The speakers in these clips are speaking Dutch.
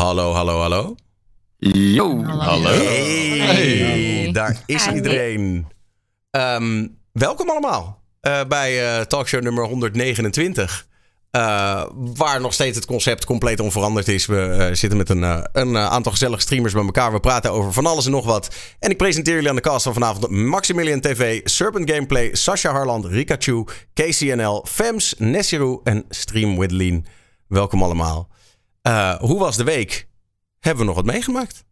Hallo, hallo, hallo. Yo. Hallo. Hey, Hey. daar is iedereen. Ehm, welkom allemaal eh, bij eh, talkshow nummer 129. Eh, waar nog steeds het concept compleet onveranderd is. We zitten met een, eh, een aantal gezellige streamers bij elkaar. We praten over van alles en nog wat. En ik presenteer jullie aan de cast van vanavond Maximilian TV, Serpent Gameplay, Sasha Harland, Rikachu, KCNL, Fems, Nessiru en Stream with Lean. Welkom allemaal. Eh, hoe was de week? Hebben we nog wat meegemaakt?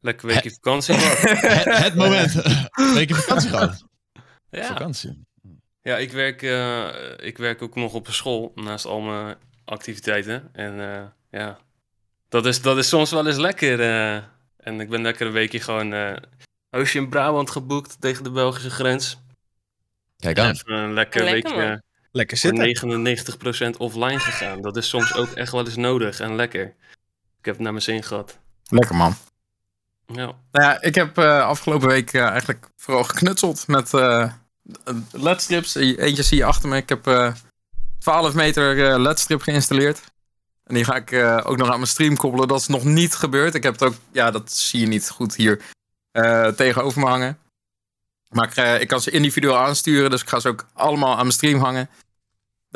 Lekker weekje vakantie gehad. Het, het moment. Week in vakantie gehad. ja. Vakantie. ja, ik werk, eh, ik werk ook nog op een school naast al mijn activiteiten. En eh, ja, dat is, dat is soms wel eens lekker. eh. en ik ben lekker een weekje gewoon eh huisje in Brabant geboekt tegen de Belgische grens. Kijk aan. Even een lekker, Lekker, weekje man. Lekker voor 99% offline gegaan. Dat is soms ook echt wel eens nodig en lekker. Ik heb het naar mijn zin gehad. Lekker man. Ja. Nou ja, ik heb eh, afgelopen week eh, eigenlijk vooral geknutseld met eh ledstrips. Eentje zie je achter me. Ik heb eh 12 meter eh ledstrip geïnstalleerd. En die ga ik eh, ook nog aan mijn stream koppelen. Dat is nog niet gebeurd. Ik heb het ook, ja, dat zie je niet goed hier eh, tegenover me hangen. Maar ik, ik kan ze individueel aansturen, dus ik ga ze ook allemaal aan mijn stream hangen.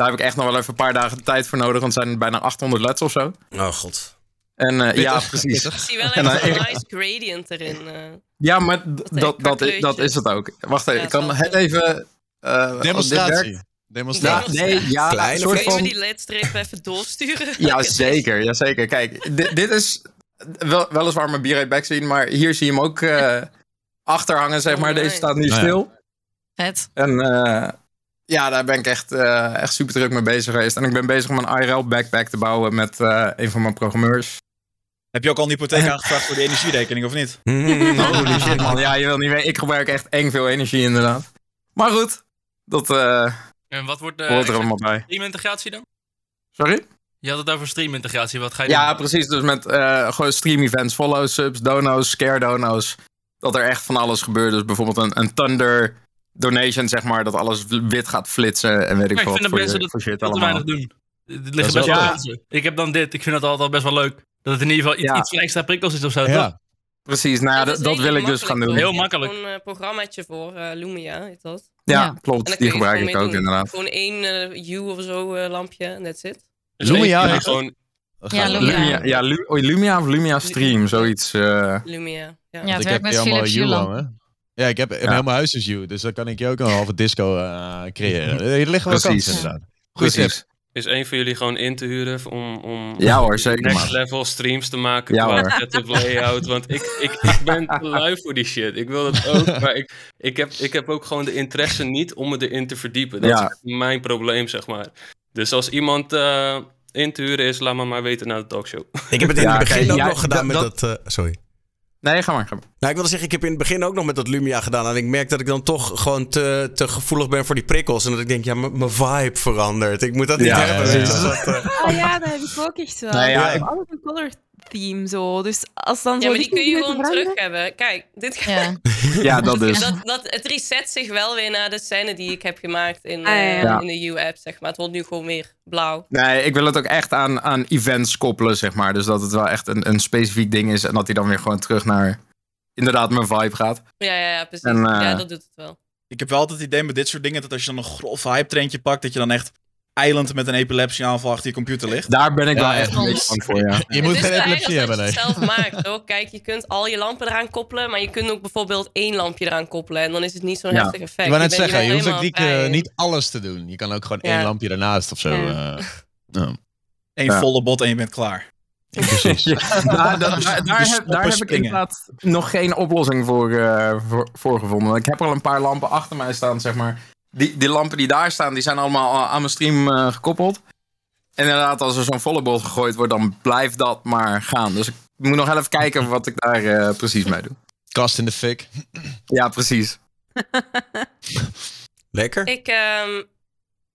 Daar heb ik echt nog wel even een paar dagen de tijd voor nodig, want het zijn bijna 800 leds of zo. Oh god. En eh, ja, precies. Ik zie wel echt een nice gradient erin. eh. Ja, maar dat, dat, is, dat is het ook. Wacht even, Ja, ik kan het even... eh, dit Demonstratie. Demonstratie. Ja, nee, ja, Klein een soort Kun je van... die ledstrip even doorsturen? Ja, zeker, ja, zeker. Kijk, dit, dit is wel, weliswaar mijn B-Rate backscene, maar hier zie je hem ook eh, achter hangen, zeg Oh, maar. Deze staat nu ja. stil. Vet. En eh, ja, daar ben ik echt, eh, echt super druk mee bezig geweest. En ik ben bezig om een IRL backpack te bouwen met eh, een van mijn programmeurs. Heb je ook al een hypotheek aangevraagd voor de energierekening of niet? Holy shit, man. Ja, je wil niet weten. Ik gebruik echt eng veel energie, inderdaad. Maar goed, dat eh, En wat wordt de hoort er allemaal bij. streamintegratie dan? Sorry? Je had het over streamintegratie. Wat ga je Ja, doen? precies. Dus met eh, gewoon stream events, follow subs, dono's, scare dono's. Dat er echt van alles gebeurt. Dus bijvoorbeeld een, een thunder donation, zeg maar. Dat alles wit gaat flitsen en weet ik Maar ik wat vind dat voor, mensen dat voor shit veel te allemaal. weinig doen. Is liggen best wel. Ik heb dan dit. Ik vind het altijd best wel leuk. Dat het in ieder geval iets, Ja. iets van extra prikkels is of zo. toch? Ja. Precies, nou ja, dat, dat wil ik dus gaan doen. Heel Heel makkelijk. Gewoon een programmaatje voor eh, Lumia, heet dat. Ja, klopt. Die gebruik ik ook doen. inderdaad. Gewoon één eh U of zo eh, lampje en that's it. Dus Lumia gewoon Ja, Lumia. Lumia. Ja, Lu- oh, Lumia of Lumia Stream, zoiets. eh. Lumia. Ja. Ja, het ik werkt heb met allemaal Philips U Hue hangen. Ja, ik heb Ja. heel mijn huis is U, dus dan kan ik je ook een halve disco eh, creëren. Er liggen wel Precies. kansen inderdaad. Precies. tip. is één van jullie gewoon in te huren om, om Ja hoor, zeker next level streams te maken Ja, qua setup layout. Want ik, ik, ik ben te lui voor die shit. Ik wil dat ook, maar ik, ik, heb, ik heb ook gewoon de interesse niet om me erin te verdiepen. Dat Ja. is mijn probleem, zeg maar. Dus als iemand eh, in te huren is, laat me maar weten na de talkshow. Ik heb het in Ja, het begin ook ja, nog gedaan dat- met dat... eh, sorry. Nee, ga maar. Ga maar. Nou, ik wilde zeggen, ik heb in het begin ook nog met dat Lumia gedaan. En ik merk dat ik dan toch gewoon te, te gevoelig ben voor die prikkels. En dat ik denk, ja, mijn vibe verandert. Ik moet dat niet Ja, hebben. ja, dus dat, eh, Ah ja, dat heb ik ook echt wel. Nee, ja, ik ik- heb altijd een color theme zo. Dus als dan Ja, zo maar die kun je gewoon terug hebben. Kijk, dit Ja. Ja, dat dus. dat, dat, het reset zich wel weer naar de scène die ik heb gemaakt in, Ah, ja, eh, in de U-app, zeg maar. Het wordt nu gewoon weer blauw. Nee, ik wil het ook echt aan, aan events koppelen, zeg maar. Dus dat het wel echt een, een specifiek ding is. En dat hij dan weer gewoon terug naar inderdaad mijn vibe gaat. Ja, ja, ja precies. En, eh, ja, dat doet het wel. Ik heb wel altijd het idee met dit soort dingen dat als je dan een grof hype trendje pakt, dat je dan echt eiland met een epilepsieaanval achter je computer ligt. Daar ben ik Ja, wel echt een beetje bang voor, ja. Je moet het geen epilepsie hebben, dat nee. je het zelf maakt, hoor. Kijk, je kunt al je lampen eraan koppelen, maar je kunt ook bijvoorbeeld één lampje eraan koppelen. En dan is het niet zo'n Ja. heftig effect. Ik wou net zeggen, je hoeft ook niet, eh, niet alles te doen. Je kan ook gewoon Ja. één lampje ernaast of zo. Ja. eh, ja. Eén Ja. volle bot en je bent klaar. precies. Ja, daar, daar, daar, daar heb, daar heb ik inderdaad nog geen oplossing voor, eh, voor, voor gevonden. Ik heb al een paar lampen achter mij staan, zeg maar. Die, die lampen die daar staan, die zijn allemaal aan mijn stream eh, gekoppeld. En inderdaad, als er zo'n volle bot gegooid wordt, dan blijft dat maar gaan. Dus ik moet nog even kijken wat ik daar eh, precies mee doe. Kast in de fik. Ja, precies. Lekker. Ik, ehm,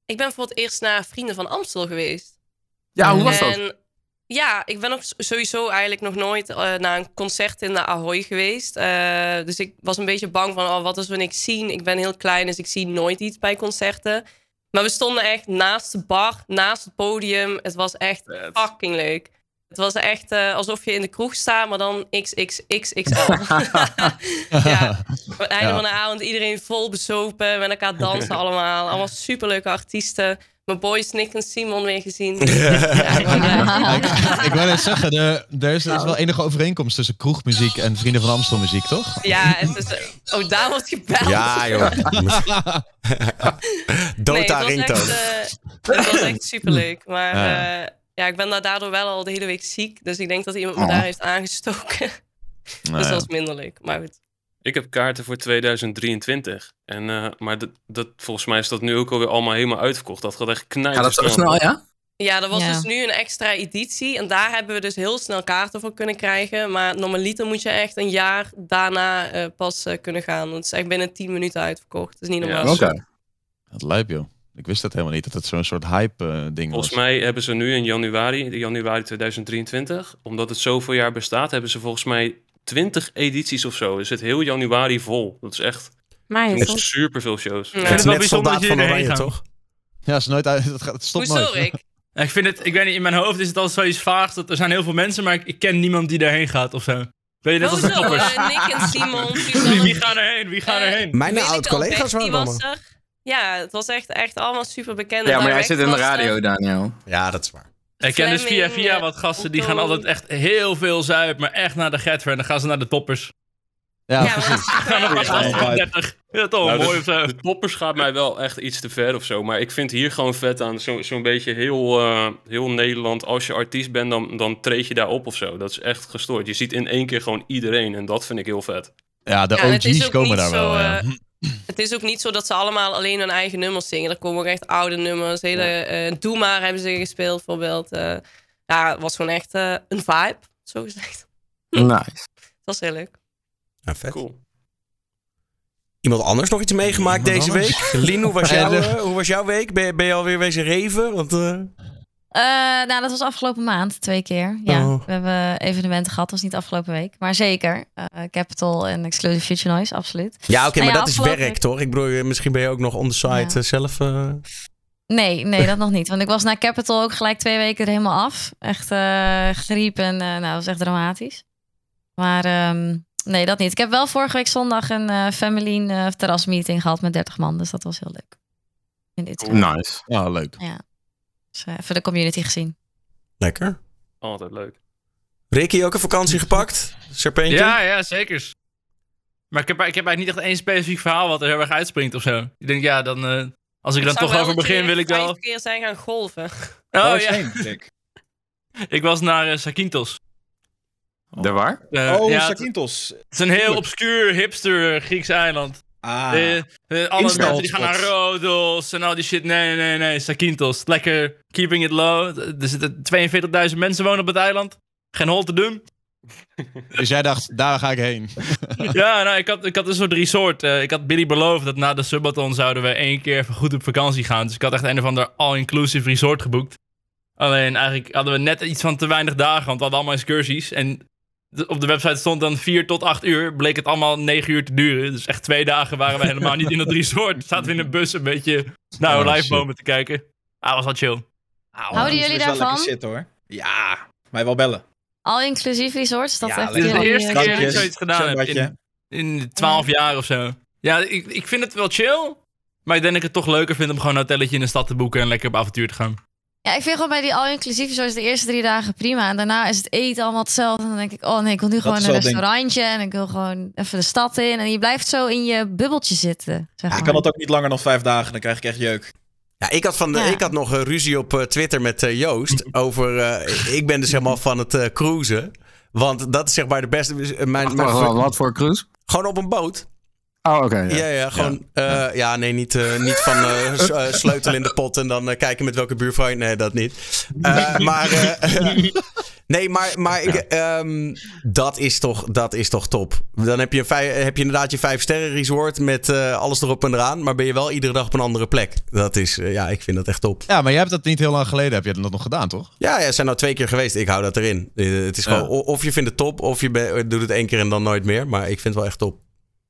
ik ben voor het eerst naar Vrienden van Amstel geweest. Ja, hoe was dat? Ja, ik ben ook sowieso eigenlijk nog nooit eh, naar een concert in de Ahoy geweest. Eh, dus ik was een beetje bang van, oh, wat is wanneer ik zie? Ik ben heel klein, dus ik zie nooit iets bij concerten. Maar we stonden echt naast de bar, naast het podium. Het was echt fucking leuk. Het was echt eh, alsof je in de kroeg staat, maar dan XXXXL. ja, het einde Ja. van de avond iedereen vol bezopen, met elkaar dansen allemaal. Allemaal superleuke artiesten. Mijn boys Nick en Simon weer gezien. ja, ik wil net zeggen, er, er is, er is wel enige overeenkomst tussen kroegmuziek en Vrienden van Amstel muziek, toch? Ja, het is, oh, daar wordt gebeld. Ja, joh. Dota nee, het was ringtone. echt, eh, het was echt superleuk. Maar Ja. Ja. ja, ik ben daar daardoor wel al de hele week ziek. Dus ik denk dat iemand me Oh. daar heeft aangestoken. Nou dus ja. dat is minder leuk. Maar goed. Ik heb kaarten voor 2023. En, eh, maar dat, dat, volgens mij is dat nu ook alweer allemaal helemaal uitverkocht. Dat gaat echt knijpen. Ja, dat zo snel, ja? Ja, er was Ja. dus nu een extra editie. En daar hebben we dus heel snel kaarten voor kunnen krijgen. Maar normaliter moet je echt een jaar daarna eh, pas eh, kunnen gaan. Want het is echt binnen 10 minuten uitverkocht. Dat is niet Ja, normaal. Oké. Dat lijp, joh. Ik wist dat helemaal niet, dat het zo'n soort hype-ding was. Volgens mij hebben ze nu in januari, januari 2023, omdat het zoveel jaar bestaat, hebben ze volgens mij 20 edities of zo. Er zit heel januari vol. Dat is echt, het was- super veel shows. Ja. Het vind is het wel net bijzonder soldaat dat van Oranje, toch? Ja, is nooit uit, het, gaat, het stopt Hoezo, nooit. Rick? Ja, Ik vind het, ik weet niet, in mijn hoofd is het altijd zoiets vaags. Dat er zijn heel veel mensen, maar ik, ik ken niemand die daarheen gaat of zo. Weet je, net als de. Eh, Nick en Simon. Wie, gaan erheen? Wie gaan Eh, erheen? Mijn ik oud-collega's waren er. Ja, het was echt, echt allemaal super bekende. Ja, maar jij zit in de er. radio, Daniel. Ja, dat is waar. Ik ken dus via via eh, wat gasten, die gaan altijd echt heel veel zuipen, maar echt naar de Getver. En dan gaan ze naar de toppers. Ja, Ja, precies. Gaan Ja, ja. 30. Ja, toch Nou, mooi de, of zo. de toppers gaat mij wel echt iets te ver of zo. Maar ik vind hier gewoon vet aan. Zo- Zo'n beetje heel, eh, heel Nederland. Als je artiest bent, dan, dan treed je daar op of zo. Dat is echt gestoord. Je ziet in één keer gewoon iedereen. En dat vind ik heel vet. Ja, de Ja, OG's komen daar zo, wel. ja. eh, Het is ook niet zo dat ze allemaal alleen hun eigen nummers zingen. Er komen ook echt oude nummers. Hele, eh Doe maar hebben ze gespeeld, bijvoorbeeld. Eh, ja, het was gewoon echt eh, een vibe, zo gezegd. Nice. Het was heel leuk. Ja, vet. Cool. Iemand anders nog iets meegemaakt Iemand deze anders? week? Lien, hoe was, jouw, hoe was jouw week? Ben je, ben je alweer wezen reven? Want, eh, Eh, nou, dat was afgelopen maand, twee keer. Ja, Oh. we hebben evenementen gehad, dat was niet afgelopen week. Maar zeker, eh, Capital en Exclusive Future Noise, absoluut. Ja, oké, Nou maar ja, dat is werk, toch? Ik bedoel, misschien ben je ook nog on the site Ja. eh, zelf... eh, Nee, nee, dat nog niet. Want ik was na Capital ook gelijk twee weken er helemaal af. Echt eh griep en eh, nou, dat was echt dramatisch. Maar ehm, nee, dat niet. Ik heb wel vorige week zondag een eh family eh, terrasmeeting gehad met 30 man. Dus dat was heel leuk. In Utrecht. Nice. Ja, leuk. Dus, eh, even de community gezien. Lekker. Altijd leuk. Ricky, ook een vakantie gepakt? Serpentje? Ja, ja, zeker. Maar ik heb, ik heb eigenlijk niet echt één specifiek verhaal wat er heel erg uitspringt of zo. Ik denk, ja, dan, eh, als ik er dan toch over begin, wil ik wel... vijf keer zijn gaan golven. Oh ja, heen, ik was naar eh, Zakynthos. De waar? Oh, ja, het Zakynthos. is een heel obscuur hipster Grieks eiland. Ah, Eh, eh, alle mensen die gaan naar. Rodos en al die shit. Nee, nee, nee. Zakynthos. Lekker keeping it low. Er zitten 42.000 mensen wonen op het eiland. Geen hol te doen. Dus jij dacht, daar ga ik heen. ja, nou, ik had, ik had een soort resort. Eh, ik had Billy beloofd dat na de subathon zouden we één keer even goed op vakantie gaan. Dus ik had echt een of ander all-inclusive resort geboekt. Alleen eigenlijk hadden we net iets van te weinig dagen, want we hadden allemaal excursies. En op de website stond dan 4 tot 8 uur. Bleek het allemaal 9 uur te duren. Dus echt twee dagen waren we helemaal niet in het resort. Zaten we in een bus een beetje naar Oh, livebomen te kijken. Ah, was wel chill. Houden dat jullie daarvan? lekker zitten, hoor. Ja, mij wel bellen. Al inclusief resorts, is dat Ja, echt Dit is de eerste keer dat ik zoiets gedaan heb. In, in 12 jaar of zo. Ja, ik, ik vind het wel chill. Maar ik denk dat ik het toch leuker vind om gewoon een hotelletje in de stad te boeken en lekker op avontuur te gaan. Ja, ik vind gewoon bij die all-inclusief zoals de eerste drie dagen prima. En daarna is het eten allemaal hetzelfde. En dan denk ik, oh nee, ik wil nu gewoon een restaurantje. En ik wil gewoon even de stad in. En je blijft zo in je bubbeltje zitten. Zeg Ja, ik kan dat ook niet langer dan vijf dagen, dan krijg ik echt jeuk. Ja, ik had, van de, Ja. ik had nog eh, ruzie op eh, Twitter met eh, Joost over... ik ben dus helemaal van het cruisen. Want dat is zeg maar de beste... Mijn, mijn, Wat voor cruise? gewoon op een boot. Oh, oké. ja. Ja, ja, gewoon. Ja, ja nee, niet, eh, niet van eh, eh, sleutel in de pot en dan eh, kijken met welke buurvrouw. je- Nee, dat niet. Eh, maar. eh, nee, maar, maar ik, ehm, dat, is toch, dat is toch top. Dan heb je, een vij- heb je inderdaad je vijf sterren resort met eh, alles erop en eraan. Maar ben je wel iedere dag op een andere plek. Dat is, eh, ja, ik vind dat echt top. Ja, maar jij hebt dat niet heel lang geleden, heb je dat nog gedaan, toch? Ja, ja, zijn nou twee keer geweest. Ik hou dat erin. Eh, het is gewoon, of je vindt het top, of je be- doet het één keer en dan nooit meer. Maar ik vind het wel echt top.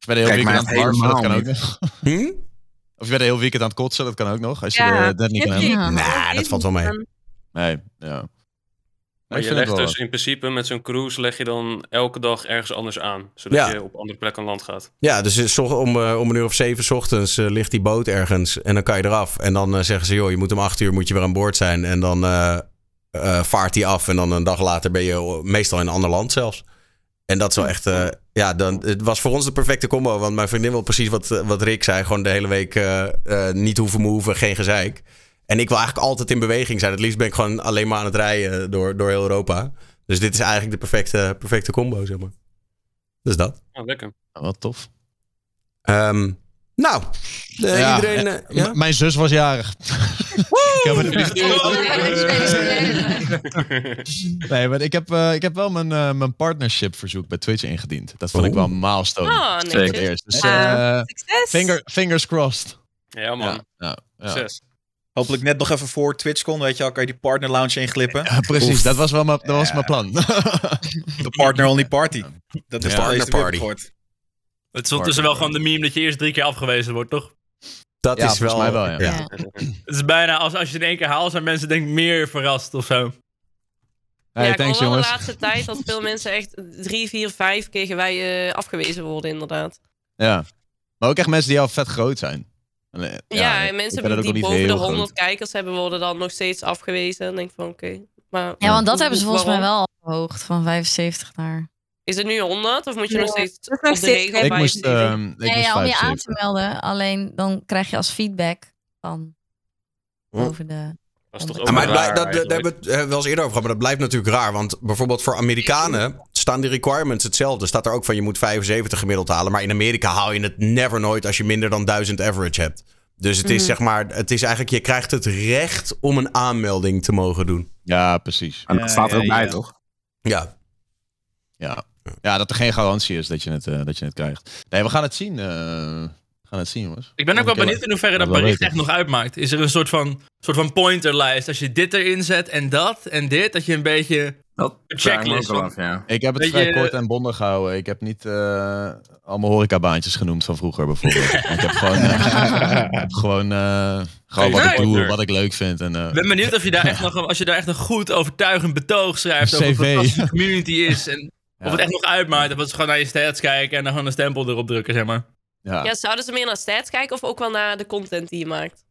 Of je bent een heel Kijk, weekend aan het maar barfen, dat kan ook nog. Hm? Of je bent heel weekend aan het kotsen, dat kan ook nog. Als je Ja, eh, dat niet kan. Ja. Nou, dat valt wel mee. Nee, ja. Nee, Maar je legt dus in principe met zo'n cruise leg je dan elke dag ergens anders aan. Zodat Ja. je op andere plekken aan land gaat. Ja, dus om, eh, om een uur of zeven 's ochtends eh, ligt die boot ergens en dan kan je eraf. En dan eh, zeggen ze, joh, je moet om acht uur moet je weer aan boord zijn. En dan eh, eh, vaart die af en dan een dag later ben je meestal in een ander land zelfs. En dat is wel echt, eh, ja, dan, het was voor ons de perfecte combo. Want mijn vriendin wil precies wat, eh, wat Rick zei. Gewoon de hele week eh, eh, niet hoeven moven, geen gezeik. En ik wil eigenlijk altijd in beweging zijn. Het liefst ben ik gewoon alleen maar aan het rijden door, door heel Europa. Dus dit is eigenlijk de perfecte, perfecte combo, zeg maar. Dus dat. Oh, lekker. Ja, Wat tof. Ehm, nou, eh, Ja, iedereen... ja? Mijn zus was jarig. Ik heb Nee, maar ik heb, eh, ik heb wel mijn, eh, mijn partnership verzoek bij Twitch ingediend. Dat vond ik wel een milestone. Ah, het netjes. eerst. Dus, Succes! finger, fingers crossed. Ja, man. Ja, ja, ja. Succes. Hopelijk net nog even voor TwitchCon, weet je wel, kan je die partner lounge inglippen. Ja, precies, Oef. dat was wel mijn, dat was mijn plan. De partner only party. Dat is Ja. de Partner party. Het is ondertussen wel gewoon de meme dat je eerst drie keer afgewezen wordt, toch? Dat Ja, is wel... volgens mij wel, ja. Ja. Het is bijna als, als je het in één keer haalt, zijn mensen denk ik meer verrast of zo. Hey, ja, ik thanks hoor wel de jongens. laatste tijd dat veel mensen echt drie, vier, vijf kregen wij eh, afgewezen worden, inderdaad. Ja. Maar ook echt mensen die al vet groot zijn. Alleen, Ja, en mensen die boven de heel groot. 100 kijkers hebben, worden dan nog steeds afgewezen. Dan denk van, oké. Maar Ja, want dat hebben ze volgens mij wel verhoogd van 75 naar. Is het nu 100 of moet je Ja, nog steeds op de steeds regel Ik moest, ehm ik moest ja, om je aan 75. te melden. Alleen dan krijg je als feedback van Hm. boven de. Dat is toch maar raar dat, daar hebben we het eh, wel eens eerder over gehad, maar dat blijft natuurlijk raar. Want bijvoorbeeld voor Amerikanen staan die requirements hetzelfde. Staat er ook van je moet 75 gemiddeld halen. Maar in Amerika haal je het never nooit als je minder dan 1000 average hebt. Dus het is Mhm. zeg maar, het is eigenlijk, je krijgt het recht om een aanmelding te mogen doen. Ja, precies. En dat staat er ja, ook bij, ja. toch? Ja, Ja. Ja, dat er geen garantie is dat je het, eh, dat je het krijgt. Nee, we gaan het zien. eh, we gaan het zien, jongens. Ik ben ook wel benieuwd in hoeverre dat bericht weten. echt nog uitmaakt. Is er een soort van, soort van pointerlijst? Als je dit erin zet en dat en dit, dat je een beetje... Dat checklist, ook af, ja. Ik heb het vrij kort en bondig gehouden. Ik heb niet eh, allemaal horecabaantjes genoemd van vroeger bijvoorbeeld. ik heb gewoon, ik heb gewoon, eh, gewoon wat ik doe, wat ik leuk vind. En, eh, Ik ben benieuwd of je daar echt nog, als je daar echt een goed overtuigend betoog schrijft over fantastisch de community is. En. Of het echt nog uitmaakt. Of het gewoon naar je stats kijken en dan gewoon een stempel erop drukken, zeg maar. ja. Ja, zouden ze meer naar stats kijken of ook wel naar de content die je maakt?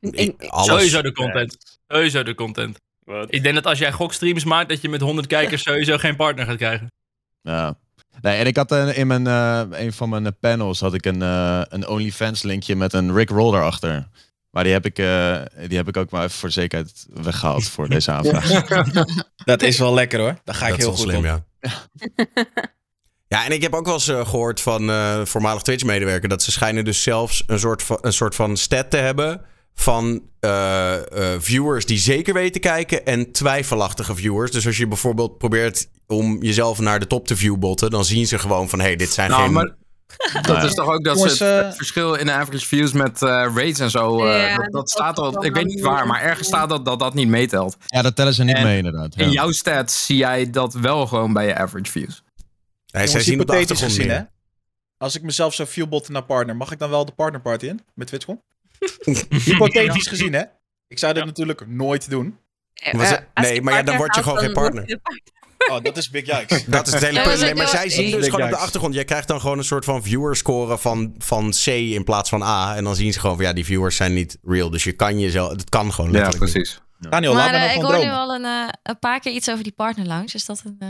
Ik- alles. Sowieso de content. Sowieso de content. Wat? Ik denk dat als jij gokstreams maakt, dat je met 100 kijkers sowieso geen partner gaat krijgen. Ja. Nee, en ik had eh, in mijn, eh, een van mijn eh, panels had ik een, eh, een OnlyFans linkje met een Rick Roll erachter. Maar die heb ik, eh, die heb ik ook maar even voor de zekerheid weggehaald voor deze aanvraag. Dat is wel lekker hoor. Daar ga ik dat is heel wel goed slim, op. ja. Ja, en ik heb ook wel eens eh, gehoord van eh, voormalig Twitch-medewerker... dat ze schijnen dus zelfs een soort van, een soort van stat te hebben... van eh, eh, viewers die zeker weten kijken en twijfelachtige viewers. Dus als je bijvoorbeeld probeert om jezelf naar de top te viewbotten... dan zien ze gewoon van, hé, hey, dit zijn Nou, geen... maar dat is toch ook dat Jongens, ze het, eh, het verschil in de average views met eh rates en zo. eh, dat, dat dat staat al. Ik weet niet waar, maar ergens staat dat dat, dat niet meetelt. ja, dat tellen ze niet En mee inderdaad. Ja. In jouw stats zie jij dat wel gewoon bij je average views. Hey, zij zien op gezien, meer. hè? Als ik mezelf zou viewbotten naar partner, mag ik dan wel de partnerparty in? Met TwitchCon? Hypothetisch gezien, hè? Ik zou dit natuurlijk nooit doen. Nee, maar ja, dan word je gewoon geen partner. Oh, dat is big yikes. Dat is het hele Ja, punt. Nee, maar zij zien dus gewoon op de achtergrond. Jij krijgt dan gewoon een soort van viewerscore van, van C in plaats van A. En dan zien ze gewoon van ja, die viewers zijn niet real. Dus je kan jezelf, het kan gewoon letterlijk niet. precies. Daniel, laat maar me eh, nog ik hoor nu al een, eh, een paar keer iets over die partner lounge. Is dat een. eh,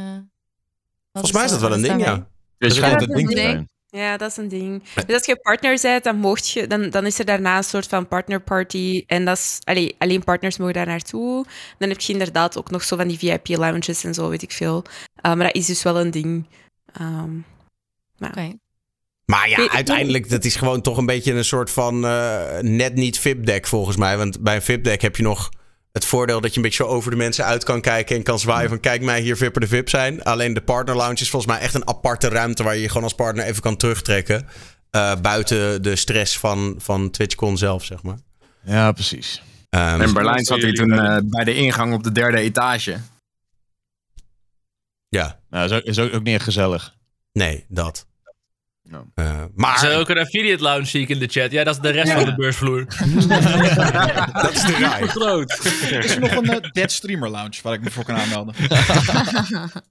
Volgens mij is dat wel een ding, ja. Dus Ja, schijnt dat het ding te zijn. Ja, dat is een ding. Dus als je partner bent, dan, mocht je, dan, dan is er daarna een soort van partnerparty. En dat is, allee, alleen partners mogen daar naartoe. Dan heb je inderdaad ook nog zo van die VIP-lounges en zo, weet ik veel. Uh, maar dat is dus wel een ding. Ehm. Maar ja, uiteindelijk, dat is gewoon toch een beetje een soort van eh, net niet VIP-deck volgens mij. Want bij een VIP-deck heb je nog het voordeel dat je een beetje zo over de mensen uit kan kijken en kan zwaaien van kijk mij hier Vipper de VIP zijn. Alleen de partner lounge is volgens mij echt een aparte ruimte waar je je gewoon als partner even kan terugtrekken. eh, buiten de stress van, van TwitchCon zelf, zeg maar. Ja, precies. Ehm, In Berlijn zat hij toen bij eh, bij de ingang op de derde etage. ja, Nou, is ook, is ook, ook niet echt gezellig. nee, dat. Ja. Eh, Er is maar ook een affiliate lounge zie ik in de chat. Ja, dat is de rest Ja. van de beursvloer. dat is de rij. Groot. Is er nog een eh, Dead Streamer Lounge waar ik me voor kan aanmelden?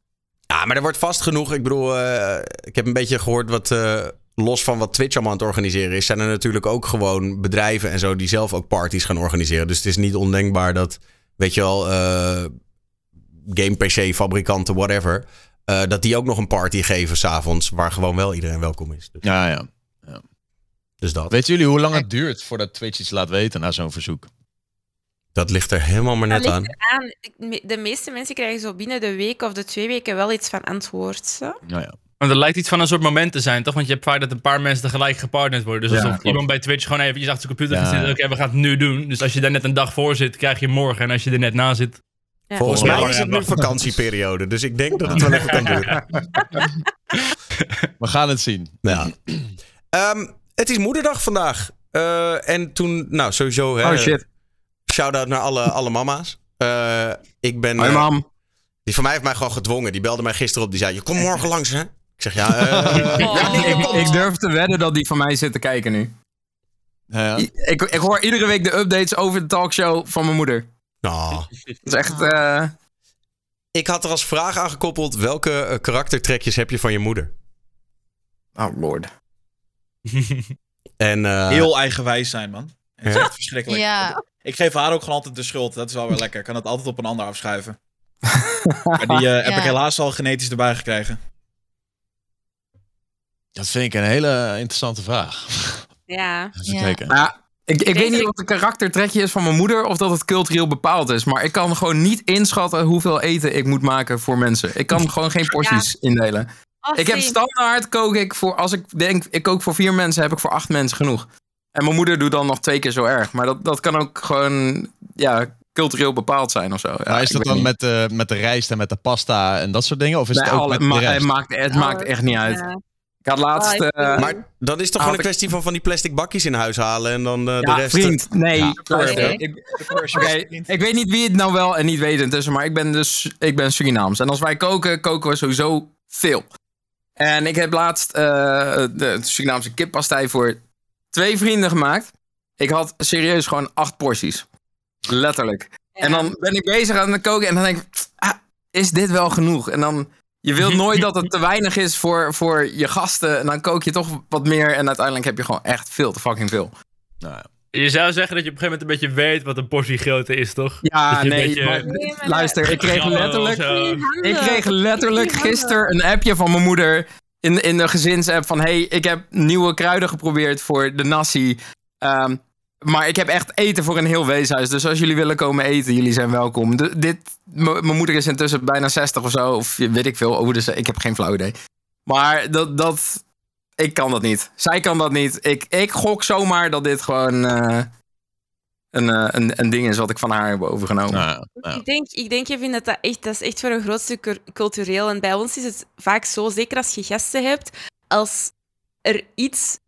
Ja, maar er wordt vast genoeg. Ik bedoel, eh, ik heb een beetje gehoord wat. eh, los van wat Twitch allemaal aan het organiseren is, zijn er natuurlijk ook gewoon bedrijven en zo die zelf ook parties gaan organiseren. Dus het is niet ondenkbaar dat, weet je wel, eh, game PC-fabrikanten, whatever, eh, dat die ook nog een party geven s'avonds, waar gewoon wel iedereen welkom is. Dus, Ja, ja. dus dat. Weten jullie hoe lang het duurt voordat Twitch iets laat weten na zo'n verzoek? Dat ligt er helemaal maar net aan. me- De meeste mensen krijgen zo binnen de week of de twee weken wel iets van antwoord. Zo. Ja, ja. Want er lijkt iets van een soort moment te zijn, toch? Want je hebt vaak dat een paar mensen tegelijk gepartnerd worden. Dus Ja, alsof iemand bij Twitch gewoon eventjes achter zijn computer Ja. gaat zitten. Oké, we gaan het nu doen. Dus als je daar net een dag voor zit, krijg je morgen. En als je er net na zit... Ja. Volgens mij is het nu vakantieperiode, dus ik denk dat het wel even kan duren. We gaan het zien. Ja. Ehm, het is moederdag vandaag. Eh, en toen, nou sowieso, hè, Oh shit. shout-out naar alle, alle mama's. Eh, ik ben, Hoi eh, mam. die van mij heeft mij gewoon gedwongen. Die belde mij gisteren op. Die zei, je komt morgen langs, hè? Ik zeg, ja, Oh. ja, Ik, ik durf te wedden dat die van mij zit te kijken nu. Ja, Ik, ik hoor iedere week de updates over de talkshow van mijn moeder. Nou, Dat is echt... eh, ik had er als vraag aan gekoppeld, welke eh, karaktertrekjes heb je van je moeder? Oh lord. En, eh, Heel eigenwijs zijn, man. Het is Ja. echt verschrikkelijk. Ja, Ik geef haar ook gewoon altijd de schuld. Dat is wel weer lekker. Ik kan het altijd op een ander afschuiven. maar die eh, heb Ja. ik helaas al genetisch erbij gekregen. Dat vind ik een hele interessante vraag. Ja. Even Ja. kijken. Ja, ik, ik weet niet wat een karaktertrekje is van mijn moeder of dat het cultureel bepaald is. Maar ik kan gewoon niet inschatten hoeveel eten ik moet maken voor mensen. Ik kan gewoon geen porties indelen. Oh, Ik heb standaard kook ik voor, als ik denk, ik kook voor vier mensen, heb ik voor acht mensen genoeg. En mijn moeder doet dan nog twee keer zo erg. Maar dat, dat kan ook gewoon, ja, cultureel bepaald zijn of zo. Ja, maar is dat dan niet. met de, met de rijst en met de pasta en dat soort dingen? Of is Nee, het ook alle- met de rest? het maakt, het maakt echt niet uit. Ik had laatst... Ah, eh, maar dan is het toch gewoon een ik- kwestie van van die plastic bakjes in huis halen en dan eh, de rest... eh, vriend, nee. Ja, luister, nee. ik, Oké, ik weet niet wie het nou wel en niet weet intussen, maar ik ben dus ik ben Surinaams. En als wij koken, koken we sowieso veel. En ik heb laatst eh, de Surinaamse kippastei voor twee vrienden gemaakt. Ik had serieus gewoon acht porties. Letterlijk. En dan ben ik bezig aan het koken en dan denk ik, ah, is dit wel genoeg? En dan, je wilt nooit dat het te weinig is voor, voor je gasten. En dan kook je toch wat meer en uiteindelijk heb je gewoon echt veel te fucking veel. Nou, ja. Je zou zeggen dat je op een gegeven moment een beetje weet wat een portie grootte is, toch? Ja, nee, beetje- maar, luister, ik kreeg letterlijk, ik kreeg letterlijk gisteren een appje van mijn moeder in, in de gezinsapp van hey, ik heb nieuwe kruiden geprobeerd voor de nasi. Ehm, maar ik heb echt eten voor een heel weeshuis. Dus als jullie willen komen eten, jullie zijn welkom. De- dit, mijn moeder is intussen bijna 60 of zo. Of weet ik veel. Oh, dus ik heb geen flauw idee. Maar dat, dat, ik kan dat niet. Zij kan dat niet. Ik, ik gok zomaar dat dit gewoon eh, een, eh, een, een ding is wat ik van haar heb overgenomen. Nou, ja. Ja. Ik denk, ik denk, dat dat echt, dat is echt voor een groot stuk cultureel. En bij ons is het vaak zo, zeker als je gasten hebt, als er iets...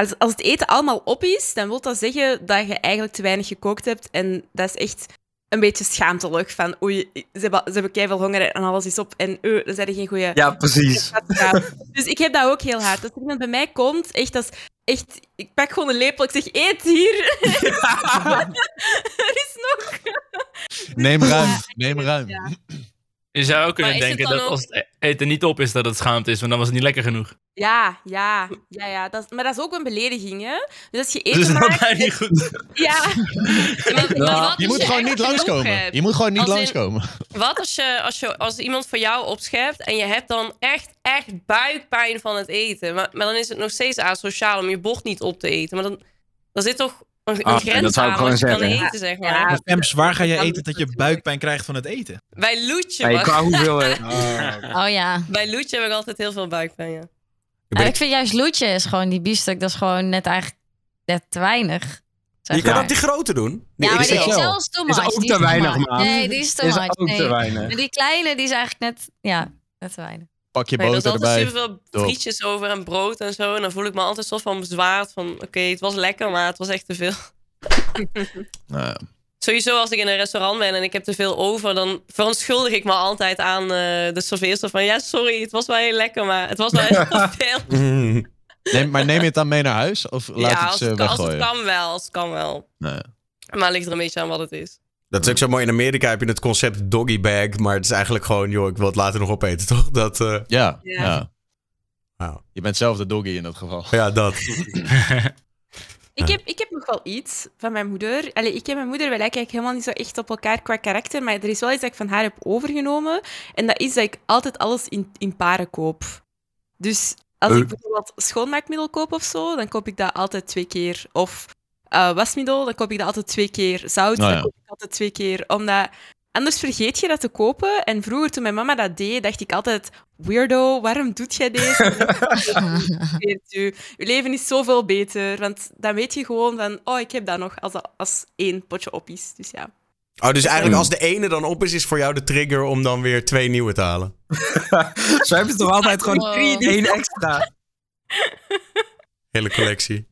Als, als het eten allemaal op is, dan wil dat zeggen dat je eigenlijk te weinig gekookt hebt. En dat is echt een beetje schaamtelijk. Van, oei, ze hebben, ze hebben keiveel honger en alles is op. En uh, dan zijn er geen goede... Ja, precies. Dus ik heb dat ook heel hard. Als iemand bij mij komt, echt, echt... Ik pak gewoon een lepel, ik zeg, eet hier. er is nog... Neem ruim, neem ruim. Ja. Je zou ook kunnen is denken dat ook- als het eten niet op is, dat het schaamte is, want dan was het niet lekker genoeg. Ja, ja, ja, ja. Dat, is- maar dat is ook een belediging, hè? Dus als je Dus eten dat maakt... mij niet goed. Ja, Maar, Je moet gewoon niet langskomen. Je moet gewoon niet Als in- langskomen. Wat als, je, als, je, als iemand voor jou opschept en je hebt dan echt, echt buikpijn van het eten. Maar, maar dan is het nog steeds asociaal om je bord niet op te eten. Maar dan, dan zit toch een, Ah, grens dat zou ik aan gewoon zeggen. eten, zeg maar. Ja. Fems, waar ga je eten dat je buikpijn krijgt van het eten? Bij Loetje, mag- qua hoeveelheid. Oh. oh ja. bij Loetje heb ik altijd heel veel buikpijn, ja. Ik vind juist loetje is gewoon die biefstuk, dat is gewoon net eigenlijk net te weinig. zeg Je kan ook die grote doen. Die Ja, maar die. XL is ook die te weinig, man. Nee, die is te Is much. ook nee. te weinig. Maar die kleine, die is eigenlijk net, ja, net te weinig. Pak je Nee, er boter altijd erbij. superveel Top. frietjes over en brood en zo. En dan voel ik me altijd zo van bezwaard van... Oké, het was lekker, maar het was echt te veel. Nou, ja. Sowieso als ik in een restaurant ben en ik heb te veel over... dan verontschuldig ik me altijd aan eh, de serveerster van... Ja, sorry, het was wel heel lekker, maar het was wel heel veel. Mm. Neem, maar neem je het dan mee naar huis? Of laat ja, je als het het, uh, kan, als het kan wel, als het kan wel. Nee. Maar het ligt er een beetje aan wat het is. Dat is ook zo mooi. In Amerika heb je het concept doggy bag. Maar het is eigenlijk gewoon, joh, ik wil het later nog opeten, toch? Dat, eh, Ja, Ja. Je bent zelf de doggy in dat geval. ja, dat. Ik heb, ik heb nog wel iets van mijn moeder. Allee, ik en mijn moeder, wij lijken eigenlijk helemaal niet zo echt op elkaar qua karakter. Maar er is wel iets dat ik van haar heb overgenomen. En dat is dat ik altijd alles in, in paren koop. Dus als ik Eh. bijvoorbeeld schoonmaakmiddel koop of zo, dan koop ik dat altijd twee keer. Of eh, wasmiddel, dan koop ik dat altijd twee keer. Zout, Oh, ja. dan koop ik altijd twee keer. Omdat anders vergeet je dat te kopen. En vroeger, toen mijn mama dat deed, dacht ik altijd... Weirdo, waarom doet jij deze? Uw leven is zoveel beter. Want dan weet je gewoon van... Oh, ik heb dat nog als, als één potje op is. Dus ja. Oh, dus eigenlijk als de ene dan op is, is voor jou de trigger om dan weer twee nieuwe te halen. Zo hebben ze toch altijd gewoon Wow. één extra. Hele collectie.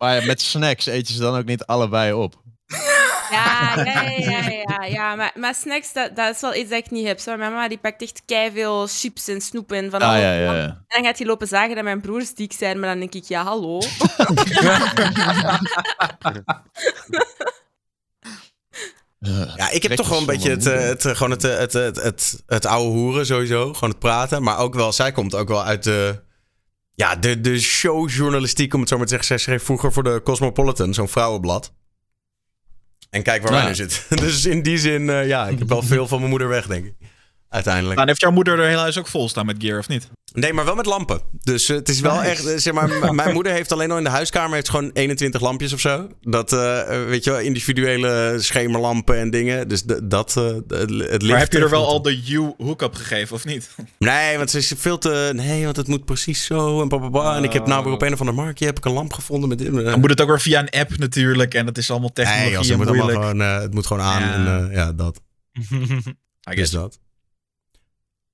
Maar met snacks eet je ze dan ook niet allebei op. Ja, ja, ja, ja, ja. Maar, maar snacks, dat, dat is wel iets dat ik niet heb. Zo, mijn mama die pakt echt veel chips en snoep en van Ah, alles. ja, ja, ja. En dan gaat hij lopen zagen dat mijn broers dik zijn. Maar dan denk ik, ja, hallo. Ja, ik heb toch wel een beetje het, eh, het, eh, gewoon het, eh, het, het, het, het oude hoeren sowieso. Gewoon het praten. Maar ook wel, zij komt ook wel uit de, ja, de, de showjournalistiek, om het zo maar te zeggen. Zij schreef vroeger voor de Cosmopolitan, zo'n vrouwenblad. En kijk waar wij Ja. nu zitten. Dus in die zin, eh, ja, ik heb wel veel van mijn moeder weg, denk ik. Uiteindelijk. Dan heeft jouw moeder er heel huis ook vol staan met gear, of niet? Nee, maar wel met lampen. Dus eh, het is wel Nice. echt, eh, zeg maar, mijn moeder heeft alleen al in de huiskamer heeft gewoon 21 lampjes of zo. Dat, eh, weet je wel, individuele schemerlampen en dingen. Dus dat, eh, het, licht. Maar heb je er wel al de U hookup gegeven, of niet? Nee, want ze is veel te, nee, want het moet precies zo en bababa. En ik heb nou weer op een of andere marktje heb ik een lamp gevonden met. Dan moet het ook weer via een app natuurlijk. En dat is allemaal technologie Nee, als het, moet allemaal gewoon, het moet gewoon aan Ja. en ja, dat. I Dus dat.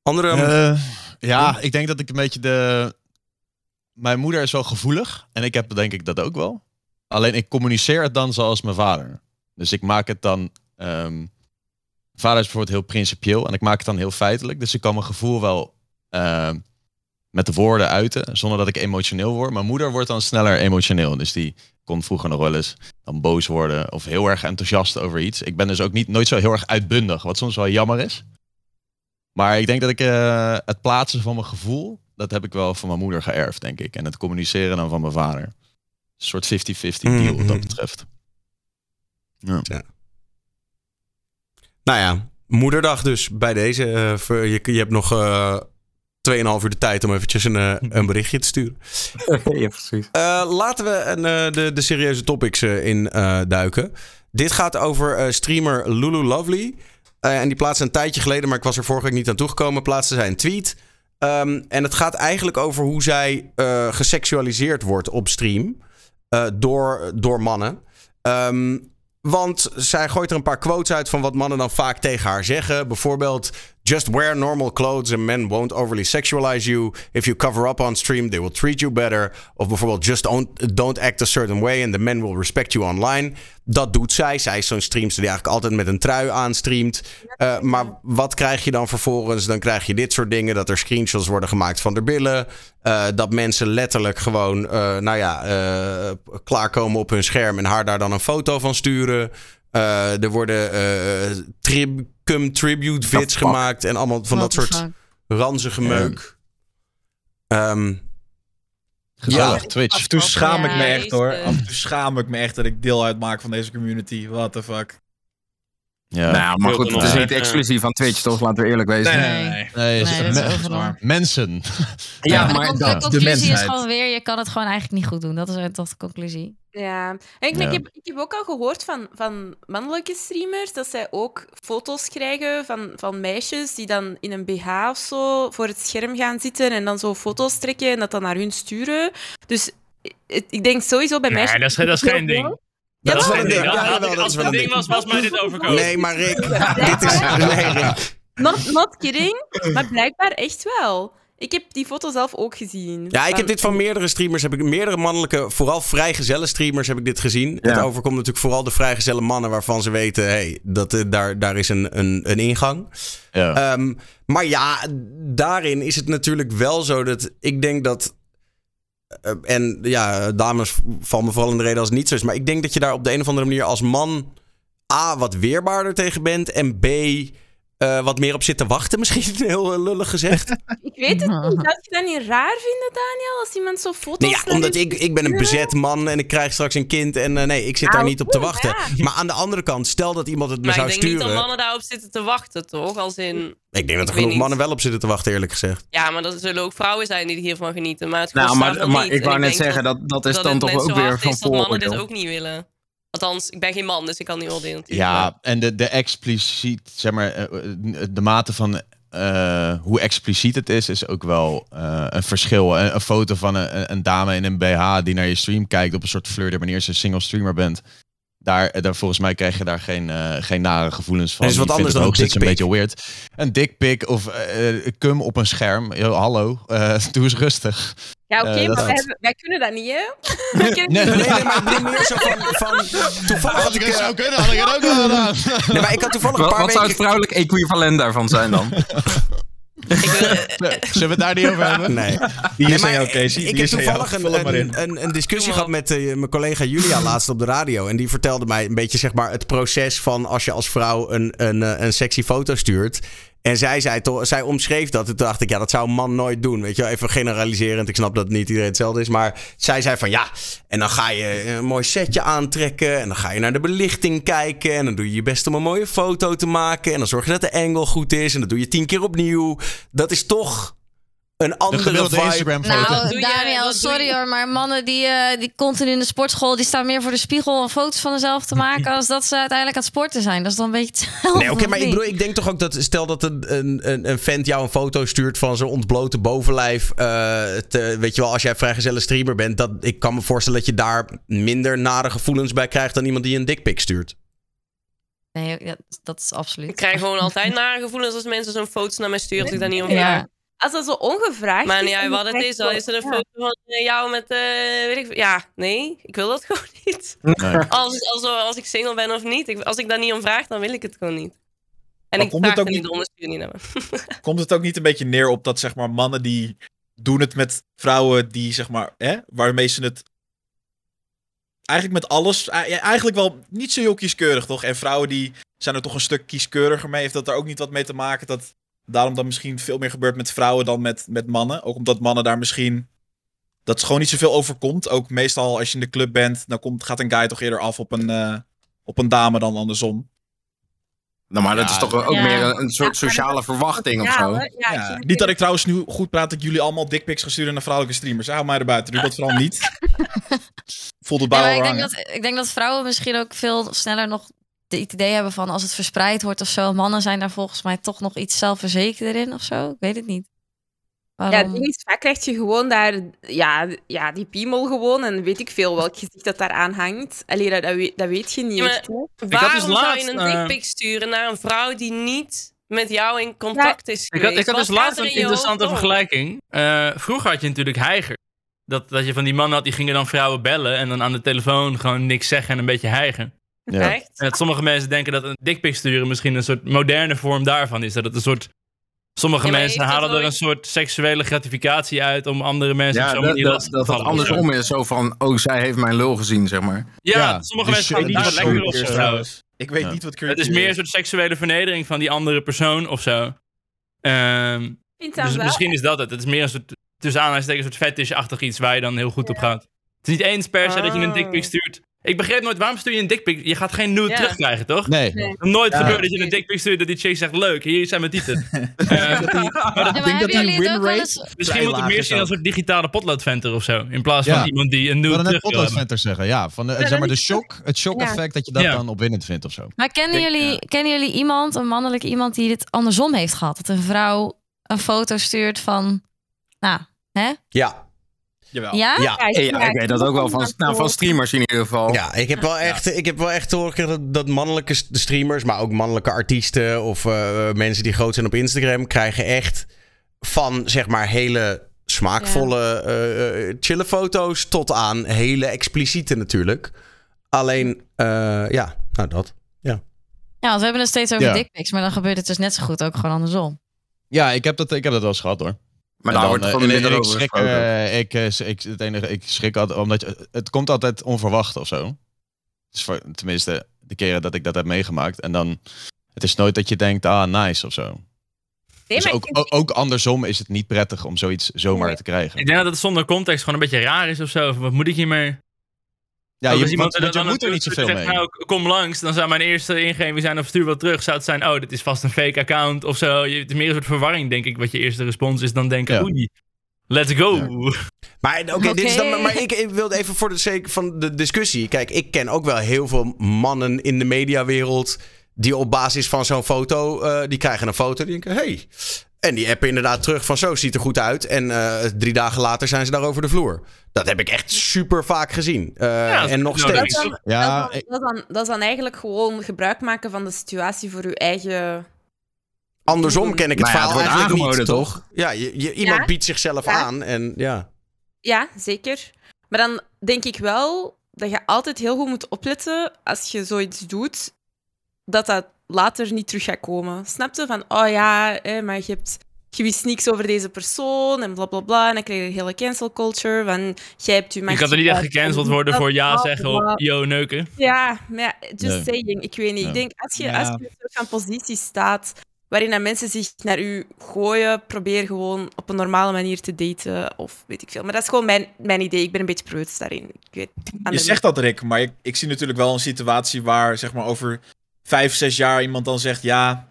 Andere, Eh, ja, ik denk dat ik een beetje de... Mijn moeder is wel gevoelig. En ik heb denk ik dat ook wel. Alleen ik communiceer het dan zoals mijn vader. Dus ik maak het dan... ehm, mijn vader is bijvoorbeeld heel principieel. En ik maak het dan heel feitelijk. Dus ik kan mijn gevoel wel ehm, met de woorden uiten. Zonder dat ik emotioneel word. Mijn moeder wordt dan sneller emotioneel. Dus die kon vroeger nog wel eens dan boos worden. Of heel erg enthousiast over iets. Ik ben dus ook niet, nooit zo heel erg uitbundig. Wat soms wel jammer is. Maar ik denk dat ik eh, het plaatsen van mijn gevoel, dat heb ik wel van mijn moeder geërfd, denk ik. En het communiceren dan van mijn vader. Een soort 50-50 deal wat dat Mhm. betreft. nou ja, moederdag dus bij deze. eh, voor- je, je hebt nog eh 2,5 uur de tijd om eventjes een, een berichtje te sturen. ja, precies. Eh, laten we een, eh, de, de serieuze topics eh, in eh, duiken. Dit gaat over eh, streamer Lulu Lovely. Eh, en die plaatste een tijdje geleden, maar ik was er vorige week niet aan toegekomen, plaatste zij een tweet. Ehm, en het gaat eigenlijk over hoe zij eh, geseksualiseerd wordt op stream eh, door, door mannen. Ehm, want zij gooit er een paar quotes uit van wat mannen dan vaak tegen haar zeggen. Bijvoorbeeld: Just wear normal clothes and men won't overly sexualize you. If you cover up on stream, they will treat you better. Of bijvoorbeeld: Just don't, don't act a certain way and the men will respect you online. Dat doet zij. Zij is zo'n streamster die eigenlijk altijd met een trui aanstreamt. Eh, maar wat krijg je dan vervolgens? Dan krijg je dit soort dingen: dat er screenshots worden gemaakt van de billen. Eh, dat mensen letterlijk gewoon, eh, nou ja, klaarkomen op hun scherm en haar daar dan een foto van sturen. Er worden trib cum tribute vids gemaakt en allemaal van dat soort fuck? ranzige meuk. Ehm, Gezellig, Ja. Twitch. Af en toe schaam ik me echt hoor. Af en toe schaam ik me echt dat ik deel uitmaak van deze community. What the fuck. Ja. Nou, maar goed, het is niet exclusief van Twitch, toch? Laten we eerlijk wezen. Nee, Nee. nee, nee. Nee, Nee, dat mensen. Ja, maar, maar de, dat- de conclusie is gewoon weer, je kan het gewoon eigenlijk niet goed doen. Dat is eh, toch de conclusie. Ja, en ik, Ja. ik, heb, ik heb ook al gehoord van, van mannelijke streamers dat zij ook foto's krijgen van, van meisjes die dan in een BH of zo voor het scherm gaan zitten en dan zo foto's trekken en dat dan naar hun sturen. Dus ik, ik denk sowieso bij Nee, meisjes. dat is, dat is geen ding. Ja, dat is wel een ding. Ja, dat is wel het een ding ding. was, was mij dit overkomen. nee, maar Rick, dit is... Nee, Rick. Not, not kidding, maar blijkbaar echt wel. Ik heb die foto zelf ook gezien. Ja, ik heb dit van meerdere streamers, heb ik meerdere mannelijke, vooral vrijgezelle streamers heb ik dit gezien. Ja. Het overkomt natuurlijk vooral de vrijgezelle mannen waarvan ze weten, hey, dat, eh, daar, daar is een, een, een ingang. Ja. Ehm, maar ja, daarin is het natuurlijk wel zo dat ik denk dat en ja, dames vallen me vooral in de reden als het niet zo is. Maar ik denk dat je daar op de een of andere manier als man A, wat weerbaarder tegen bent. En B, eh, wat meer op zit te wachten. Misschien heel eh, lullig gezegd. Ik weet het niet. Zou je dat niet raar vinden, Daniel? Als iemand zo foto's... Nee, ja, omdat ik, ik ben een bezet man en ik krijg straks een kind. En eh, nee, ik zit daar Nou, niet op te wachten. ja. Maar aan de andere kant, stel dat iemand het me Maar zou ik denk niet sturen. dat mannen daarop zitten te wachten, toch? Als in... Ik denk dat er genoeg niet. mannen wel op zitten te wachten, eerlijk gezegd. Ja, maar dat zullen ook vrouwen zijn die hiervan genieten. Maar het Nou, kost maar, maar niet. ik wou net zeggen, dat, dat is dan toch ook weer van is dat mannen dit vooroordeel. ook niet willen. Althans, ik ben geen man, dus ik kan niet oordelen Ja, en de, de expliciet, zeg maar, eh, de mate van eh, hoe expliciet het is, is ook wel eh, een verschil. Een, een foto van een, een dame in een BH die naar je stream kijkt op een soort flirter wanneer ze single streamer bent. Daar, eh, daar, volgens mij krijg je daar geen, eh, geen nare gevoelens van. Dat is wat anders het dan een hoogstens een dickpic. beetje weird. Een dickpic of eh cum op een scherm. Yo, hallo, eh, doe eens rustig. Ja, oké, maar wij, hebben- wij kunnen dat niet, hè? Nee, Nee, nee, maar ik meer zo van... van toevallig had ik... eh, kunnen, had ik het ook wel gedaan. Nee, maar ik had toevallig een paar wat zou het weken... vrouwelijk equivalent daarvan zijn dan? Zullen we het daar niet over hebben? Nee. Die Nee, is Casey. Ik heb toevallig een, een, een, een discussie gehad met eh, mijn collega Julia laatst op de radio. En die vertelde mij een beetje zeg maar, het proces van als je als vrouw een, een, eh, een sexy foto stuurt. En zij, zei toch, zij omschreef dat. En toen dacht ik, ja, dat zou een man nooit doen. Weet je wel, even generaliserend. Ik snap dat niet iedereen hetzelfde is. Maar zij zei van ja. En dan ga je een mooi setje aantrekken. En dan ga je naar de belichting kijken. En dan doe je je best om een mooie foto te maken. En dan zorg je dat de angle goed is. En dat doe je tien keer opnieuw. Dat is toch een De andere vibe. Instagram foto. Nou, Daniel, sorry hoor, maar mannen die, eh, die continu in de sportschool, die staan meer voor de spiegel om foto's van zichzelf te maken, als dat ze uiteindelijk aan het sporten zijn. Dat is dan een beetje hetzelfde. Nee, oké, maar ik bedoel, ik denk toch ook dat stel dat een, een, een, een vent jou een foto stuurt van zijn ontblote bovenlijf. eh, te, weet je wel, als jij vrijgezelle streamer bent, dat, ik kan me voorstellen dat je daar minder nare gevoelens bij krijgt dan iemand die een dickpic stuurt. Nee, dat is absoluut. Ik krijg gewoon altijd nare gevoelens als mensen zo'n foto's naar mij sturen als ik daar niet om. Ja. Als dat zo ongevraagd Maar is... uit en wat het is. Dan zo- is er een ja. foto van eh, jou met, eh, weet ik. Ja, nee, ik wil dat gewoon niet. Nee. Als, als, als ik single ben of niet. Ik, als ik daar niet om vraag, dan wil ik het gewoon niet. En Maar ik vraag het ook niet niet- om, dus stuur niet naar me. Komt het ook niet een beetje neer op dat zeg maar mannen die doen het met vrouwen die zeg maar, hè, waarmee ze het eigenlijk met alles, ja, eigenlijk wel niet zo heel kieskeurig toch? En vrouwen die zijn er toch een stuk kieskeuriger mee. Heeft dat er ook niet wat mee te maken dat daarom dan misschien veel meer gebeurt met vrouwen dan met, met mannen? Ook omdat mannen daar misschien dat het gewoon niet zoveel overkomt. Ook meestal als je in de club bent, dan komt, gaat een guy toch eerder af op een, eh, op een dame dan andersom. Nou, maar dat Ja, is toch ook ja. meer een, een Ja, soort sociale dat- verwachting of Ja, zo. Ja, Ja, niet dat ik trouwens nu goed praat dat jullie allemaal dickpics gaan sturen naar vrouwelijke streamers. Hou mij erbij. Doe dat vooral niet. Voel de bouw al ik, denk dat, ik denk dat vrouwen misschien ook veel sneller nog het idee hebben van als het verspreid wordt of zo. Mannen zijn daar volgens mij toch nog iets zelfverzekerder in of zo. Ik weet het niet. Ja, Waarom? het ding is, vaak krijg je gewoon daar, ja, ja, die piemel gewoon en weet ik veel welk gezicht dat daar aan hangt. Allee, dat, dat, weet, dat weet je niet Ja, echt, Waarom dus zou je een dickpic sturen naar een vrouw die niet met jou in contact is Ik had, ik had dus laatst een in je hoofd interessante vergelijking. Eh, vroeger had je natuurlijk heiger. Dat, dat je van die mannen had, die gingen dan vrouwen bellen... en dan aan de telefoon gewoon niks zeggen en een beetje hijgen. Ja. Echt? En dat sommige mensen denken dat een dickpic sturen misschien een soort moderne vorm daarvan is. Dat het een soort... Sommige Ja, mensen halen er een soort seksuele gratificatie uit om andere mensen op Ja, zo'n dat, manier dat, het andersom is. Zo van, oh, zij heeft mijn lul gezien, zeg maar. Ja, Ja, sommige die mensen gaan het daar lekker op trouwens. Ik weet Ja. niet wat Het Curry is meer een soort seksuele vernedering van die andere persoon of zo. Ehm, dus wel. misschien is dat het. Het is meer een soort, tussen aanhalingstekens, een soort fetish-achtig iets waar je dan heel goed op gaat. Het is niet eens per se dat je een Oh. stuurt. Ik begreep nooit, waarom stuur je een dickpic? Je gaat geen nude Ja. terugkrijgen, toch? Nee. Nooit Ja. gebeurd dat je een dickpic stuurt dat die chick zegt, leuk, hier zijn mijn tieten. Eh, Ja, maar denk dat hebben die jullie het ook wel win eens... misschien moet het meer is zien als een soort digitale potloodventer of zo. In plaats van Ja. iemand die een Ik nude terug wil hebben. potloodventer zeggen. Ja, van de, Ja, zeg maar de shock, het shock-effect dat je dat Ja. dan opwindend vindt of zo. Maar kennen jullie, kennen jullie iemand, een mannelijke iemand, die dit andersom heeft gehad? Dat een vrouw een foto stuurt van... Nou, hè? Ja, Jawel. Ja? ja. Ja, ik weet dat ook wel van, nou, van streamers in ieder geval. Ja, ik heb wel echt, ik heb wel echt te horen dat, dat mannelijke streamers, maar ook mannelijke artiesten of eh, mensen die groot zijn op Instagram, krijgen echt van zeg maar hele smaakvolle, eh, eh, chille foto's tot aan hele expliciete natuurlijk. Alleen, eh, ja, nou dat. Ja, want we hebben het steeds over Ja. dickpics, maar dan gebeurt het dus net zo goed ook gewoon andersom. Ja, ik heb dat, ik heb dat wel eens gehad hoor. Maar En daar dan, wordt eh, gewoon minder ik over schrik, eh, ik, eh, ik, het enige, ik schrik altijd, omdat je, het komt altijd onverwacht of zo. Dus voor, tenminste, de keren dat ik dat heb meegemaakt. En dan, het is nooit dat je denkt, ah, nice of zo. Nee, dus ook, ik- ook, ook andersom is het niet prettig om zoiets zomaar Nee. te krijgen. Ik denk dat het zonder context gewoon een beetje raar is of zo. Wat moet ik hiermee? Ja, je, als iemand want, want je dan moet er niet zoveel zegt, mee. Nou, kom langs. Dan zou mijn eerste ingeving zijn of stuur wat terug. Zou het zijn, oh, dit is vast een fake account of zo. Je, het is meer een soort verwarring, denk ik, wat je eerste respons is. Dan denken, Ja. oei, let's go. Maar oké, dit is dan. Maar ik, ik wilde even voor de sake van de discussie. Kijk, ik ken ook wel heel veel mannen in de mediawereld. die op basis van zo'n foto. eh, die krijgen een foto. Die denken: hey. En die appen inderdaad terug van zo ziet er goed uit. En eh, drie dagen later zijn ze daar over de vloer. Dat heb ik echt super vaak gezien. Eh, Ja, en nog dat, is steeds. dan, Ja, dat, is dan, dat, is dan, dat is dan eigenlijk gewoon gebruik maken van de situatie voor uw eigen... Andersom ken ik het Maar ja, het verhaal wordt eigenlijk niet, toch? Ja, je, je- iemand Ja. biedt zichzelf Ja. aan. En ja. Ja, zeker. Maar dan denk ik wel dat je altijd heel goed moet opletten als je zoiets doet, dat dat later niet terug gaat komen. Snap je? Van, oh ja, hè, maar je, hebt, je wist niks over deze persoon en bla bla bla. En dan krijg je een hele cancel culture van, jij hebt je Je kan er niet echt gecanceld worden voor ja zeggen op yo neuken. Ja, maar ja, just Nee. saying. Ik weet niet. Ja. Ik denk, als je, Ja. als je in een soort van positie staat waarin dat mensen zich naar u gooien, probeer gewoon op een normale manier te daten of weet ik veel. Maar dat is gewoon mijn, mijn idee. Ik ben een beetje preuts daarin. Ik weet, Je zegt dat, Rick, maar ik, ik zie natuurlijk wel een situatie waar zeg maar over vijf, zes jaar iemand dan zegt ja,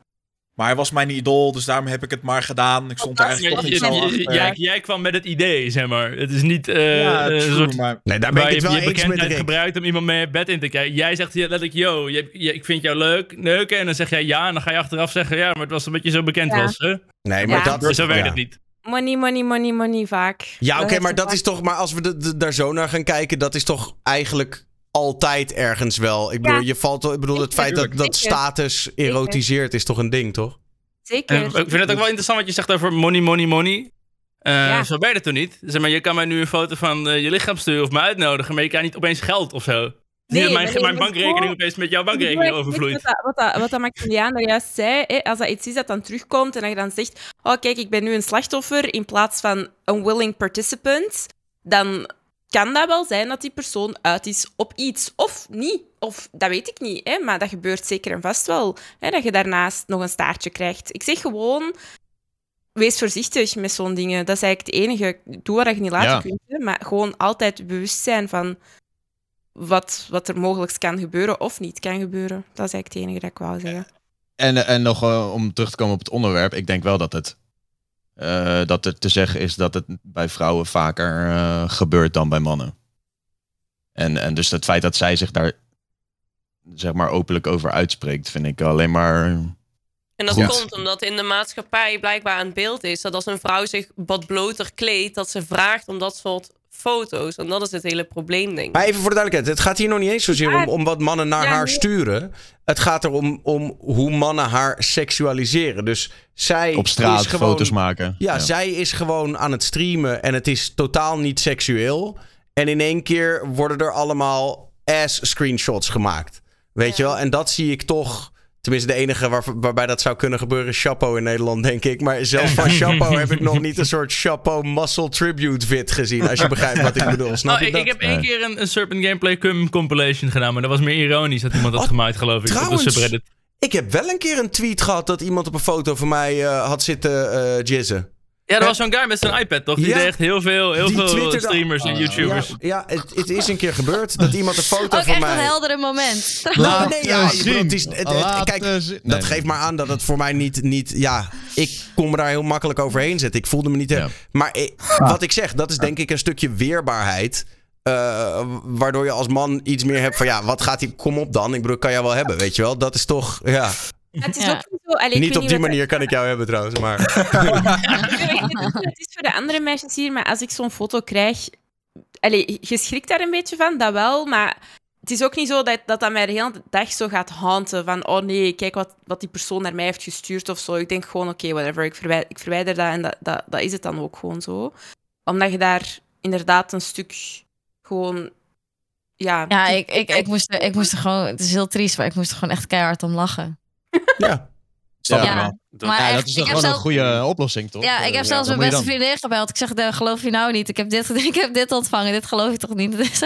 maar hij was mijn idool, dus daarom heb ik het maar gedaan. Ik stond er eigenlijk Je- toch je- niet zo je- achter. jij, jij kwam met het idee, zeg maar. Het is niet eh, ja, een true, soort maar Nee, daar ben ik het je wel je eens met bekendheid gebruikt om iemand mee bed in te krijgen. Jij zegt hier letterlijk, yo, je, je- ik vind jou leuk, neuken. En dan zeg jij ja, en dan ga je achteraf zeggen, ja, maar het was omdat je zo bekend Ja. was. Hè? Nee, maar Ja. dat... Zo werkt ja. het niet. Money, money, money, money, vaak. Ja, oké, maar dat is toch... Maar als we de, de- daar zo naar gaan kijken, dat is toch eigenlijk altijd ergens wel. Ik bedoel, Ja. je valt... Ik bedoel, het feit dat, dat status erotiseert is toch een ding, toch? Zeker. En ik vind het ook wel interessant wat je zegt over money, money, money. Eh, Ja. Zo werkt het toch niet? Zeg maar, je kan mij nu een foto van eh, je lichaam sturen of me uitnodigen, maar je krijgt niet opeens geld of zo. Dat mijn, nee, mijn maar bankrekening opeens met jouw bankrekening overvloeit. Wat, dat, wat, dat, wat dat Maximiliaan daar juist zei, hè, als dat iets is dat dan terugkomt en dat je dan zegt, oh kijk, ik ben nu een slachtoffer in plaats van een willing participant, dan kan dat wel zijn dat die persoon uit is op iets. Of niet. Of dat weet ik niet. Hè, maar dat gebeurt zeker en vast wel. Hè, dat je daarnaast nog een staartje krijgt. Ik zeg gewoon, wees voorzichtig met zo'n dingen. Dat is eigenlijk het enige. Doe wat je niet laten Ja. kunt. hè, Maar gewoon altijd bewust zijn van wat, wat er mogelijk kan gebeuren of niet kan gebeuren. Dat is eigenlijk het enige dat ik wou zeggen. En, en nog eh, om terug te komen op het onderwerp. Ik denk wel dat het, eh, dat er te zeggen is dat het bij vrouwen vaker eh, gebeurt dan bij mannen. En, en dus het feit dat zij zich daar zeg maar openlijk over uitspreekt, vind ik alleen maar... En dat Goed. komt omdat in de maatschappij blijkbaar het beeld is dat als een vrouw zich wat bloter kleedt, dat ze vraagt om dat soort foto's. En dat is het hele probleem, denk ik. Maar even voor de duidelijkheid. Het gaat hier nog niet eens zozeer om, om wat mannen naar Ja, haar nee. sturen. Het gaat erom om hoe mannen haar seksualiseren. Dus zij op straat is gewoon, foto's maken. Ja, zij is gewoon aan het streamen en het is totaal niet seksueel. En in één keer worden er allemaal ass-screenshots gemaakt. Weet je wel? En dat zie ik toch... Tenminste, de enige waar, waarbij dat zou kunnen gebeuren is Chapo in Nederland, denk ik. Maar zelfs van Chapo heb ik nog niet een soort Chapo muscle tribute vid gezien. Als je begrijpt wat ik bedoel. Snap Nou, je ik, dat? ik heb één keer een, een Serpent Gameplay cum compilation gedaan, maar dat was meer ironisch dat iemand dat Oh, gemaakt, geloof ik, op trouwens, de subreddit. Ik heb wel een keer een tweet gehad dat iemand op een foto van mij eh, had zitten eh jizzen. Ja, er was zo'n guy met zijn iPad, toch? Die Ja. deed echt heel veel, heel veel streamers en Ah, YouTubers. Ja, ja het, het is een keer gebeurd dat iemand een foto Ook van echt mij... een heldere moment. Nou, nee, ja, ik zien. bedoel, het is, het- het- Laat, kijk, dat Nee, geeft maar aan dat het voor mij niet, niet... Ja, ik kon me daar heel makkelijk overheen zetten. Ik voelde me niet... Ja. Maar ik- wat ik zeg, dat is denk ik een stukje weerbaarheid. eh, waardoor je als man iets meer hebt van... Ja, wat gaat hij... Kom op dan. Ik bedoel, kan jij wel hebben, weet je wel? Dat is toch... Ja. Het is Ja. ook niet zo... allee, niet op die manier kan ik jou hebben trouwens, maar... het is voor de andere meisjes hier, maar als ik zo'n foto krijg... Allee, je schrikt daar een beetje van, dat wel, maar het is ook niet zo dat dat, dat mij de hele dag zo gaat haunten van oh nee, kijk wat, wat die persoon naar mij heeft gestuurd of zo. Ik denk gewoon, oké, whatever, ik, verwij ik verwijder dat en dat, dat, dat is het dan ook gewoon zo. Omdat je daar inderdaad een stuk gewoon... Ja, Ja, ik, ik, ik, moest, er- ik moest er gewoon... Het is heel triest, maar ik moest er gewoon echt keihard om lachen. Ja. Snap Ja. wel. Dat, Maar Ja, echt, dat is ik toch heb gewoon een zelf- goede oplossing, toch? Ja, ik heb Eh, zelfs mijn beste vriendin gebeld. Ik zeg, "Dat geloof je nou niet. Ik heb dit, ik heb dit ontvangen. Dit geloof je toch niet? Dus,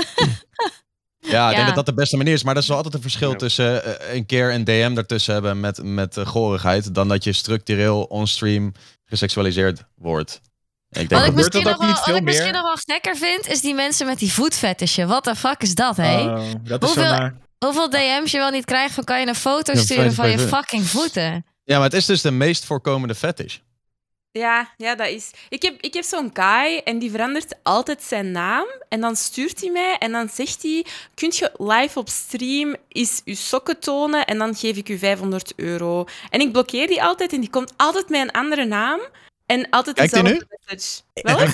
Ja, ik denk dat dat de beste manier is. Maar er is wel altijd een verschil Ja. tussen eh, een keer een DM ertussen hebben met, met eh, gorigheid... dan dat je structureel onstream geseksualiseerd wordt. Ik denk wat ik misschien, dat nog wel, niet wat ik misschien nog wel gekker vind, is die mensen met die voetfetishen. What the fuck is dat, hé? Oh, dat is Hoeveel- naar. Hoeveel DM's je wel niet krijgt van kan je een foto Ja, sturen van je fucking voeten? Ja, maar het is dus de meest voorkomende fetish. Ja, ja, dat is. Ik heb, ik heb zo'n guy en die verandert altijd zijn naam. En dan stuurt hij mij en dan zegt hij: Kunt je live op stream eens je sokken tonen en dan geef ik u 500 euro. En ik blokkeer die altijd en die komt altijd met een andere naam. En altijd Kijkt dezelfde message. Welk?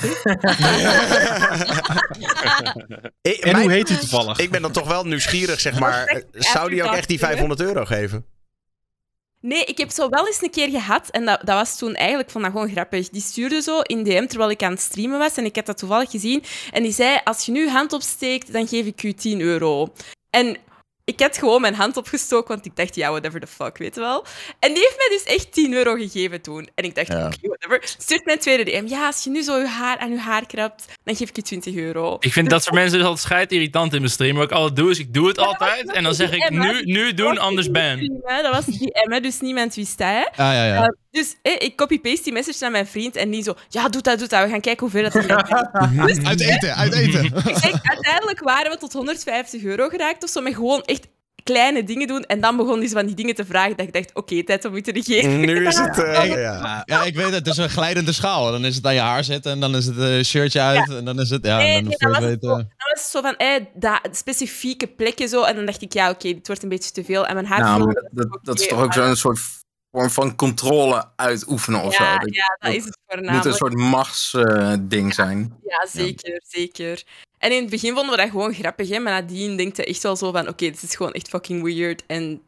Ik- En mijn- hoe heet hij toevallig? Ik ben dan toch wel nieuwsgierig, zeg maar. Zou die ook echt die 500 euro geven? Nee, ik heb zo wel eens een keer gehad. En dat, dat was toen eigenlijk, dat gewoon grappig. Die stuurde zo in DM terwijl ik aan het streamen was. En ik heb dat toevallig gezien. En die zei, als je nu hand opsteekt, dan geef ik u 10 euro. En ik had gewoon mijn hand opgestoken, want ik dacht, ja, whatever the fuck, weet je wel. En die heeft mij dus echt 10 euro gegeven toen. En ik dacht, Ja. oké, whatever. Stuurt mijn tweede DM. Ja, als je nu zo je haar aan je haar krabt, dan geef ik je 20 euro. Ik vind dat soort mensen dus altijd scheidt irritant in mijn stream. Wat ik altijd doe, is ik doe het altijd. En dan zeg ik nu, nu doen, anders ban. Dat was die M, dus niemand wist dat, hè. Ah, ja, ja. Uh, dus eh, ik copy-paste die message naar mijn vriend en die zo, ja, doe dat, doe dat. We gaan kijken hoeveel dat er gaat. Uit eten, uit eten. Ik denk, uiteindelijk waren we tot 150 euro geraakt of zo, met gewoon echt kleine dingen doen. En dan begon hij zo van die dingen te vragen dat ik dacht, oké, tijd om u te negeren. Nu is het... eh, ja. Ja, ik weet het. Het is een glijdende schaal. Dan is het aan je haar zitten en dan is het een shirtje uit. En dan is het, ja, Nee, en dan nee, je was het zo. zo van, eh, dat specifieke plekje zo. En dan dacht ik, ja, oké, dit wordt een beetje te veel. En mijn haar Nou, viel- dat, dat, dat is toch ook zo'n soort vorm van controle uitoefenen of Ja, zo. Dat ja, dat is het moet voornamelijk. een soort machtsding zijn. Ja, zeker, zeker. En in het begin vonden we dat gewoon grappig, hè. Maar nadien denkt je echt wel zo van, oké, dit is gewoon echt fucking weird. En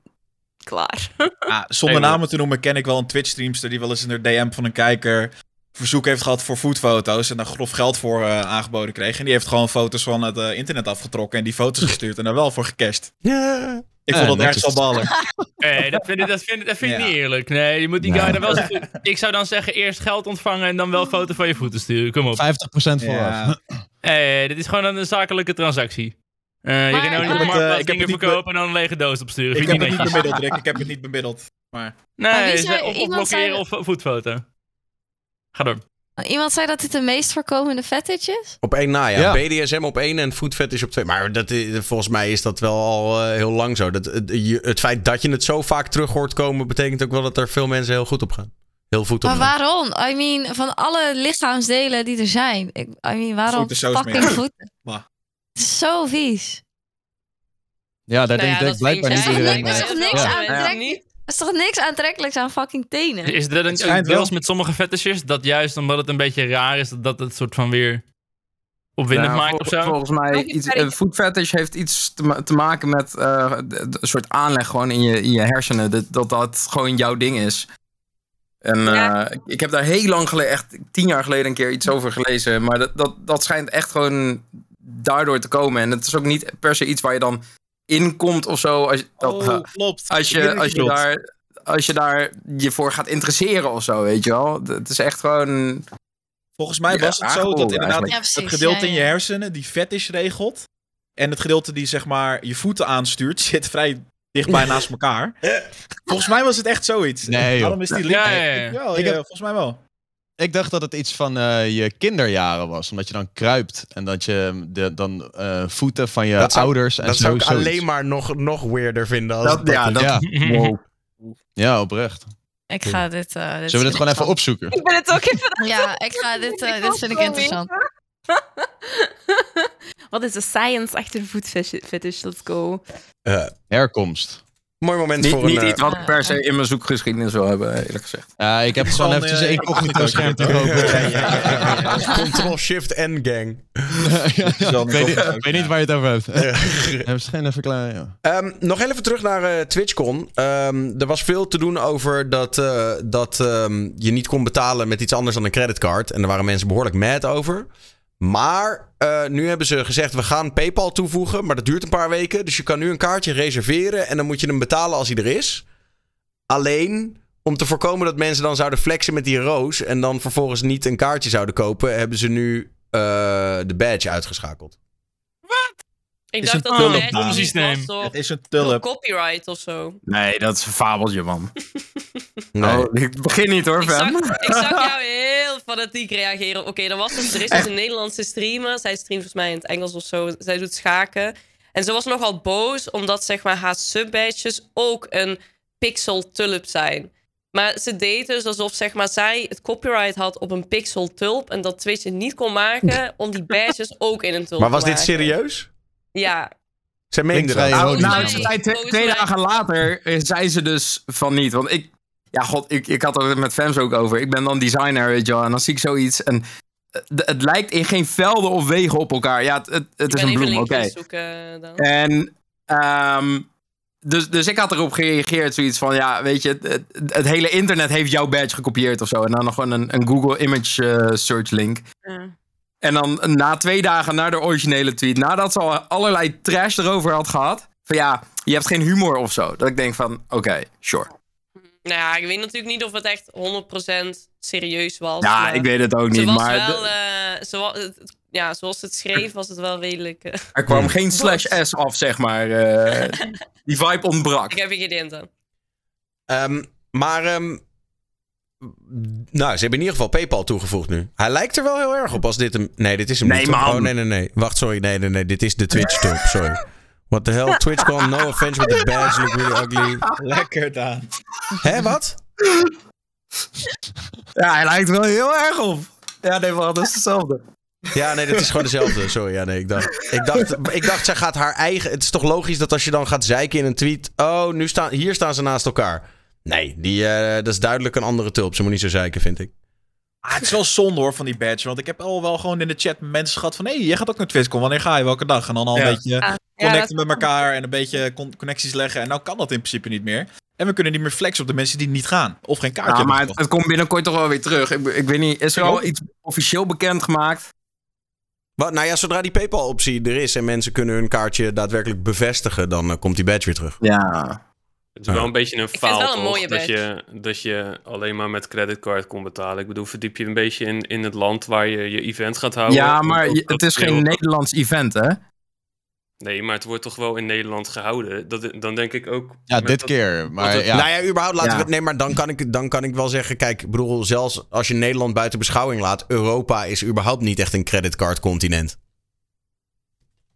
klaar. Ah, zonder namen te noemen ken ik wel een Twitch-streamster die wel eens in de DM van een kijker verzoek heeft gehad voor foodfoto's en daar grof geld voor eh, aangeboden kreeg. En die heeft gewoon foto's van het eh, internet afgetrokken en die foto's gestuurd en daar wel voor gecashed. Ja. Ik vond dat netjes. ergens al ballen. Nee, dat vind ik, dat vind, ik- dat vind ik Ja. niet eerlijk. Nee, je moet die Nee. guy er wel zo- Ik zou dan zeggen, eerst geld ontvangen en dan wel een foto van je voeten sturen. Kom op. 50% vooraf. Ja. Hey, dit is gewoon een zakelijke transactie. Eh je kan nou niet op Ik marktplaats eh, ik heb dingen niet verkopen en dan een lege doos opsturen. Ik Vind heb ik het niet niet bemiddeld, Rick. Ik heb het niet bemiddeld. Maar Nee, zei- of, of iemand zei blokkeren of voetfoto. Ga door. Iemand zei dat dit de meest voorkomende fetish is? Op één na, ja. Ja. BDSM op één en food fetish op twee. Maar dat, volgens mij is dat wel al eh, heel lang zo. Dat, het, je- het feit dat je het zo vaak terug hoort komen... betekent ook wel dat er veel mensen heel goed op gaan. Heel goed op Maar gaan. waarom? I mean, van alle lichaamsdelen die er zijn. Ik, I mean, waarom fucking voeten? Maar. Het is zo vies. Ja, daar Nou ja, denk ik blijkbaar niet iedereen Er is toch niks. Er is toch niks aantrekkelijks aan fucking tenen? Is er een Het schijnt wel. deels met sommige fetishes dat juist omdat het een beetje raar is, dat- dat het soort van weer opwindend Nou, maakt of zo? Volgens mij, iets, iets een food fetish heeft iets te, ma- te maken met eh, een soort aanleg gewoon in je, in je hersenen. Dat, dat dat gewoon jouw ding is. En Ja. eh, ik- ik heb daar heel lang geleden, echt tien jaar geleden, een keer iets over gelezen. Maar dat, dat, dat schijnt echt gewoon daardoor te komen. En het is ook niet per se iets waar je dan in komt of zo. Als, je- dat, oh, klopt. als, je, als, je daar, als je daar je voor gaat interesseren of zo, weet je wel. Het is echt gewoon... Volgens mij Ja, was het zo dat inderdaad eigenlijk. Ja, precies. het gedeelte Ja, in je hersenen die fetish regelt en het gedeelte die zeg maar je voeten aanstuurt zit vrij dichtbij naast elkaar. Volgens mij was het echt zoiets. Nee, joh. Waarom is die link? Ja, ja, ja. Wel, Ik ja, heb- volgens mij wel. Ik dacht dat het iets van eh, je kinderjaren was. Omdat je dan kruipt. En dat je de, dan eh, voeten van je Dat zou- ouders en Dat zo. zou ik zoiets. alleen maar nog, nog weirder vinden. Als Dat, dat ja, dat, Ja. wow. Ja, oprecht. Ik ga dit... eh, dit Zullen we dit gewoon even opzoeken? Ik ben het ook even Ja, ik ga dit, eh, Ik dit vind ik interessant. Wat is de science achter food fetish? Let's go. Eh, Herkomst. Mooi moment Niet, voor niet een... eh, iets wat ik per se in mijn zoekgeschiedenis wil hebben, eerlijk gezegd. Ja, ik heb Het gewoon eventjes eh, een incognito scherm te incognito. kopen. Ja, ja, ja, ja, ja. Control Shift N gang. Ik weet, niet, een ik weet niet waar je het over hebt. Hebben ze geen verklaring? Ja. Ehm, nog even terug naar eh, TwitchCon. Ehm, er was veel te doen over dat, eh, dat ehm, je niet kon betalen met iets anders dan een creditcard. En daar waren mensen behoorlijk mad over. Maar eh, nu hebben ze gezegd, we gaan PayPal toevoegen. Maar dat duurt een paar weken. Dus je kan nu een kaartje reserveren. En dan moet je hem betalen als hij er is. Alleen om te voorkomen dat mensen dan zouden flexen met die roos en dan vervolgens niet een kaartje zouden kopen, hebben ze nu eh, de badge uitgeschakeld. Ik Is dacht een dat het niet Systeem. Het is een tulp. copyright of zo. Nee, dat is een fabeltje, man. Nee. Oh, ik begin niet hoor, Ik zag, ik zag jou heel fanatiek reageren. Oké, er, was dus, er is dus een Nederlandse streamer. Zij streamt volgens mij in het Engels of zo. Zij doet schaken. En ze was nogal boos omdat zeg maar, haar subbadges ook een pixel tulp zijn. Maar ze deed dus alsof zeg maar, zij het copyright had op een pixel tulp. En dat Twitch het niet kon maken om die badges ook in een tulp Maar was te dit maken. serieus? Ja. Meende dat. Nou, nou ze zei twee, volgens twee mij- dagen later eh, zei ze dus van niet. Want ik, ja, god, ik, ik had er met Fems ook over. Ik ben dan designer, weet je wel. En dan zie ik zoiets. En eh, d- het lijkt in geen velden of wegen op elkaar. Ja, het, het, het is een bloem, oké. dan. En ehm, dus, dus ik had erop gereageerd, zoiets van, ja, weet je, het, het, het hele internet heeft jouw badge gekopieerd of zo. En dan nog gewoon een, een Google Image eh, Search link. Ja. En dan na twee dagen naar de originele tweet, nadat ze al allerlei trash erover had gehad, van ja, je hebt geen humor of zo. Dat ik denk van, oké, sure. Nou ja, ik weet natuurlijk niet of het echt 100% serieus was. Ja, ik weet het ook niet, was maar wel, de- eh, ze ja, zoals het schreef, was het wel redelijk. eh, er kwam geen slash S af, zeg maar. eh, die vibe ontbrak. ik heb hier geen aan. Ehm, maar, ehm, nou, ze hebben in ieder geval PayPal toegevoegd nu. Hij lijkt er wel heel erg op als dit hem. Nee, dit is hem Nee, niet. man. Oh, nee, nee, nee. Wacht, sorry. Nee, nee, nee. Dit is de Twitch tulp. Sorry. What the hell? TwitchCon, no offense with the badge, look really ugly. Lekker Daan. Hè, wat? Ja, hij lijkt er wel heel erg op. Ja, nee, maar dat is hetzelfde. Ja, nee, dat is gewoon dezelfde. Sorry, ja, nee, ik dacht, ik dacht, ik dacht, zij gaat haar eigen. Het is toch logisch dat als je dan gaat zeiken in een tweet. Oh, nu staan, hier staan ze naast elkaar. Nee, die, eh, dat is duidelijk een andere tulp. Ze moet niet zo zeiken, vind ik. Ah, het is wel zonde hoor van die badge. Want ik heb al wel gewoon in de chat mensen gehad van... hé, hey, jij gaat ook naar TwitchCon. Wanneer ga je? Welke dag? En dan al Ja. een beetje Ja, connecten met elkaar. En een beetje con- connecties leggen. En nou kan dat in principe niet meer. En we kunnen niet meer flexen op de mensen die niet gaan. Of geen kaartje Ja, hebben maar het, komt binnenkort toch wel weer terug. Ik, ik weet niet, is er Ik al ook. iets officieel bekendgemaakt? Wat, nou ja, zodra die PayPal-optie er is en mensen kunnen hun kaartje daadwerkelijk bevestigen, dan eh, komt die badge weer terug. Ja. Het is wel een beetje een het faal, een mooie Dat badge. je, dat je alleen maar met creditcard kon betalen. Ik bedoel, verdiep je een beetje in, in het land waar je je event gaat houden. Ja, maar dat het is geen Nederlands event, hè? Nee, maar het wordt toch wel in Nederland gehouden. Dat, dan denk ik ook... Ja, dit dat- keer. Maar het- ja, Nou ja, überhaupt laten Ja. we. Nee, maar dan kan, ik, dan kan ik wel zeggen. Kijk, ik bedoel, zelfs als je Nederland buiten beschouwing laat. Europa is überhaupt niet echt een creditcard-continent.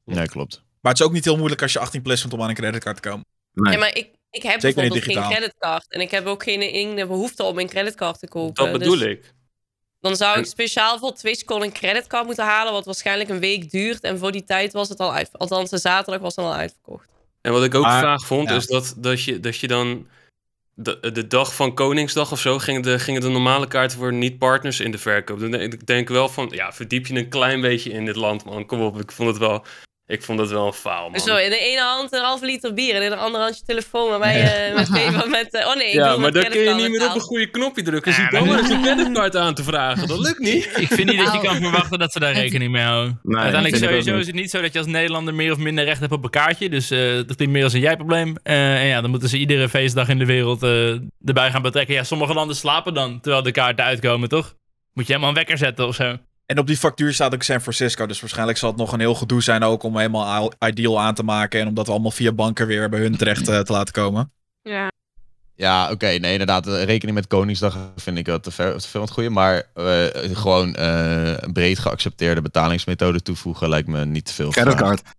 nee, klopt. Maar het is ook niet heel moeilijk als je 18 plus bent om aan een creditcard te komen. Nee. Maar ik, ik heb Zeker bijvoorbeeld geen creditcard. En ik heb ook geen ene behoefte om een creditcard te kopen. Dat bedoel Dus ik. Dan zou ik speciaal voor TwitchCon een creditcard moeten halen. Wat waarschijnlijk een week duurt. En voor die tijd was het al uit. Althans, de zaterdag was het al uitverkocht. En wat ik ook Maar- vaag vond, ja. is dat, dat, je, dat je dan... De, de dag van Koningsdag of zo gingen de, gingen de normale kaarten voor niet-partners in de verkoop. Dan denk ik denk wel van, ja, verdiep je een klein beetje in dit land, man. Kom op, ik vond het wel, ik vond het wel een faal, man. Zo, in de ene hand een halve liter bier. En in de andere hand je telefoon. Waarbij je met eh, oh nee, ik ja, maar dan kun je niet meer op een goede knopje drukken. Zie dan maar eens een creditcard aan te vragen. Dat lukt niet. Ik vind niet dat je Oh. kan verwachten dat ze daar rekening mee houden. Nee, Uiteindelijk sowieso is het niet zo dat je als Nederlander meer of minder recht hebt op een kaartje. Dus eh, dat klinkt meer als een jij-probleem. Eh, en ja, dan moeten ze iedere feestdag in de wereld eh, erbij gaan betrekken. Ja, sommige landen slapen dan, terwijl de kaarten uitkomen, toch? Moet je helemaal een wekker zetten of zo. En op die factuur staat ook San Francisco. Dus waarschijnlijk zal het nog een heel gedoe zijn ook om helemaal ideal aan te maken. En om dat allemaal via banken weer bij hun terecht eh, te laten komen. Ja. Ja, oké. nee, inderdaad. eh, Rekening met Koningsdag vind ik wat te ver, te veel het goede. Maar eh, gewoon eh, een breed geaccepteerde betalingsmethode toevoegen lijkt me niet te veel. Creditcard.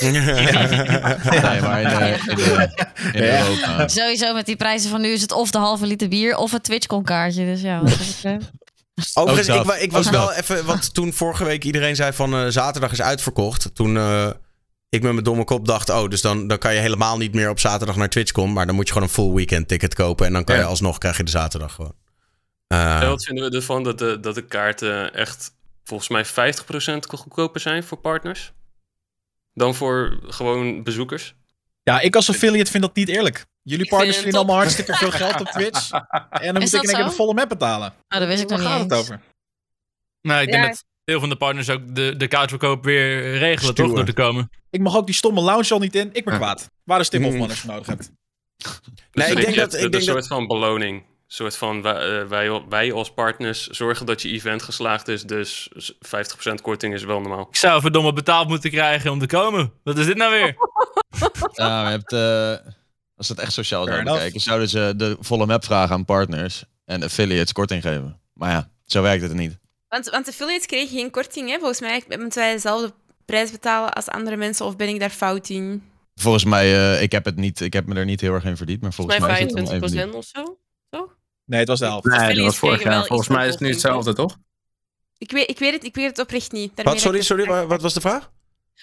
Nee, maar in, de, in, de, in Ja. Europa. Sowieso met die prijzen van nu is het of de halve liter bier of het TwitchCon kaartje. Dus ja, wat dat betreft. Overigens, ik, ik was wel even. Want toen vorige week iedereen zei van eh, zaterdag is uitverkocht. Toen eh, ik met mijn domme kop dacht: oh, dus dan, dan kan je helemaal niet meer op zaterdag naar TwitchCon. Maar dan moet je gewoon een full weekend ticket kopen. En dan kan je alsnog krijg je de zaterdag gewoon. Eh, Ja, wat vinden we ervan dat de, dat de kaarten echt volgens mij 50% goedkoper zijn voor partners? Dan voor gewoon bezoekers? Ja, ik als affiliate vind dat niet eerlijk. Jullie partners verdienen allemaal hartstikke veel geld op Twitch. En dan moet ik in één de volle map betalen. Oh, dat wist ik nog niet gaat het over? Nou, ik denk dat veel van de partners ook de, de kaartverkoop weer regelen, Stuwen. toch? Door te komen. Ik mag ook die stomme lounge al niet in. Ik ben Ja. kwaad. Waar is Tim Mm. Hofman als je nodig hebt? Nee, ik denk dat- ik een denk soort van beloning. Een soort van wij, eh, wij, wij als partners zorgen dat je event geslaagd is. Dus 50% korting is wel normaal. Ik zou verdomme betaald moeten krijgen om te komen. Wat is dit nou weer? Ja, je hebt, eh, als ze het echt sociaal zouden kijken, zouden ze de volle map vragen aan partners en affiliates korting geven. Maar ja, zo werkt het niet. Want, want affiliates kregen geen korting, hè? Volgens mij moeten wij dezelfde prijs betalen als andere mensen, of ben ik daar fout in? Volgens mij, eh, ik heb het niet, ik heb me er niet heel erg in verdiend, maar volgens Volgens mij mij is het dan 25% even of zo. Nee, het was de helft. Nee, dat was vorig jaar. Volgens mij is het nu hetzelfde, toch? Ik weet, ik weet, het, ik weet het oprecht niet. Daarmee Wat, sorry, sorry, wat was de vraag?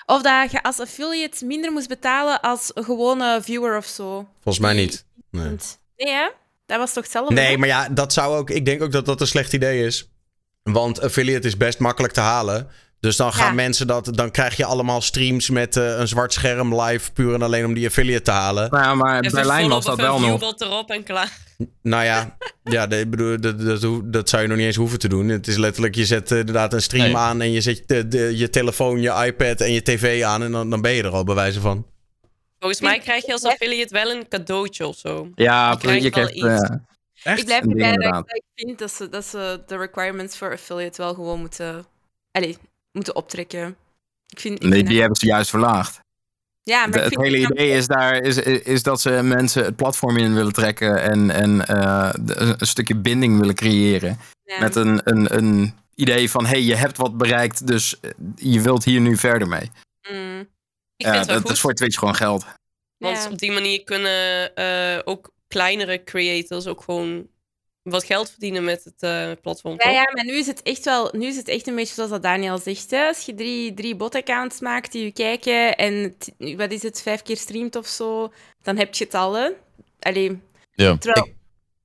Of dat je als affiliate minder moest betalen als gewone viewer of zo. Volgens mij niet. Nee. Nee, hè? Dat was toch hetzelfde? Nee, hè? maar ja, dat zou ook. Ik denk ook dat dat een slecht idee is. Want affiliate is best makkelijk te halen. Dus dan gaan Ja. mensen dat. Dan krijg je allemaal streams met eh, een zwart scherm live. Puur en alleen om die affiliate te halen. Nou ja, maar Even Berlijn was dat wel nog. viewbot erop en klaar. Nou ja, ja ik bedoel, dat, dat, dat zou je nog niet eens hoeven te doen. Het is letterlijk, je zet eh, inderdaad een stream Nee. aan. En je zet de, de- je telefoon, je iPad en je tv aan. En dan, dan ben je er al bij wijze van. Volgens mij krijg je als affiliate wel een cadeautje of zo. Ja, Je krijgt je wel krijgt... iets. eh, Echt? Ik blijf erbij dat ik, vind dat ze, dat ze de requirements voor affiliate wel gewoon moeten, allez, moeten optrekken. Ik vind, ik nee, vind die hebben ze juist verlaagd. ja, maar De- het hele idee is daar is, is dat ze mensen het platform in willen trekken en, en eh, de- een stukje binding willen creëren. ja. Met een, een, een idee van, hey, je hebt wat bereikt, dus eh, je wilt hier nu verder mee. Mm, Ik Ja, vind het wel dat is voor Twitch gewoon geld. Want ja. op die manier kunnen eh, ook kleinere creators ook gewoon wat geld verdienen met het eh, platform. Ja, toch? ja, maar nu is het echt wel, nu is het echt een beetje zoals dat Daniel zegt. Hè? Als je drie, drie bot-accounts maakt die je kijken en t- wat is het, vijf keer streamt of zo, dan heb je het al. Hè? Allee, Ja. terwijl,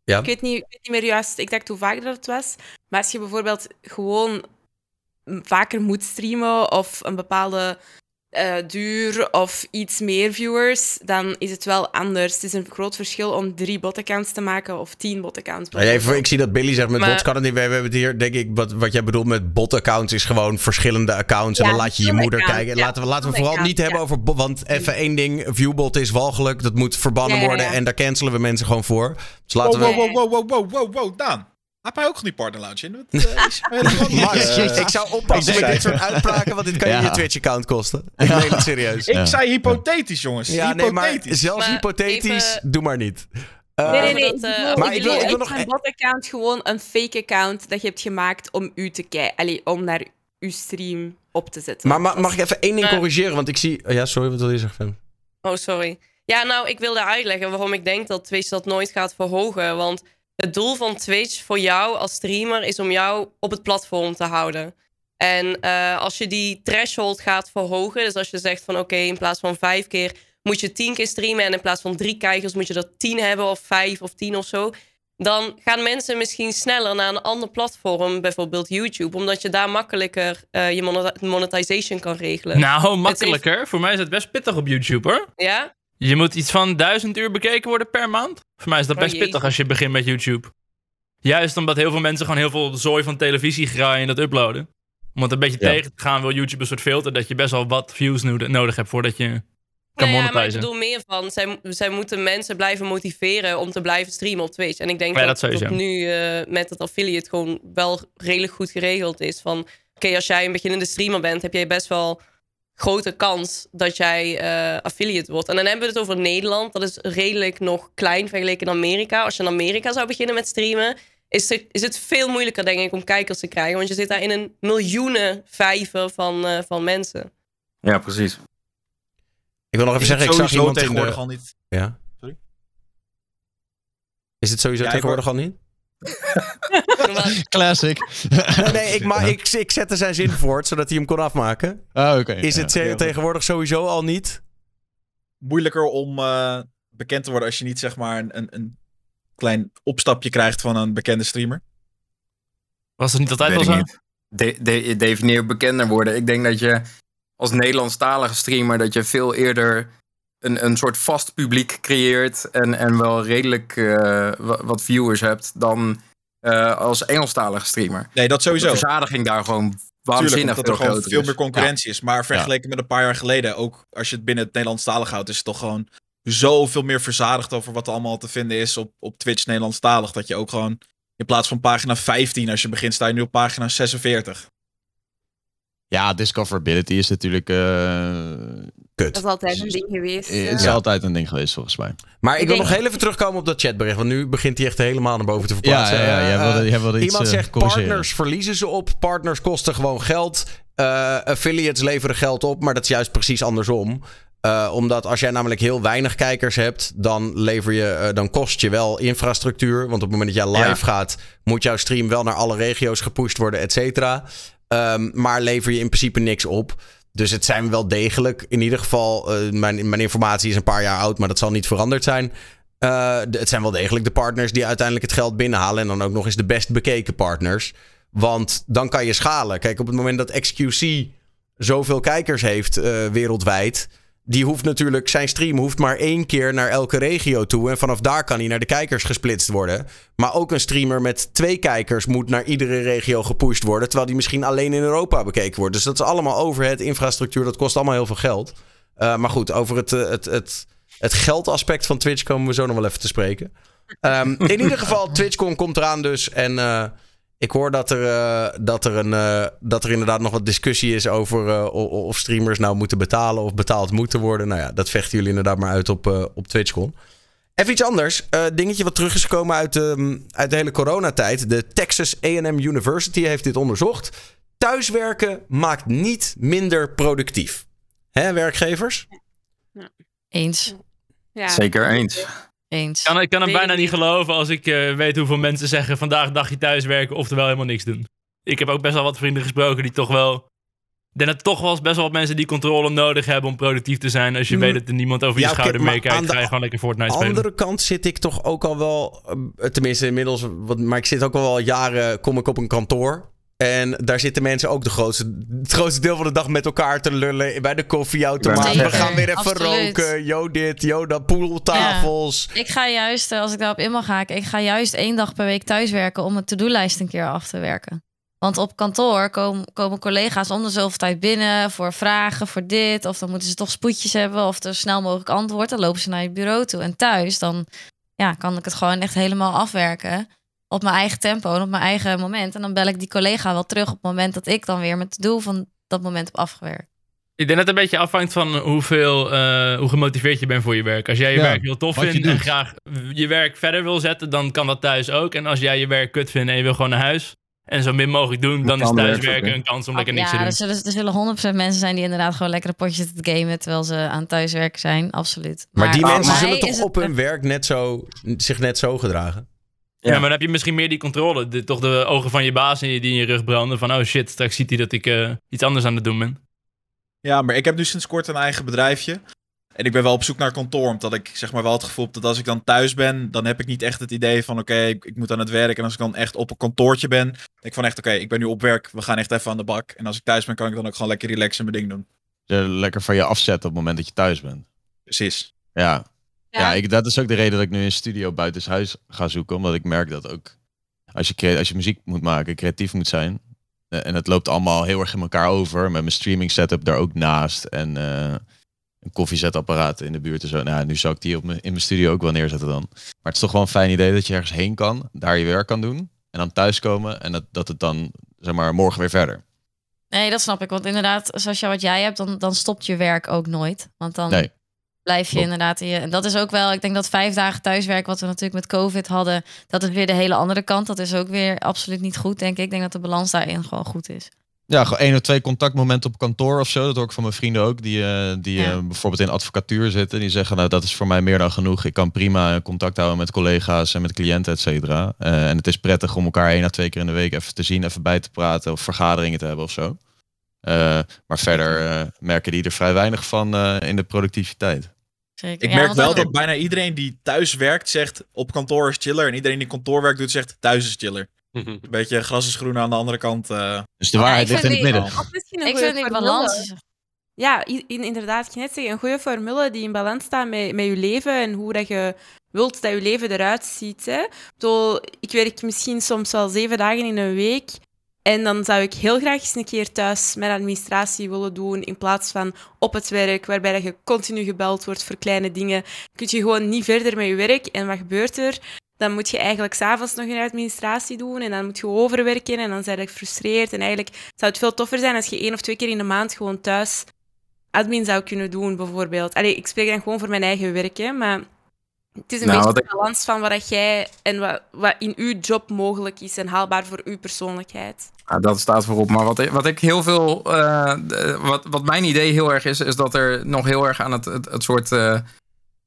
Ja. ik, weet niet, ik weet niet meer juist exact hoe vaak dat het was, maar als je bijvoorbeeld gewoon vaker moet streamen of een bepaalde eh, duur of iets meer viewers, dan is het wel anders. Het is een groot verschil om drie bot-accounts te maken of tien bot-accounts. Ja, even, ik zie dat Billy zegt met Maar- bots kan het niet. We hebben het hier, denk ik, wat, wat jij bedoelt met bot-accounts is gewoon verschillende accounts. en Ja, dan laat je je moeder kijken. ja, Laten we, laten we vooral niet hebben over. Want even één ding: viewbot is walgelijk. Dat moet verbannen Ja, ja, worden. ja. En daar cancelen we mensen gewoon voor. Dus laten Wow, we. wow, wow, wow, wow, wow, wow, Daan. Heb hij ook geen partner lounge in? Wat, eh, Max, eh, ik zou oppassen met dit soort uitspraken, want dit kan je Ja. je Twitch-account kosten. Ik meen het serieus. Ik Ja. zei hypothetisch, jongens. Ja, nee, maar hypothetisch. zelfs Maar hypothetisch, even- doe maar niet. Eh, Nee, nee, nee. dat, eh, ik bedoel, maar ik ik wil- bedoel ik wil nog- een bot-account gewoon een fake account dat je hebt gemaakt om u te kijken. Om naar uw stream op te zetten. Maar ma- mag ik even één ding corrigeren? Want ik zie... oh ja, sorry, wat wil je zeggen? Fem? Oh, sorry. Ja, nou, ik wilde uitleggen waarom ik denk dat Twitch dat nooit gaat verhogen. Want het doel van Twitch voor jou als streamer is om jou op het platform te houden. En eh, als je die threshold gaat verhogen, dus als je zegt van oké, in plaats van vijf keer moet je tien keer streamen en in plaats van drie kijkers moet je er tien hebben of vijf of tien of zo. Dan gaan mensen misschien sneller naar een ander platform, bijvoorbeeld YouTube, omdat je daar makkelijker eh, je monet- monetization kan regelen. Nou, makkelijker. Voor mij is het best pittig op YouTube hoor. Ja? Je moet iets van duizend uur bekeken worden per maand. Voor mij is dat Oh, best jezus. pittig als je begint met YouTube. Juist omdat heel veel mensen gewoon heel veel zooi van televisie graaien en dat uploaden. Om het een beetje Ja. tegen te gaan wil YouTube een soort filter dat je best wel wat views no- nodig hebt voordat je kan Nou ja, maar ik bedoel meer van, zij, zij moeten mensen blijven motiveren om te blijven streamen op Twitch. En ik denk Ja, dat sowieso. nu eh, met het affiliate gewoon wel redelijk goed geregeld is. Van, oké, als jij een beginnende streamer bent, heb jij best wel grote kans dat jij eh, affiliate wordt. En dan hebben we het over Nederland. Dat is redelijk nog klein vergeleken in Amerika. Als je in Amerika zou beginnen met streamen, is het, is het veel moeilijker, denk ik, om kijkers te krijgen. Want je zit daar in een miljoenen vijver van, eh, van mensen. Ja, precies. Ik wil nog even zeggen, ik zag iemand tegenwoordig de... al niet. Ja? Sorry? Is het sowieso Ja, tegenwoordig al niet? Classic. Nee, nee ik, maar ik, ik zette zijn zin voort, zodat hij hem kon afmaken. Ah, oké. Is Ja, het tegenwoordig sowieso al niet? Moeilijker om eh, bekend te worden als je niet zeg maar een, een, een klein opstapje krijgt van een bekende streamer. Was het niet altijd al ik zo? De, de, definieer bekender worden. Ik denk dat je als Nederlandstalige streamer dat je veel eerder een, een soort vast publiek creëert en, en wel redelijk eh, wa- wat viewers hebt dan eh, als Engelstalige streamer. Nee, dat sowieso. De verzadiging daar gewoon Tuurlijk, waanzinnig omdat er veel gewoon veel is. meer concurrentie is. Maar vergeleken met een paar jaar geleden, ook als je het binnen het Nederlandstalig houdt, is het toch gewoon zoveel meer verzadigd over wat er allemaal te vinden is op, op Twitch Nederlandstalig. Dat je ook gewoon in plaats van pagina 15, als je begint, sta je nu op pagina 46. Ja, discoverability is natuurlijk... eh, Kut. Dat is altijd een ding geweest. is ja. Ja. altijd een ding geweest, volgens mij. Maar ik, Ik wil nog heel even terugkomen op dat chatbericht. Want nu begint hij echt helemaal naar boven te verplaatsen. ja, ja, jij Eh, wilde, jij wilde iets Iemand eh, zegt partners verliezen ze op. Partners kosten gewoon geld. Eh, affiliates leveren geld op. Maar dat is juist precies andersom. Eh, omdat als jij namelijk heel weinig kijkers hebt, dan, lever je, eh, dan kost je wel infrastructuur. Want op het moment dat jij live Ja. gaat, moet jouw stream wel naar alle regio's gepusht worden, et cetera. Ehm, maar lever je in principe niks op. Dus het zijn wel degelijk, in ieder geval, eh, mijn, mijn informatie is een paar jaar oud, maar dat zal niet veranderd zijn. Eh, het zijn wel degelijk de partners die uiteindelijk het geld binnenhalen. En dan ook nog eens de best bekeken partners. Want dan kan je schalen. Kijk, op het moment dat XQC zoveel kijkers heeft eh, wereldwijd. Die hoeft natuurlijk, zijn stream hoeft maar één keer naar elke regio toe. En vanaf daar kan hij naar de kijkers gesplitst worden. Maar ook een streamer met twee kijkers moet naar iedere regio gepusht worden. Terwijl die misschien alleen in Europa bekeken wordt. Dus dat is allemaal overhead, infrastructuur. Dat kost allemaal heel veel geld. Eh, maar goed, over het, eh, het, het, het geldaspect van Twitch komen we zo nog wel even te spreken. Ehm, in ieder geval, TwitchCon komt eraan dus. En eh, ik hoor dat er, eh, dat, er een, eh, dat er inderdaad nog wat discussie is over eh, of streamers nou moeten betalen of betaald moeten worden. Nou ja, dat vechten jullie inderdaad maar uit op, eh, op TwitchCon. Even iets anders. Eh, dingetje wat terug is gekomen uit, ehm, uit de hele coronatijd. De Texas A&M University heeft dit onderzocht. Thuiswerken maakt niet minder productief. Hè, werkgevers? Eens. Ja. Zeker eens. Eens. Kan, ik kan hem Weet bijna niet niet. geloven als ik eh, weet hoeveel mensen zeggen vandaag dagje thuiswerken, oftewel helemaal niks doen. Ik heb ook best wel wat vrienden gesproken die toch wel. Ik denk dat toch wel eens best wel wat mensen die controle nodig hebben om productief te zijn. Als je Mm. weet dat er niemand over je Ja, schouder meekijkt, aan de ga je gewoon lekker Fortnite spelen. andere kant zit ik toch ook al wel, eh, tenminste inmiddels, wat, maar ik zit ook al wel jaren, kom ik op een kantoor. En daar zitten mensen ook de grootste, het grootste deel van de dag met elkaar te lullen bij de koffieautomaat. We gaan weer even absoluut. roken, yo dit, yo dat, poeltafels. Ik ga juist, als ik daarop in mag haken, ik ga juist één dag per week thuiswerken om mijn to-do-lijst een keer af te werken. Want op kantoor komen, komen collega's om de zoveel tijd binnen voor vragen, voor dit. Of dan moeten ze toch spoedjes hebben of er snel mogelijk antwoord. Dan lopen ze naar je bureau toe. En thuis, dan ja, kan ik het gewoon echt helemaal afwerken. Op mijn eigen tempo en op mijn eigen moment. En dan bel ik die collega wel terug op het moment dat ik dan weer met doel van dat moment heb afgewerkt. Ik denk dat het een beetje afhangt van hoeveel, eh, hoe gemotiveerd je bent voor je werk. Als jij je Ja, werk heel tof vindt en graag je werk verder wil zetten, dan kan dat thuis ook. En als jij je werk kut vindt en je wil gewoon naar huis en zo min mogelijk doen, dan is thuiswerken een kans om lekker niks te ja, doen. er zullen, er zullen 100% mensen zijn die inderdaad gewoon lekkere potjes zitten te gamen terwijl ze aan het thuiswerken zijn. Absoluut. Maar die voor mensen zullen toch het op hun werk net zo, zich net zo gedragen? Ja. Maar dan heb je misschien meer die controle. De, toch de ogen van je baas in je- die in je rug branden. Van, oh shit, straks ziet hij dat ik eh, iets anders aan het doen ben. Ja, maar ik heb nu sinds kort een eigen bedrijfje. En ik ben wel op zoek naar kantoor, omdat ik zeg maar wel het gevoel heb dat als ik dan thuis ben, dan heb ik niet echt het idee van oké, ik, ik moet aan het werk. En als ik dan echt op een kantoortje ben, denk ik van echt oké, ik ben nu op werk, we gaan echt even aan de bak. En als ik thuis ben, kan ik dan ook gewoon lekker relaxen en mijn ding doen. Lekker van je afzetten op het moment dat je thuis bent. Precies. Ja, Ja. ja. ik, dat is ook de reden dat ik nu een studio buitenshuis ga zoeken. Omdat ik merk dat ook als je, als je muziek moet maken, creatief moet zijn. eh, en het loopt allemaal heel erg in elkaar over. Met mijn streaming setup daar ook naast. En eh, een koffiezetapparaat in de buurt en zo. Nou, nu zou ik die op in mijn studio ook wel neerzetten dan. Maar het is toch wel een fijn idee dat je ergens heen kan. Daar je werk kan doen. En dan thuiskomen. En dat, dat het dan, zeg maar, morgen weer verder. Nee, dat snap ik. Want inderdaad, zoals je wat jij hebt, dan, dan stopt je werk ook nooit. Want dan Nee. Blijf je inderdaad in je... En dat is ook wel, ik denk dat vijf dagen thuiswerk, wat we natuurlijk met COVID hadden, dat is weer de hele andere kant. Dat is ook weer absoluut niet goed, denk ik. Ik denk dat de balans daarin gewoon goed is. Ja, gewoon één of twee contactmomenten op kantoor of zo. Dat hoor ik van mijn vrienden ook. Die, eh, die Ja. eh, bijvoorbeeld in advocatuur zitten. Die zeggen, nou dat is voor mij meer dan genoeg. Ik kan prima contact houden met collega's en met cliënten, et cetera. Eh, en het is prettig om elkaar één à twee keer in de week even te zien. Even bij te praten of vergaderingen te hebben of zo. Maar verder merken die er vrij weinig van in de productiviteit. Zeker. Ik Ja, merk wel dat- bijna iedereen die thuis werkt zegt op kantoor is chiller. En iedereen die kantoorwerk doet zegt thuis is chiller. Een beetje gras is groen aan de andere kant. eh. Dus de Ja, waarheid ik ligt in het midden. Ik vind die balans... Ja, inderdaad, net zeggen, een goede formule die in balans staat met, met je leven en hoe dat je wilt dat je leven eruit ziet. Hè. Ik werk misschien soms wel zeven dagen in een week. En dan zou ik heel graag eens een keer thuis mijn administratie willen doen in plaats van op het werk, waarbij je continu gebeld wordt voor kleine dingen. Kun je gewoon niet verder met je werk. En wat gebeurt er? Dan moet je eigenlijk s'avonds nog een administratie doen en dan moet je overwerken en dan ben je gefrustreerd. En eigenlijk zou het veel toffer zijn als je één of twee keer in de maand gewoon thuis admin zou kunnen doen, bijvoorbeeld. Allee, ik spreek dan gewoon voor mijn eigen werk, hè, maar het is een Nou, beetje de balans van wat dat jij en wat, wat in uw job mogelijk is en haalbaar voor uw persoonlijkheid. Ja, dat staat voorop. Maar wat ik, wat ik heel veel. eh, wat, wat mijn idee heel erg is, is dat er nog heel erg aan het, het, het soort eh,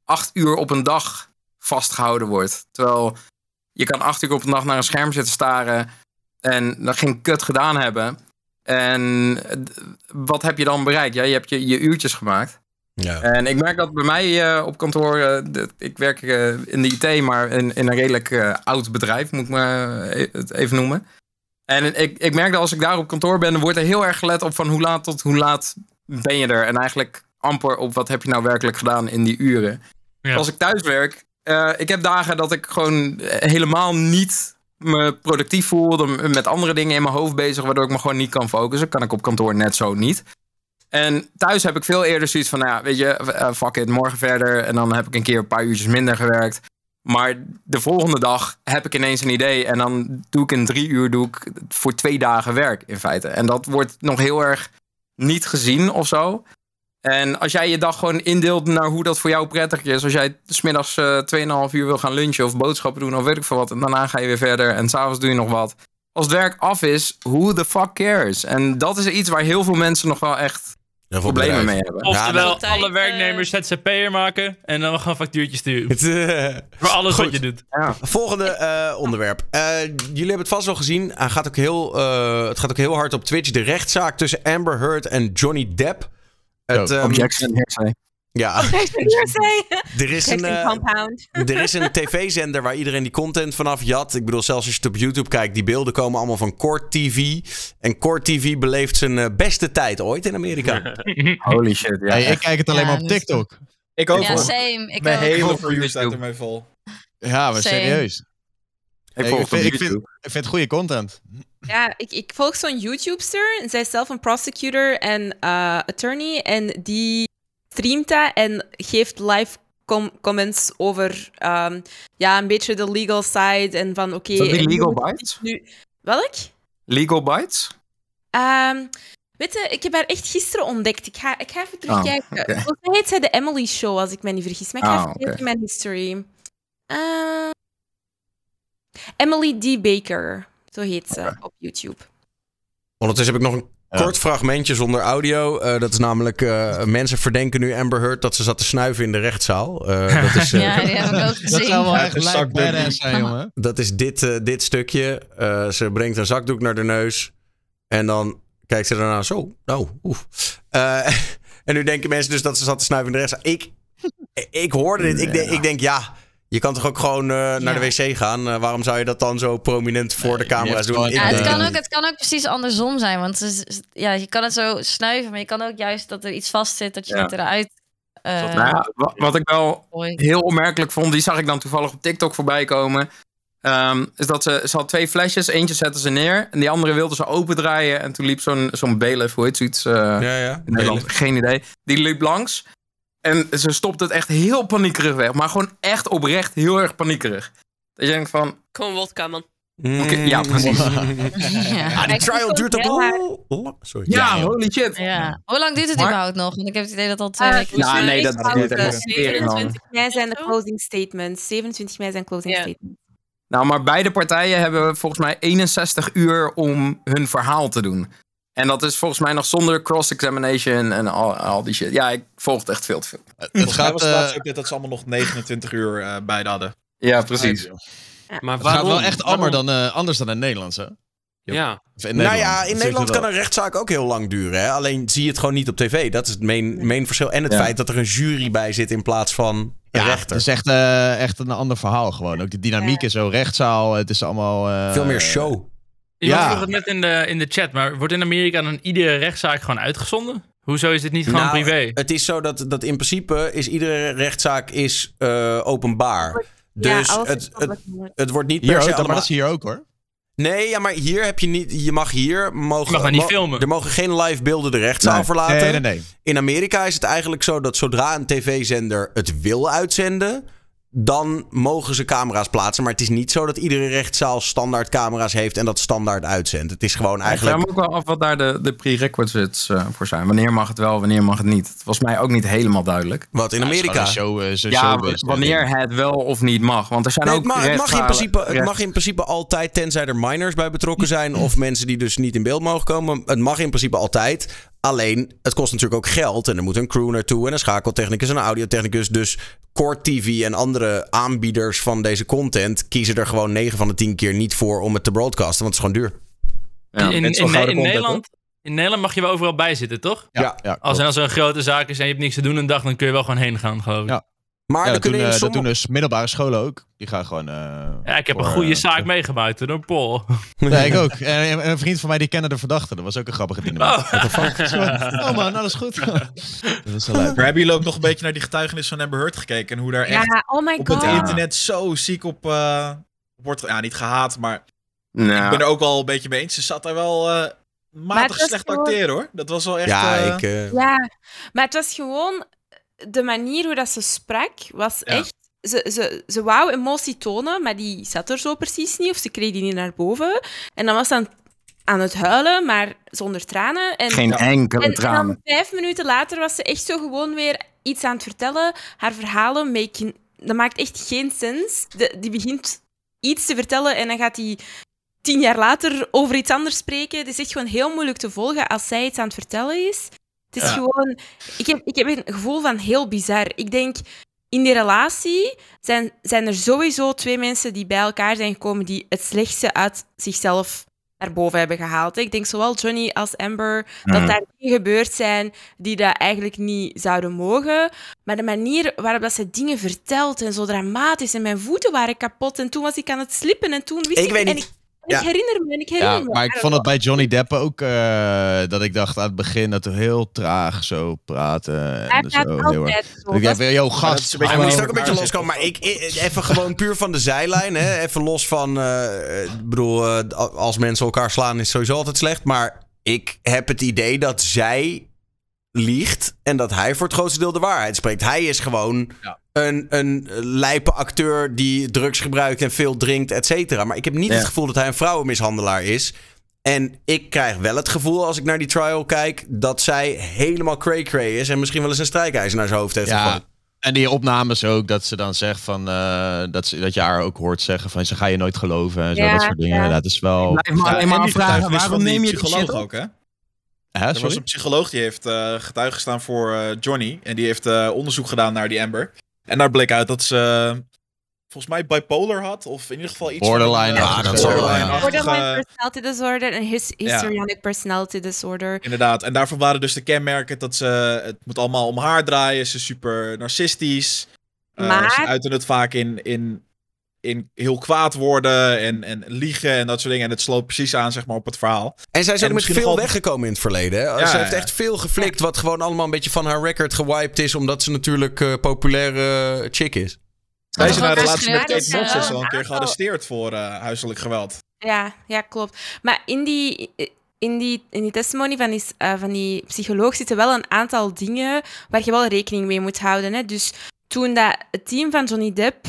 acht uur op een dag vastgehouden wordt. Terwijl je kan acht uur op een dag naar een scherm zitten staren en dan geen kut gedaan hebben. En wat heb je dan bereikt? Ja, je hebt je, je uurtjes gemaakt. Ja. En ik merk dat bij mij eh, op kantoor, eh, de- ik werk eh, in de IT, maar in, in een redelijk oud bedrijf, moet ik maar eh, het even noemen. En ik, ik merk dat als ik daar op kantoor ben, dan wordt er heel erg gelet op van hoe laat tot hoe laat ben je er. En eigenlijk amper op wat heb je nou werkelijk gedaan in die uren. Ja. Als ik thuis werk, ik heb dagen dat ik gewoon helemaal niet me productief voel, dan met andere dingen in mijn hoofd bezig, waardoor ik me gewoon niet kan focussen. Kan ik op kantoor net zo niet. En thuis heb ik veel eerder zoiets van, nou ja, weet je, eh, fuck it, morgen verder. En dan heb ik een keer een paar uurtjes minder gewerkt. Maar de volgende dag heb ik ineens een idee. En dan doe ik in drie uur doe ik voor twee dagen werk in feite. En dat wordt nog heel erg niet gezien of zo. En als jij je dag gewoon indeelt naar hoe dat voor jou prettig is. Als jij smiddags eh 2,5 uur wil gaan lunchen of boodschappen doen of weet ik veel wat. En daarna ga je weer verder en s'avonds doe je nog wat. Als het werk af is, who the fuck cares? En dat is iets waar heel veel mensen nog wel echt Heel veel problemen mee bedrijven. hebben. Oftewel, Ja, alle werknemers ZZP'er maken en dan gewoon factuurtjes sturen. Het, eh, Voor alles Goed. wat je doet. Ja. Volgende eh, onderwerp. Eh, jullie hebben het vast wel gezien. Hij gaat ook heel, eh, het gaat ook heel hard op Twitch. De rechtszaak tussen Amber Heard en Johnny Depp. Het, Oh, ehm, Objection, hearsay. Ja, Hearsay. er is een, eh, er is een tv-zender waar iedereen die content vanaf jat. Ik bedoel, zelfs als je het op YouTube kijkt, die beelden komen allemaal van Court TV. En Court TV beleeft zijn eh, beste tijd ooit in Amerika. Holy shit, ja. Hey, ik kijk het alleen Ja, maar op TikTok. Ik ook Ja, same. Ik Mijn ook. hele op staat ermee vol. Ja, maar Same. serieus. ik Hey, volg ik, vind, ik, YouTube. vind, ik vind het goede content. Ja, ik, ik volg zo'n YouTubester. En zij is zelf een prosecutor en eh, attorney. En die streamt dat en geeft live com- comments over ehm, ja, een beetje de legal side. En van oké. Die Legal hoe- Bites? Nu, welk? Legal Bites? Ehm, weet je, ik heb haar echt gisteren ontdekt. Ik ga, ik ga even Oh, terugkijken. Volgens mij heet zij de Emily Show, als ik me niet vergis. Maar ik ga Ah, even kijken in mijn history. Eh, Emily D. Baker, zo heet ze op YouTube. Ondertussen heb ik nog een. Kort fragmentje zonder audio. Eh, dat is namelijk, eh, mensen verdenken nu Amber Heard dat ze zat te snuiven in de rechtszaal. Eh, dat, is, eh, Ja, die heb ik ook Dat gezien. zou wel echt badass zijn, jongen. dat is dit, eh, dit stukje. Eh, ze brengt een zakdoek naar de neus. En dan kijkt ze daarna zo. Nou, oef. Eh, en nu denken mensen dus dat ze zat te snuiven in de rechtszaal. Ik, ik hoorde dit. Ik, denk, ik denk, ja, je kan toch ook gewoon eh, naar Ja. de wc gaan. Eh, waarom zou je dat dan zo prominent voor de camera's doen? Ja, het, kan ook, het kan ook precies andersom zijn. Want het is- ja, je kan het zo snuiven, maar je kan ook juist dat er iets vast zit dat je Ja. het eruit. eh, Nou wat ik wel heel opmerkelijk vond, die zag ik dan toevallig op TikTok voorbij komen. ehm, is dat ze, ze had twee flesjes, eentje zette ze neer en die andere wilde ze opendraaien. En toen liep zo'n zo'n bailiff, hoe heet zoiets? eh, ja, ja. in Nederland, geen idee. Die liep langs en ze stopte het echt heel paniekerig weg. Maar gewoon echt oprecht heel erg paniekerig. Dat je denkt van, Gewoon wodka, man. Oké, ja, precies. Ja. Ah, die Ik trial duurt lang. Sorry. ja, holy shit. Ja. Hoe lang duurt het Maar- überhaupt nog? Want ik heb het idee dat al twee Ah, weken Nou, nee, dat is duurt het echt ook, een eh, tering lang. 27 mei zijn de closing statements. 27 mei zijn closing statements. Nou, maar beide partijen hebben volgens mij 61 uur om hun verhaal te doen. En dat is volgens mij nog zonder cross-examination en al, al die shit. Ja, ik volg het echt veel te veel. Het Volgens mij gaat, was het eh, ook net dat ze allemaal nog 29 uur eh bij hadden. Ja, precies. Maar het gaat waarom? wel echt amper dan, eh, anders dan in het Nederlands, hè? Ja. Of in Nou Nederland. ja, in Nederland er kan een rechtszaak ook heel lang duren. Hè? Alleen zie je het gewoon niet op tv. Dat is het main, main verschil. En het Ja. feit dat er een jury bij zit in plaats van een Ja, rechter. het is echt, eh, echt een ander verhaal gewoon. Ook de dynamiek Ja. is zo rechtszaal. Het is allemaal... eh, Veel meer show. Iemand Ja. vroeg het net in de, in de chat, maar wordt in Amerika dan iedere rechtszaak gewoon uitgezonden? Hoezo is dit niet gewoon Nou, privé? Het is zo dat, dat in principe is iedere rechtszaak is, eh, openbaar. Dus ja, alles het, is het, het wordt niet Hier per ook, se maar allemaal... dat is hier ook hoor. Nee, ja, maar hier heb je niet. Je mag hier. Mogen, Je mag daar niet mo- filmen. Er mogen geen live beelden de rechtszaal Nee. verlaten. Nee, nee, nee. In Amerika is het eigenlijk zo dat zodra een tv-zender het wil uitzenden, dan mogen ze camera's plaatsen. Maar het is niet zo dat iedere rechtszaal standaard camera's heeft en dat standaard uitzendt. Het is gewoon Ik eigenlijk. vraag me ook wel af wat daar de, de prerequisites eh, voor zijn. Wanneer mag het wel, wanneer mag het niet? Het was mij ook niet helemaal duidelijk. Wat in Ja, Amerika. gewoon een show, eh, Ja, wanneer denk ik. het wel of niet mag. Want er zijn Nee, ook het, mag, het, mag in principe, het mag in principe altijd, tenzij er minors bij betrokken zijn. of mensen die dus niet in beeld mogen komen. Het mag in principe altijd. Alleen, het kost natuurlijk ook geld. En er moet een crew naartoe. En een schakeltechnicus en een audiotechnicus. Dus Core TV en andere aanbieders van deze content. kiezen er gewoon 9 van de 10 keer niet voor om het te broadcasten. Want het is gewoon duur. Ja, in, het in, gouden in content, Nederland, in Nederland mag je wel overal bij zitten, toch? Ja, Ja. Als, en als er een grote zaak is en je hebt niks te doen een dag, dan kun je wel gewoon heen gaan, geloof ik. Ja. Maar Ja, dat, doen, eh, dat doen dus middelbare scholen ook. Die gaan gewoon... eh, Ja, ik heb voor, een goede eh, zaak meegemaakt door Paul. Nee, ik ook. En en een vriend van mij die kende de verdachte. Dat was ook een grappige dynamiek. Oh. Oh man, alles goed. dat is wel leuk. Maar hebben jullie ook nog een beetje naar die getuigenis van Amber Heard gekeken? En hoe daar echt Ja, oh my op god. het internet zo ziek op eh, wordt... Ja, niet gehaat, maar Nou, ik ben er ook wel een beetje mee eens. Ze zat daar wel eh, matig slecht gewoon- acteren, hoor. Dat was wel echt... ja, ik. Ja, maar het was gewoon de manier hoe dat ze sprak, was Ja. echt. Ze, ze, ze wou emotie tonen, maar die zat er zo precies niet, of ze kreeg die niet naar boven. En dan was ze aan, aan het huilen, maar zonder tranen. En, geen enkele en, en tranen. dan vijf minuten later was ze echt zo gewoon weer iets aan het vertellen. Haar verhalen maken, dat maakt echt geen sens. De, die begint iets te vertellen en dan gaat hij tien jaar later over iets anders spreken. Het is echt gewoon heel moeilijk te volgen als zij iets aan het vertellen is. Het is Ja. gewoon... Ik heb, ik heb een gevoel van heel bizar. Ik denk, in die relatie zijn, zijn er sowieso twee mensen die bij elkaar zijn gekomen die het slechtste uit zichzelf naar boven hebben gehaald. Ik denk zowel Johnny als Amber dat daar dingen gebeurd zijn die dat eigenlijk niet zouden mogen. Maar de manier waarop dat ze dingen vertelt en zo dramatisch en mijn voeten waren kapot en toen was ik aan het slippen en toen wist ik... Ik weet niet. Ik, en ik Ja. herinner me ik herinner Ja, me. maar ik vond het bij Johnny Depp ook eh, dat ik dacht aan het begin dat we heel traag zo praten. Hij En zo, heel erg. Ik yo, dat is gast. een beetje Hij hallo. moest ook een beetje loskomen. Maar ik, ik- even gewoon puur van de zijlijn. Hè? Even los van. eh, ik bedoel, eh, als mensen elkaar slaan is het sowieso altijd slecht. Maar ik heb het idee dat zij liegt. En dat hij voor het grootste deel de waarheid spreekt. Hij is gewoon Ja. Een, een lijpe acteur die drugs gebruikt en veel drinkt, et cetera. Maar ik heb niet Ja. het gevoel dat hij een vrouwenmishandelaar is. En ik krijg wel het gevoel als ik naar die trial kijk. dat zij helemaal cray-cray is. En misschien wel eens een strijkijzer naar zijn hoofd heeft Ja, gegooid. en die opnames ook, dat ze dan zegt van, eh, dat, ze, dat je haar ook hoort zeggen van, ze ga je nooit geloven en zo, Ja, dat soort dingen. ja. Dat is wel... Blijf maar alleen maar afvragen, waarom neem je die psycholoog ook, hè? Hè, Er was een psycholoog die heeft eh getuige gestaan voor eh, Johnny. En die heeft eh, onderzoek gedaan naar die Amber. En daar bleek uit dat ze eh, volgens mij bipolar had. Of in ieder geval iets Borderline, van, eh, ja, dat zal wel, ja. borderline-achtige- Borderline personality disorder en his histrionic personality disorder. Inderdaad. En daarvan waren dus de kenmerken dat ze... Het moet allemaal om haar draaien. Ze is super narcistisch. Eh, Maar- Ze uiten het vaak in, in, in heel kwaad worden en, en liegen en dat soort dingen. En het sloot precies aan, zeg maar, op het verhaal. En zij is ook met veel weggekomen in het verleden. Hè? Ja, ze heeft ja. echt veel geflikt, wat gewoon allemaal een beetje van haar record gewiped is, omdat ze natuurlijk eh populaire chick is. Zij is in een relatie met Kate Moss is al een keer gearresteerd voor eh, huiselijk geweld. Ja, ja, klopt. Maar in die, in die, in die testimony van die, eh, van die psycholoog zitten wel een aantal dingen waar je wel rekening mee moet houden. Hè. Dus toen dat het team van Johnny Depp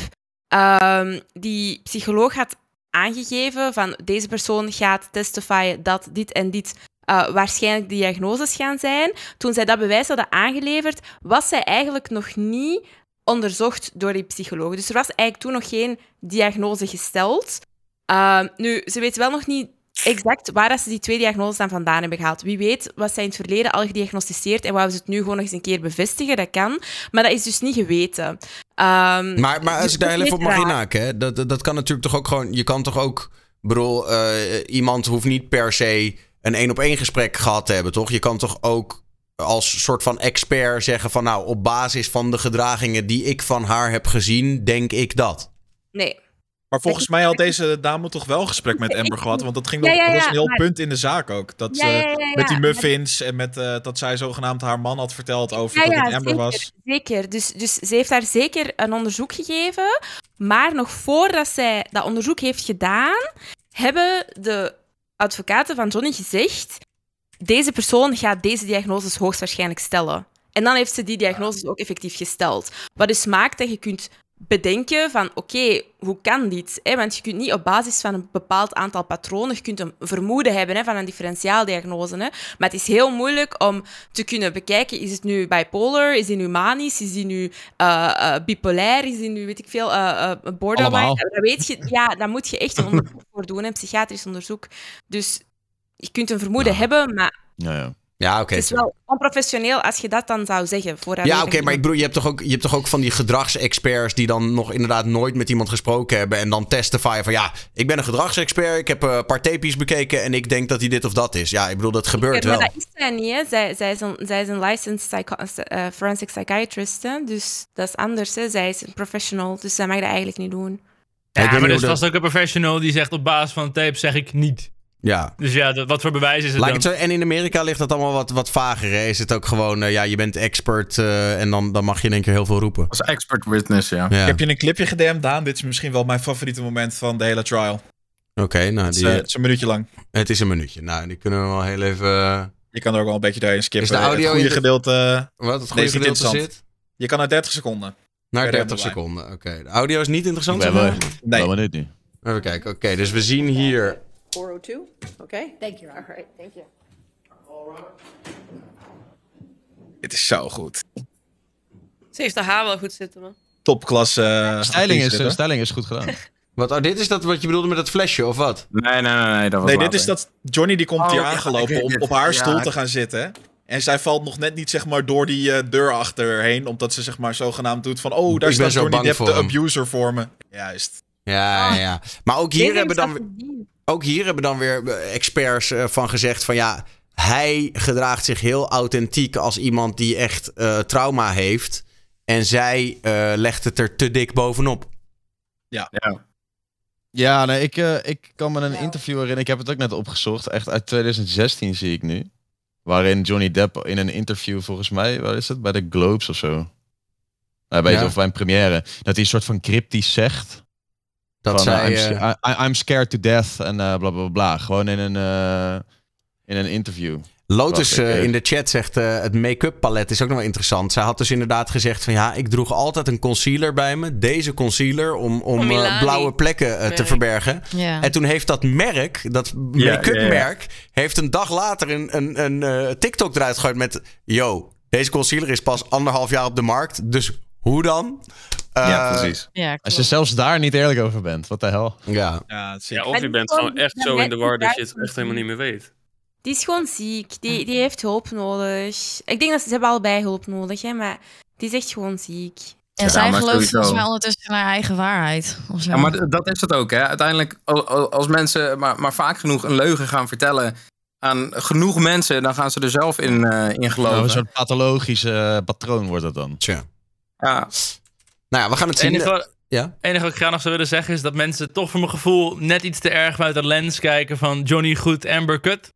ehm, die psycholoog had aangegeven van deze persoon gaat testifyen dat dit en dit eh, waarschijnlijk diagnoses gaan zijn, toen zij dat bewijs hadden aangeleverd, was zij eigenlijk nog niet onderzocht door die psycholoog. Dus er was eigenlijk toen nog geen diagnose gesteld. Ehm, nu, ze weet wel nog niet exact waar dat ze die twee diagnoses dan vandaan hebben gehaald. Wie weet was zij in het verleden al gediagnosticeerd en wou ze het nu gewoon nog eens een keer bevestigen. Dat kan. Maar dat is dus niet geweten. Ehm, Maar, maar als dus ik daar heel even op mag inhaken? Dat, dat, dat kan natuurlijk toch ook gewoon. Je kan toch ook. Bedoel, eh, iemand hoeft niet per se een één op één gesprek gehad te hebben, toch? Je kan toch ook als soort van expert zeggen van nou, op basis van de gedragingen die ik van haar heb gezien, denk ik dat. Nee. Maar volgens mij had deze dame toch wel een gesprek met Amber gehad. Want dat, ging Ja, nog, ja, dat was ja, een heel maar- punt in de zaak ook. Dat, eh, Met die muffins en met, eh, dat zij zogenaamd haar man had verteld over dat het Amber zeker, was. Zeker. Dus, dus ze heeft daar zeker een onderzoek gegeven. Maar nog voordat zij dat onderzoek heeft gedaan, hebben de advocaten van Johnny gezegd: deze persoon gaat deze diagnoses hoogstwaarschijnlijk stellen. En dan heeft ze die diagnoses ook effectief gesteld. Wat dus maakt dat je kunt bedenken van oké, hoe kan dit? Hè? Want je kunt niet op basis van een bepaald aantal patronen, je kunt een vermoeden hebben hè, van een differentiaaldiagnose. Hè? Maar het is heel moeilijk om te kunnen bekijken, is het nu bipolar, is het nu manisch, is het nu eh, eh, bipolair, is het nu, weet ik veel, eh, eh, borderline? Allemaal. Dat weet je, ja, daar moet je echt een onderzoek voor doen, een psychiatrisch onderzoek. Dus je kunt een vermoeden hebben, maar Ja, ja. Ja, oké. het is wel onprofessioneel als je dat dan zou zeggen. voordat Ja, oké, maar ik bedoel, je hebt, toch ook, je hebt toch ook van die gedragsexperts die dan nog inderdaad nooit met iemand gesproken hebben en dan testifyen van ja, ik ben een gedragsexpert, ik heb eh, een paar tapejes bekeken en ik denk dat hij dit of dat is. Ja, ik bedoel, dat gebeurt maar wel. dat is zij niet, hè. Zij, zij, is een, zij is een licensed psycho- eh, forensic psychiatrist, hè. dus dat is anders. Hè. Zij is een professional, dus zij mag dat eigenlijk niet doen. Ja, maar dus hoe was dat- ook een professional die zegt op basis van een tape zeg ik niet. Ja. Dus ja, dat- wat voor bewijs is het Lijkt dan? het zo, en in Amerika ligt dat allemaal wat, wat vager. Hè? Is het ook gewoon, eh, ja, je bent expert eh, en dan, dan mag je in één keer heel veel roepen. Als expert witness, ja. Ja. Ik heb je een clipje gedm'd, Daan. Dit is misschien wel mijn favoriete moment van de hele trial. Oké, nou, Het is, die, eh, het is een minuutje lang. het is een minuutje. Nou, die kunnen we wel heel even... Je kan er ook wel een beetje doorheen skippen. Is de audio het goede in de- gedeelte... wat het Nee, goede is niet gedeelte interessant. zit? Je kan naar 30 seconden. Naar Bij 30 Random seconden, oké. De audio is niet interessant, maar? wel- Nee. benieuwd nu. Even kijken, oké. dus we zien hier... 402, okay? Thank you. All right, thank you. Dit is zo goed. Ze heeft haar haar wel goed zitten, man. Topklasse. eh, Styling is, eh, styling is goed gedaan. Wat, oh, dit is dat wat je bedoelde met dat flesje, of wat? Nee, nee, nee, nee, dat was Nee, dit later. is dat Johnny die komt Oh, hier ja, ik aangelopen weet om het. op haar Ja, stoel ik- te gaan zitten. En zij valt nog net niet zeg maar door die eh, deur achterheen. Omdat ze zeg maar zogenaamd doet van... Oh, daar Ik ben staat zo Johnny bang Depp, voor de hem. abuser voor me. Juist. Ja, ja. Maar ook hier, hebben dan. Ook hier hebben dan weer eh, experts eh, van gezegd van ja... Hij gedraagt zich heel authentiek als iemand die echt eh, trauma heeft. En zij eh, legt het er te dik bovenop. Ja. Ja, nee, ik, eh, ik kan me een interview herinneren. Ik heb het ook net opgezocht. Echt uit 2016 zie ik nu. Waarin Johnny Depp in een interview, volgens mij, waar is het? Bij de Globes of zo. Nou, bij, Ja. Of bij een première. Dat hij een soort van cryptisch zegt. Dat van, eh, zij... I'm, eh, I- I'm scared to death en eh bla bla bla. Gewoon in een, eh, in een interview. Lotus in de chat zegt eh, het make-up palet is ook nog wel interessant. Zij had dus inderdaad gezegd van ja, ik droeg altijd een concealer bij me. Deze concealer om, om eh, blauwe plekken te verbergen. Ja. En toen heeft dat merk, dat make-up ja, ja. merk, heeft een dag later een, een, een eh, TikTok eruit gegooid met... Yo, deze concealer is pas anderhalf jaar op de markt, dus hoe dan? Eh, ja, precies. Ja, Als je zelfs daar niet eerlijk over bent, wat de hel. Ja, Ja, of je bent gewoon- echt zo in de war dat je het echt helemaal niet meer weet. Die is gewoon ziek. Die, die heeft hulp nodig. Ik denk dat ze, ze hebben allebei hulp nodig, hè, maar die is echt gewoon ziek. En Ja, zij gelooft volgens mij ondertussen in haar eigen waarheid. Of zo. Ja, maar dat is het ook, hè. Uiteindelijk, al- al- als mensen maar, maar vaak genoeg een leugen gaan vertellen aan genoeg mensen, dan gaan ze er zelf in, eh, in Nou, geloven. een soort pathologisch eh, patroon wordt dat dan. tja. Ja. Nou ja, we gaan het Het zien. enige, wat- Ja? het enige wat ik graag nog zou willen zeggen is dat mensen toch voor mijn gevoel net iets te erg uit de lens kijken van Johnny Goed, Amber Kut.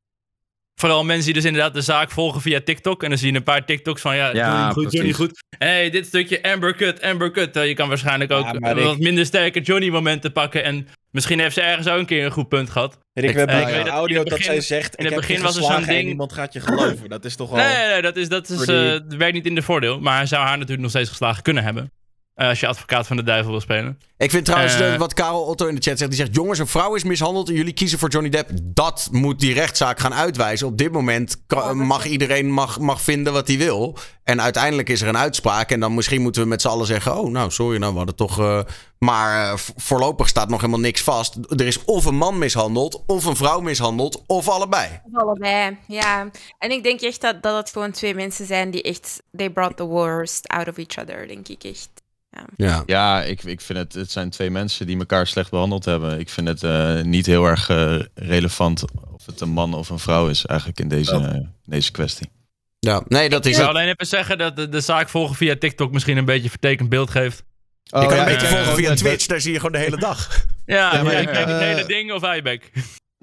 Vooral mensen die dus inderdaad de zaak volgen via TikTok. En dan zie je een paar TikToks van ja, Ja, Johnny Goed, precies. Johnny Goed. Hé, hey, dit stukje Amber Kut, Amber Kut. Terwijl je kan waarschijnlijk ook Ja, wat minder sterke Johnny momenten pakken. En misschien heeft ze ergens ook een keer een goed punt gehad. Ik- weet dat audio dat zij zegt, in het begin was er zo'n ding- niemand gaat je geloven. Dat is toch wel... Nee, nee, nee, dat, is, dat, is, dat werkt niet in de voordeel. Maar hij zou haar natuurlijk nog steeds geslagen kunnen hebben. Eh, als je advocaat van de duivel wil spelen. Ik vind trouwens Eh. wat Karel Otto in de chat zegt. Die zegt, jongens, een vrouw is mishandeld en jullie kiezen voor Johnny Depp. Dat moet die rechtszaak gaan uitwijzen. Op dit moment kan- mag iedereen mag, mag vinden wat hij wil. En uiteindelijk is er een uitspraak. En dan misschien moeten we met z'n allen zeggen... oh, nou, sorry, nou, we hadden toch... eh, maar eh, vo- voorlopig staat nog helemaal niks vast. Er is of een man mishandeld, of een vrouw mishandeld, of allebei. Of allebei, ja. En ik denk echt dat, dat het gewoon twee mensen zijn die echt... They brought the worst out of each other, denk ik echt. Ja. Ja, ik, ik vind het, het zijn twee mensen die elkaar slecht behandeld hebben. Ik vind het eh, niet heel erg eh, relevant of het een man of een vrouw is eigenlijk in deze, deze kwestie. ja. Nee, dat Ik is zou het. alleen even zeggen dat de, de zaak volgen via TikTok misschien een beetje vertekend beeld geeft. Je kan Oh, ja, een beetje ja, volgen ja, via Twitch. Daar zie je gewoon de hele dag. Ja, Ja, maar ja, ik, ik kijk het eh, hele ding of Ibeck.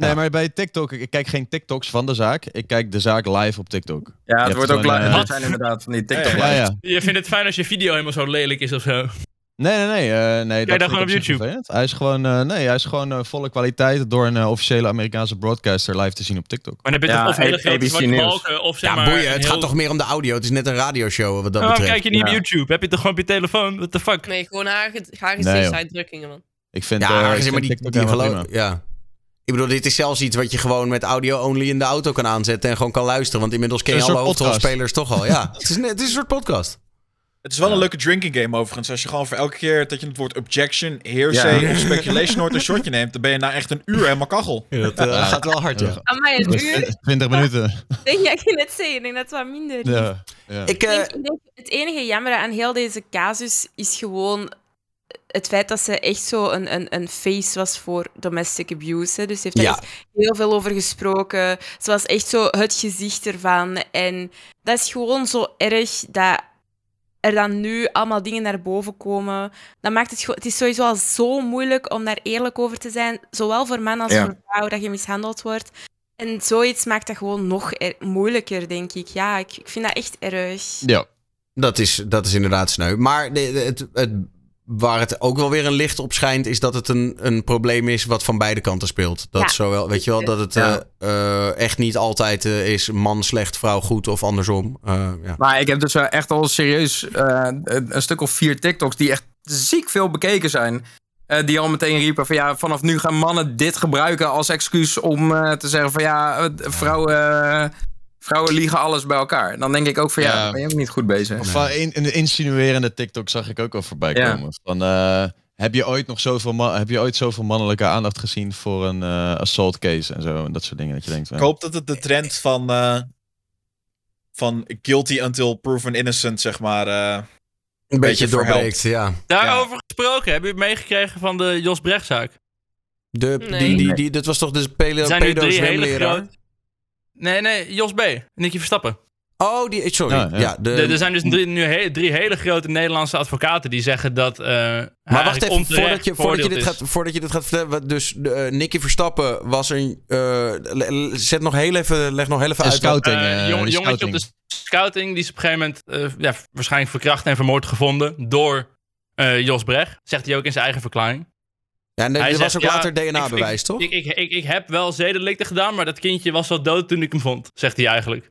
Nee, maar bij TikTok, ik kijk geen TikToks van de zaak. Ik kijk de zaak live op TikTok. Ja, het wordt ook gewoon, li- eh, dat zijn inderdaad van die TikTok Ja, Ja, ja. Je vindt het fijn als je video helemaal zo lelijk is of zo. Nee, nee, nee. eh, nee dat gewoon op YouTube? vervelend. Hij is gewoon, eh, nee, hij is gewoon eh, volle kwaliteit door een eh, officiële Amerikaanse broadcaster live te zien op TikTok. Maar dan heb je Ja, toch of hele grote zwarte balken, of zeg Ja, maar... boeien. Het heel- gaat toch meer om de audio. Het is net een radioshow wat dat Oh, Waarom betreft. kijk je niet op. YouTube? Heb je toch gewoon op je telefoon? What the fuck? Nee, gewoon haar, haar Nee, gezichtsuitdrukkingen, man. Ik vind, Ja, eh, ik vind maar die, TikTok die helemaal geloof... prima. Ja. Ik bedoel, dit is zelfs iets wat je gewoon met audio-only in de auto kan aanzetten en gewoon kan luisteren. Want inmiddels ken je alle hoofdrolspelers toch al. Ja, het is, een- het is een soort podcast. Het is wel een leuke drinking game overigens. Als je gewoon voor elke keer dat je het woord objection, hearsay Ja. of speculation hoort een shotje neemt, dan ben je na echt een uur helemaal kachel. dat eh, gaat wel hard, ja. Amai, een uur? 20 minuten. Denk ik je net zeggen. Ik denk dat het wat minder is. Ja, ja. Ik, Ik eh, denk- ik denk, het enige jammer aan heel deze casus is gewoon het feit dat ze echt zo een, een, een face was voor domestic abuse. hè. Dus ze heeft daar Ja. heel veel over gesproken. Ze was echt zo het gezicht ervan. En dat is gewoon zo erg dat er dan nu allemaal dingen naar boven komen. Dat maakt het, gewoon- het is sowieso al zo moeilijk om daar eerlijk over te zijn. Zowel voor man als Ja. voor vrouw dat je mishandeld wordt. En zoiets maakt dat gewoon nog er- moeilijker, denk ik. Ja, ik, ik vind dat echt erg. ja. Dat is, dat is inderdaad sneu. Maar het, het, waar het ook wel weer een licht op schijnt, is dat het een, een probleem is wat van beide kanten speelt. Dat Ja. zowel, weet je wel, dat het Ja. eh, eh, echt niet altijd eh, is man slecht, vrouw goed of andersom. Eh, ja. Maar ik heb dus wel echt al serieus eh, een een stuk of vier TikToks die echt ziek veel bekeken zijn. Eh, die al meteen riepen van ja, vanaf nu gaan mannen dit gebruiken als excuus om eh, te zeggen van ja, vrouwen, vrouwen liegen alles bij elkaar. Dan denk ik ook van ja, Ja. ben je ook niet goed bezig. Of in, in de insinuerende TikTok zag ik ook al voorbij Ja. komen. Van, eh, heb je ooit nog zoveel, heb je ooit zoveel mannelijke aandacht gezien voor een eh, assault case en zo en dat soort dingen dat je denkt. Ik hoop dat het de trend van, eh, van guilty until proven innocent, zeg maar, eh, Een beetje verhelpt. doorbreekt, ja. Daarover gesproken, heb je het meegekregen van de Jos Brechtzaak? De, Nee. die, die, die, dit was toch de pedo drie hele zwemleraar? Nee, nee, Jos B. Nicky Verstappen. Oh, die, sorry. Ja, Ja, ja. de, Er- er zijn dus drie, nu he- drie hele grote Nederlandse advocaten die zeggen dat. eh maar wacht even, voordat je, voordat, je dit is. gaat, voordat je dit gaat vertellen. Dus eh Nicky Verstappen was een... eh, le- zet nog heel even, leg nog heel even Een uit. scouting. Eh, eh, jong- jongetje op scouting. de scouting, die is op een gegeven moment eh, ja, waarschijnlijk verkracht en vermoord gevonden door eh, Jos Brecht. Zegt hij ook in zijn eigen verklaring. Ja, en er Hij was zegt, ook ja, later DNA-bewijs, toch? Ik, ik, ik, ik heb wel zedendelicten gedaan, maar dat kindje was al dood toen ik hem vond, zegt hij eigenlijk.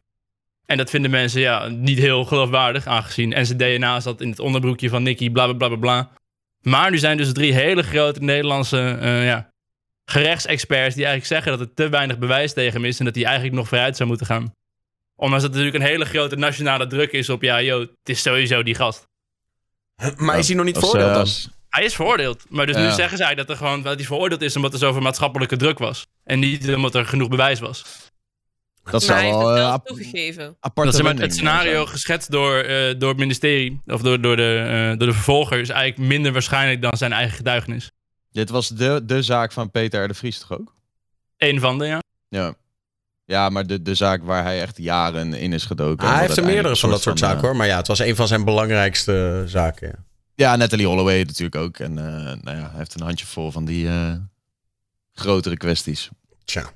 En dat vinden mensen ja, niet heel geloofwaardig, aangezien. En zijn DNA zat in het onderbroekje van Nicky, bla bla bla bla bla. Maar nu zijn dus drie hele grote Nederlandse eh, ja, gerechtsexperts die eigenlijk zeggen dat er te weinig bewijs tegen hem is en dat hij eigenlijk nog vooruit zou moeten gaan. Ondanks dat er natuurlijk een hele grote nationale druk is op, ja, joh, het is sowieso die gast. maar is hij nog niet veroordeeld eh, dan? Hij is veroordeeld. Maar dus nu zeggen zij dat, er gewoon, dat hij veroordeeld is omdat er zoveel maatschappelijke druk was. En niet omdat er genoeg bewijs was. dat zou hij heeft wel eh, ap- toegegeven. aparte Dat het scenario geschetst door, eh, door het ministerie, of door, door, de, eh, door de vervolger, is eigenlijk minder waarschijnlijk dan zijn eigen getuigenis. Dit was de, de zaak van Peter R. de Vries toch ook? Eén van de, ja. Ja. Ja, maar de, de zaak waar hij echt jaren in is gedoken. hij heeft er meerdere van een dat soort zaken, hoor. Maar ja, het was een van zijn belangrijkste zaken. Ja. Ja, Natalie Holloway natuurlijk ook. En eh, nou ja, hij heeft een handje vol van die eh, grotere kwesties. Tja.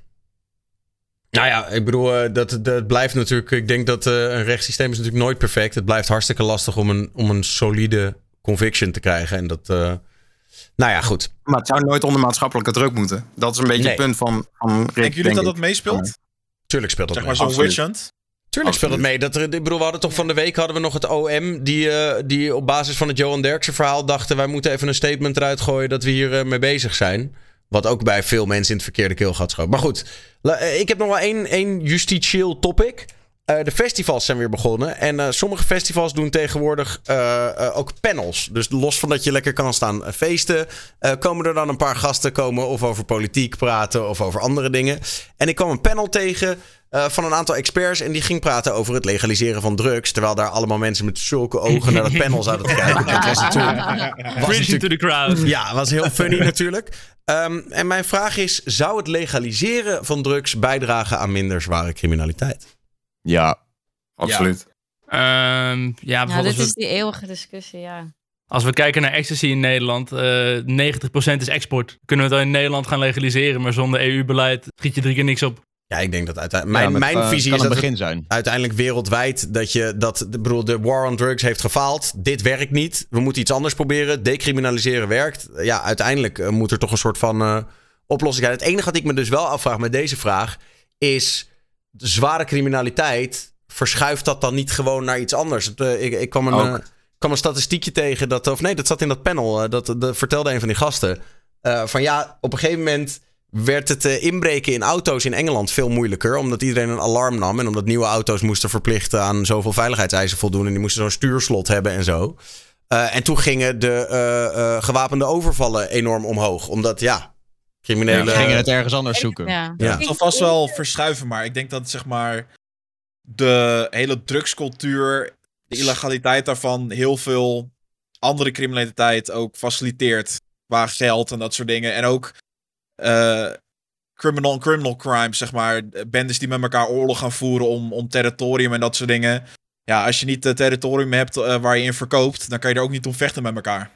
Nou ja, ik bedoel, eh, dat, dat het blijft natuurlijk... Ik denk dat eh, een rechtssysteem is natuurlijk nooit perfect. Het blijft hartstikke lastig om een, om een solide conviction te krijgen. En dat... eh, nou ja, goed. Maar het zou nooit onder maatschappelijke druk moeten. Dat is een beetje Nee. het punt van, van Rick, Denken jullie denk dat ik. dat meespeelt? Tuurlijk speelt dat Zeg mee. maar zo'n. Tuurlijk speelt het mee. Dat er, ik bedoel, we hadden toch van de week hadden we nog het OM... die, eh, die op basis van het Johan Derksen verhaal dachten... wij moeten even een statement eruit gooien dat we hier eh, mee bezig zijn. Wat ook bij veel mensen in het verkeerde keelgat schoot. Maar goed, eh, ik heb nog wel één, één justitieel topic. De festivals zijn weer begonnen. En sommige festivals doen tegenwoordig ook panels. Dus los van dat je lekker kan staan feesten... komen er dan een paar gasten komen... of over politiek praten of over andere dingen. En ik kwam een panel tegen eh, van een aantal experts... en die ging praten over het legaliseren van drugs... terwijl daar allemaal mensen met zulke ogen naar dat panel zaten te kijken. Dat was natuurlijk... was the crowd. ja, was heel funny natuurlijk. Ehm, en mijn vraag is: zou het legaliseren van drugs bijdragen aan minder zware criminaliteit? Ja, Absoluut. Ehm, ja, Ja, dit is die eeuwige discussie, ja. als we kijken naar ecstasy in Nederland, eh 90% is export. Kunnen we het dan in Nederland gaan legaliseren, maar zonder EU-beleid schiet je drie keer niks op. Ja, ik denk dat uiteindelijk. Mijn, Ja, mijn kan- visie is dat begin zijn. uiteindelijk wereldwijd dat je dat. Bedoel, de war on drugs heeft gefaald. Dit werkt niet. We moeten iets anders proberen. Decriminaliseren werkt. Ja, uiteindelijk eh, moet er toch een soort van eh, oplossing zijn. Het enige wat ik me dus wel afvraag met deze vraag is de zware criminaliteit. Verschuift dat dan niet gewoon naar iets anders? Eh, ik, ik kwam een, eh, kwam een statistiekje tegen dat, of nee, dat zat in dat panel. eh, dat, dat vertelde een van die gasten. eh, van ja, op een gegeven moment werd het eh, inbreken in auto's in Engeland veel moeilijker. Omdat iedereen een alarm nam. En omdat nieuwe auto's moesten verplichten aan zoveel veiligheidseisen voldoen. En die moesten zo'n stuurslot hebben en zo. Eh, en toen gingen de eh, eh, gewapende overvallen enorm omhoog. Omdat ja, criminelen. We gingen het ergens anders zoeken. Ja. Ja. Het zal vast wel verschuiven, maar ik denk dat zeg maar de hele drugscultuur, de illegaliteit daarvan, heel veel andere criminaliteit ook faciliteert. Qua geld en dat soort dingen. En ook eh, criminal criminal crimes, zeg maar. Bendes die met elkaar oorlog gaan voeren om, om territorium en dat soort dingen. Ja, als je niet het territorium hebt eh, waar je in verkoopt, dan kan je er ook niet om vechten met elkaar.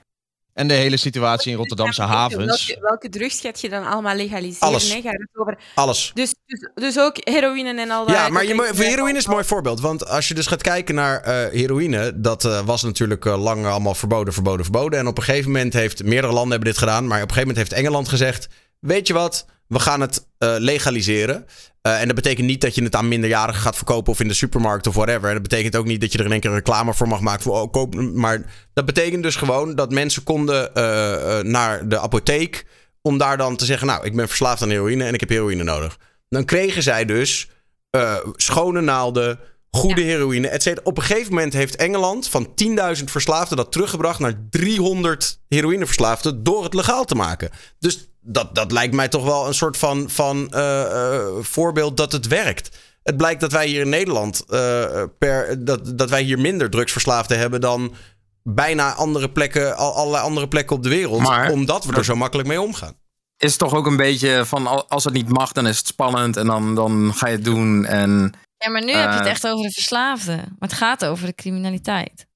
En de hele situatie in Rotterdamse havens. Welke, welke drugs gaat je dan allemaal legaliseren? Alles. Hè? Gaat het over... Alles. dus, dus, dus ook heroïne en al dat. Ja, maar je, voor heroïne is een mooi voorbeeld. Want als je dus gaat kijken naar eh, heroïne, dat eh, was natuurlijk eh, lang allemaal verboden, verboden, verboden. En op een gegeven moment heeft, meerdere landen hebben dit gedaan, maar op een gegeven moment heeft Engeland gezegd, weet je wat, we gaan het eh, legaliseren. Eh, en dat betekent niet dat je het aan minderjarigen gaat verkopen of in de supermarkt of whatever. En dat betekent ook niet dat je er in één keer reclame voor mag maken. Voor, oh, koop, maar dat betekent dus gewoon dat mensen konden eh, naar de apotheek om daar dan te zeggen, nou, ik ben verslaafd aan heroïne en ik heb heroïne nodig. Dan kregen zij dus schone naalden, goede heroïne, et cetera. Op een gegeven moment heeft Engeland van 10.000 verslaafden dat teruggebracht naar 300 heroïneverslaafden door het legaal te maken. Dus dat, dat lijkt mij toch wel een soort van, van eh, eh, voorbeeld dat het werkt. Het blijkt dat wij hier in Nederland eh, per, dat, dat wij hier minder drugsverslaafden hebben dan bijna andere plekken, al, allerlei andere plekken op de wereld. Maar- omdat we er zo makkelijk mee omgaan. Is toch ook een beetje van al- als het niet mag, dan is het spannend en dan, dan ga je het doen. En Ja, maar nu heb je het echt over de verslaafden. Maar het gaat over de criminaliteit.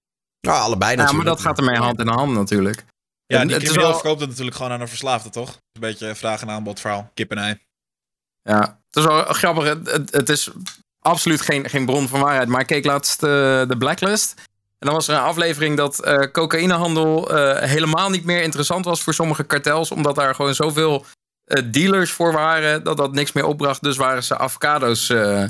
Nou, allebei ja, maar natuurlijk. dat gaat ermee hand in hand natuurlijk. Ja, En die het is crimineel wel- verkoopt het natuurlijk gewoon aan een verslaafde, toch? Een beetje vraag en aanbod verhaal. Kip en ei. Ja, het is wel grappig. Het, het, het is absoluut geen, geen bron van waarheid. Maar ik keek laatst eh, de Blacklist. En dan was er een aflevering dat eh cocaïnehandel eh, helemaal niet meer interessant was voor sommige kartels. Omdat daar gewoon zoveel eh, dealers voor waren dat dat niks meer opbracht. Dus waren ze avocado's eh,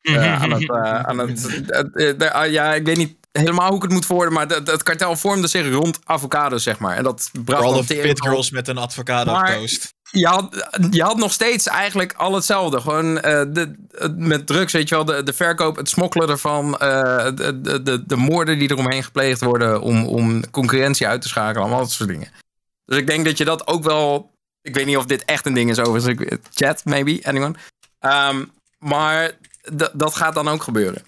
eh, aan het... aan het ah, ja, ik weet niet helemaal hoe ik het moet verwoorden. Maar het, het kartel vormde zich rond avocado's, zeg maar. En dat bracht Vooral dan de tering fit van- girls met een avocado Maar- toast. je had, je had nog steeds eigenlijk al hetzelfde. Gewoon eh, de, met drugs, weet je wel, de, de verkoop, het smokkelen ervan, eh, de, de, de, de moorden die eromheen gepleegd worden om, om concurrentie uit te schakelen, allemaal dat soort dingen. Dus ik denk dat je dat ook wel. Ik weet niet of dit echt een ding is overigens. Chat, maybe, anyone. Ehm, maar dat gaat dan ook gebeuren.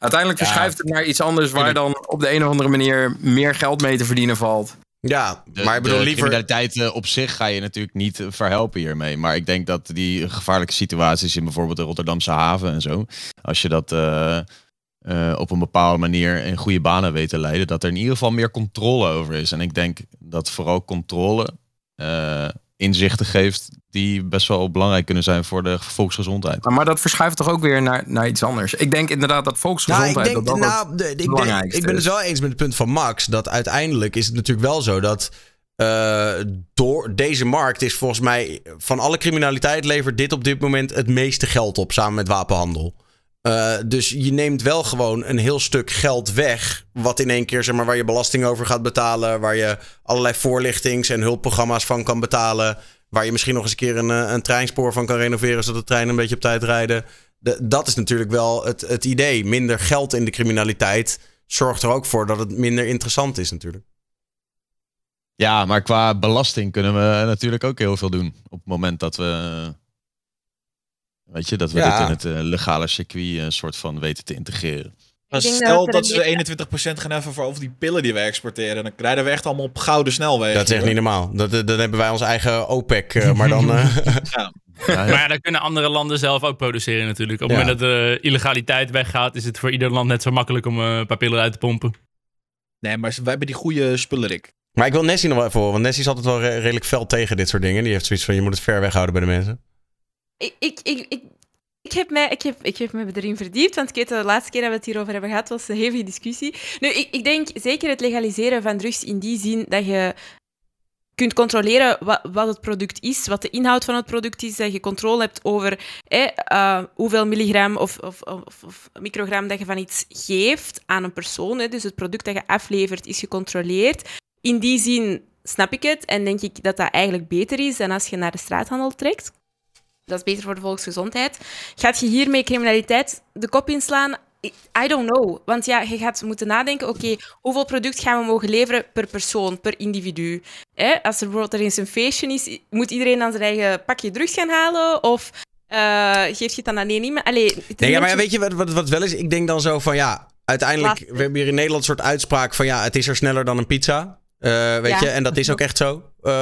Uiteindelijk Ja. verschuift het naar iets anders waar dan op de een of andere manier meer geld mee te verdienen valt. Ja, De, maar ik bedoel de liever... criminaliteit eh, op zich ga je natuurlijk niet eh, verhelpen hiermee. Maar ik denk dat die gevaarlijke situaties in bijvoorbeeld de Rotterdamse haven en zo. Als je dat eh, eh, op een bepaalde manier in goede banen weet te leiden. Dat er in ieder geval meer controle over is. En ik denk dat vooral controle eh, inzichten geeft die best wel belangrijk kunnen zijn voor de volksgezondheid. Maar dat verschuift toch ook weer naar, naar iets anders. Ik denk inderdaad dat Nou, volksgezondheid... ik denk, dat dat nou, de- ik, denk, ik ben het wel eens met het punt van Max. Dat uiteindelijk is het natuurlijk wel zo dat. eh, door deze markt is volgens mij. van alle criminaliteit levert dit op dit moment het meeste geld op. samen met wapenhandel. Eh, dus je neemt wel gewoon een heel stuk geld weg. Wat in één keer, zeg maar, waar je belasting over gaat betalen. Waar je allerlei voorlichtings- en hulpprogramma's van kan betalen. Waar je misschien nog eens een keer een, eh, een treinspoor van kan renoveren. zodat de treinen een beetje op tijd rijden. De- dat is natuurlijk wel het, het idee. Minder geld in de criminaliteit zorgt er ook voor dat het minder interessant is natuurlijk. Ja, maar qua belasting kunnen we natuurlijk ook heel veel doen. Op het moment dat we. Weet je, dat we Ja. dit in het eh, legale circuit een soort van weten te integreren. Maar stel dat dat, ze een- 21% gaan heffen voor over die pillen die we exporteren. Dan rijden we echt allemaal op gouden snelwegen. Dat is echt niet normaal. Dat, dat- dan hebben wij ons eigen OPEC. eh, maar dan. eh, Ja, Maar ja, dat kunnen andere landen zelf ook produceren natuurlijk. Op het Ja. moment dat de illegaliteit weggaat, is het voor ieder land net zo makkelijk om eh, een paar pillen uit te pompen. Nee, maar wij hebben die goede spullerik. maar ik wil Nessie nog wel even horen. Want Nessie is altijd wel re- redelijk fel tegen dit soort dingen. Die heeft zoiets van: je moet het ver weg houden bij de mensen. Ik, ik, ik, ik, heb, mij, ik, heb, ik heb me erin verdiept, want ik weet de laatste keer dat we het hierover hebben gehad, was een hevige discussie. Nu, ik, ik denk zeker het legaliseren van drugs in die zin dat je kunt controleren wat, wat het product is, wat de inhoud van het product is, dat je controle hebt over eh, hoeveel milligram of, of, of, of, microgram dat je van iets geeft aan een persoon. Hè. Dus het product dat je aflevert is gecontroleerd. In die zin snap ik het en denk ik dat dat eigenlijk beter is dan als je naar de straathandel trekt. Dat is beter voor de volksgezondheid. Gaat je hiermee criminaliteit de kop inslaan? I don't know. Want ja, je gaat moeten nadenken, oké, hoeveel product gaan we mogen leveren per persoon, per individu? Als er bijvoorbeeld er eens een feestje is, moet iedereen dan zijn eigen pakje drugs gaan halen? Of uh, geef je het dan aan één iemand? Allee, nee, ja, maar weet je wat, wat, wat wel is? Ik denk dan zo van, ja, uiteindelijk, we hebben hier in Nederland een soort uitspraak van, ja, het is er sneller dan een pizza. Uh, weet je, en dat is ook echt zo. Uh,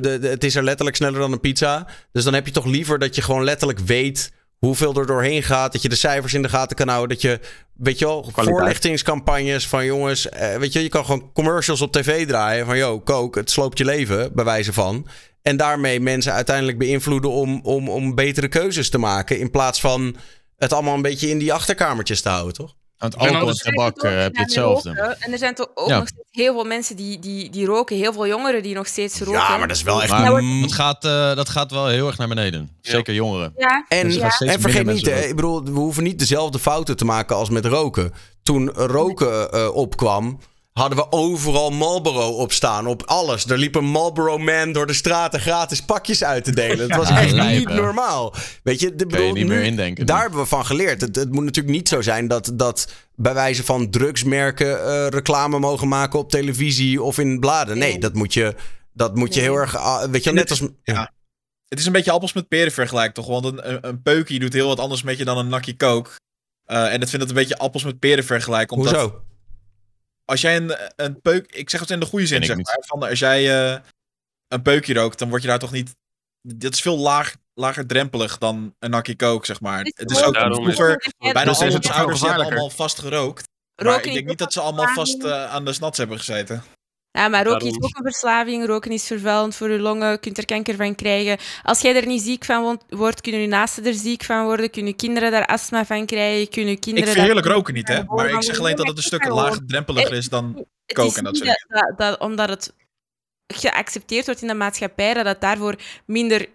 de, de, het is er letterlijk sneller dan een pizza. Dus dan heb je toch liever dat je gewoon letterlijk weet hoeveel er doorheen gaat. Dat je de cijfers in de gaten kan houden. Dat je, weet je wel, Kwaliteit. voorlichtingscampagnes van jongens. Eh, weet je, je kan gewoon commercials op tv draaien. Van yo, kook, het sloopt je leven, bij wijze van. En daarmee mensen uiteindelijk beïnvloeden om, om, om betere keuzes te maken. In plaats van het allemaal een beetje in die achterkamertjes te houden, toch? Aan het alcohol en tabak uh, heb je hetzelfde. En er zijn toch ook nog steeds heel veel mensen die, die, die roken. Heel veel jongeren die nog steeds roken. Ja, maar dat is wel echt... Maar, dat, gaat, uh, dat gaat wel heel erg naar beneden. Zeker jongeren. Ja. En, dus en vergeet niet, hè, ik bedoel, we hoeven niet dezelfde fouten te maken als met roken. Toen roken uh, opkwam hadden we overal Marlboro op staan. Op alles. Er liep een Marlboro Man door de straten gratis pakjes uit te delen. Het was echt niet normaal. Weet je, de, bedoel, je niet meer indenken. Daar hebben we van geleerd. Het, het, moet natuurlijk niet zo zijn dat, dat bij wijze van drugsmerken uh, reclame mogen maken op televisie of in bladen. Nee, dat moet je, dat moet je heel erg. Uh, weet je, net als. Ja. Het is een beetje appels met peren vergelijk, toch? Want een, een, peukje doet heel wat anders met je dan een nakje kook. Uh, en dat vind ik een beetje appels met peren vergelijken. Omdat, Hoezo? Als jij een, een peuk, ik zeg het in de goede zin, zeg maar, van, als jij uh, een peukje rookt, dan word je daar toch niet, dat is veel laag, lager drempelig dan een nakje kook, zeg maar. Het is ook Daarom vroeger, is bijna dus al onze ouders hebben allemaal vast gerookt. Maar ik denk niet dat ze allemaal vast uh, aan de snats hebben gezeten. Ja, maar roken is ook een verslaving. Roken is vervuilend voor je longen. Je kunt er kanker van krijgen. Als jij er niet ziek van wordt, kunnen je naasten er ziek van worden. Kunnen kinderen daar astma van krijgen. Kunnen kinderen ik verheerlijk roken niet, hè? Maar ik zeg alleen dat het een stuk laagdrempeliger is dan koken en dat soort. Dat, dat, omdat het geaccepteerd wordt in de maatschappij, dat het daarvoor minder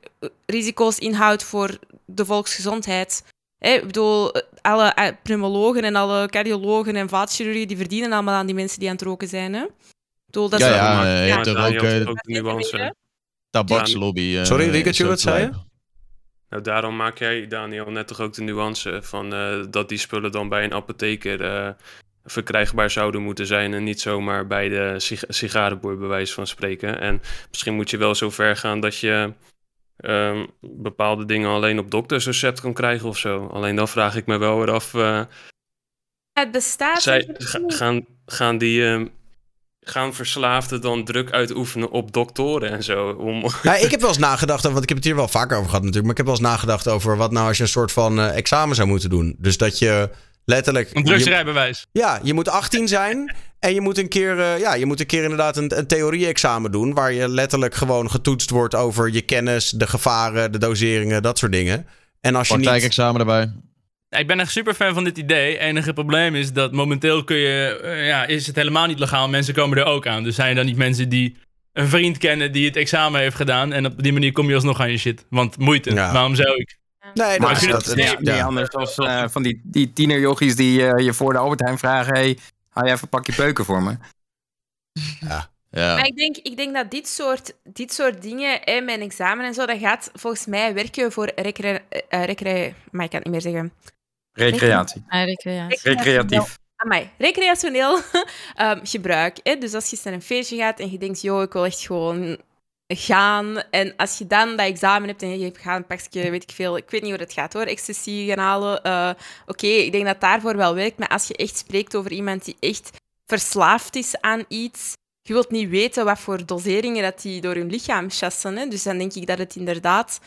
risico's inhoudt voor de volksgezondheid. ik bedoel, alle eh, pneumologen en alle cardiologen en vaatchirurgen die verdienen allemaal aan die mensen die aan het roken zijn. Hè? Bedoel, dat ja, is ja, ja, je hebt er ook, uh, ook de nuance. Tabakslobby. Uh, Sorry, Rikkertje, wat zei je? Nou, daarom maak jij, Daniel, net toch ook de nuance van uh, dat die spullen dan bij een apotheker uh, verkrijgbaar zouden moeten zijn en niet zomaar bij de sig sigarenboer, bij wijze van spreken. En misschien moet je wel zo ver gaan dat je um, bepaalde dingen alleen op doktersrecept kan krijgen of zo. Alleen dan vraag ik me wel weer af. Uh, het bestaat. Zij, gaan, gaan die. Uh, gaan verslaafden dan druk uitoefenen op doktoren en zo? Om... Ja, ik heb wel eens nagedacht, want ik heb het hier wel vaker over gehad natuurlijk, maar ik heb wel eens nagedacht over wat nou als je een soort van uh, examen zou moeten doen. Dus dat je letterlijk... Een drugsrijbewijs. Ja, je moet 18 zijn en je moet een keer, uh, ja, je moet een keer inderdaad een, een theorie-examen doen, waar je letterlijk gewoon getoetst wordt over je kennis, de gevaren, de doseringen, dat soort dingen. En als je niet... examen erbij. Ik ben echt super fan van dit idee. Enige probleem is dat momenteel kun je, uh, ja, is het helemaal niet legaal. Mensen komen er ook aan. Dus zijn er dan niet mensen die een vriend kennen die het examen heeft gedaan. En op die manier kom je alsnog aan je shit. Want moeite, waarom zou ik? Nee, maar dat, dat, nee, niet anders als uh, van die, die tienerjochies die uh, je voor de Albert Heijn vragen... hey, haal jij even een pakje peuken voor me? Ja. Ja. Maar ik denk, ik denk dat dit soort, dit soort dingen, hè, mijn examen en zo, dat gaat volgens mij werken voor recre... Uh, recre maar ik kan het niet meer zeggen. Recreatie. Ah, recreatie. Recreatief. Amai, recreationeel um, gebruik. Hè? Dus als je naar een feestje gaat en je denkt, joh, ik wil echt gewoon gaan. En als je dan dat examen hebt en je gaat een pakje, weet ik veel, ik weet niet hoe dat gaat hoor, ecstasy gaan halen. Uh, Oké, okay, ik denk dat daarvoor wel werkt. Maar als je echt spreekt over iemand die echt verslaafd is aan iets, je wilt niet weten wat voor doseringen dat die door hun lichaam chassen. Hè? Dus dan denk ik dat het inderdaad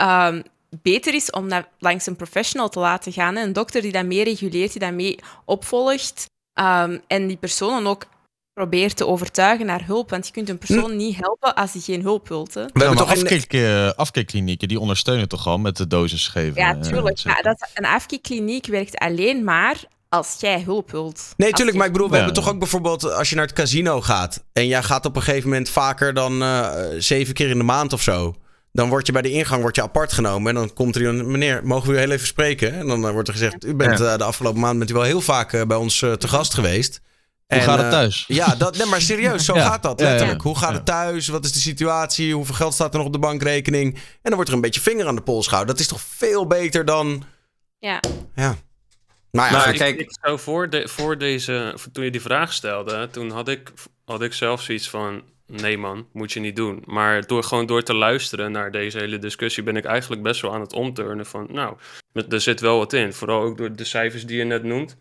um, beter is om dat langs een professional te laten gaan. Een dokter die dat mee reguleert, die dat mee opvolgt. Um, en die personen ook probeert te overtuigen naar hulp. Want je kunt een persoon niet helpen als hij geen hulp wilt. Hè. We hebben maar toch eh, die ondersteunen toch al met de dosis geven. Ja, eh, tuurlijk. Maar dat, een afkeerkliniek werkt alleen maar als jij hulp wilt. Nee, tuurlijk, maar ik bedoel, we Ja. hebben toch ook bijvoorbeeld als je naar het casino gaat en jij gaat op een gegeven moment vaker dan eh, zeven keer in de maand of zo. Dan word je bij de ingang wordt je apart genomen en dan komt er iemand, meneer, mogen we u heel even spreken? En dan eh, wordt er gezegd, u bent eh, de afgelopen maand bent u wel heel vaak eh, bij ons eh, te gast geweest. Hoe En, gaat het thuis? Ja, dat, nee, maar serieus, zo Ja. gaat dat Ja, ja, letterlijk. ja. Hoe gaat Ja. het thuis? Wat is de situatie? Hoeveel geld staat er nog op de bankrekening? En dan wordt er een beetje vinger aan de pols gehouden. Dat is toch veel beter dan... Ja. Ja. Nou ja, Maar goed. kijk- ik, ik zou voor, de, voor deze, voor- toen je die vraag stelde, toen had ik, had ik zelf zoiets van, nee man, moet je niet doen. Maar door, gewoon door te luisteren naar deze hele discussie ben ik eigenlijk best wel aan het omturnen van, nou, er zit wel wat in. Vooral ook door de cijfers die je net noemt,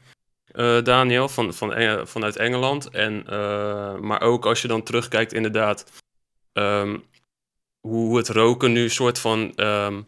eh, Daniel, van, van, Eng- vanuit Engeland. En, eh, maar ook als je dan terugkijkt inderdaad, ehm, hoe het roken nu soort van... ehm,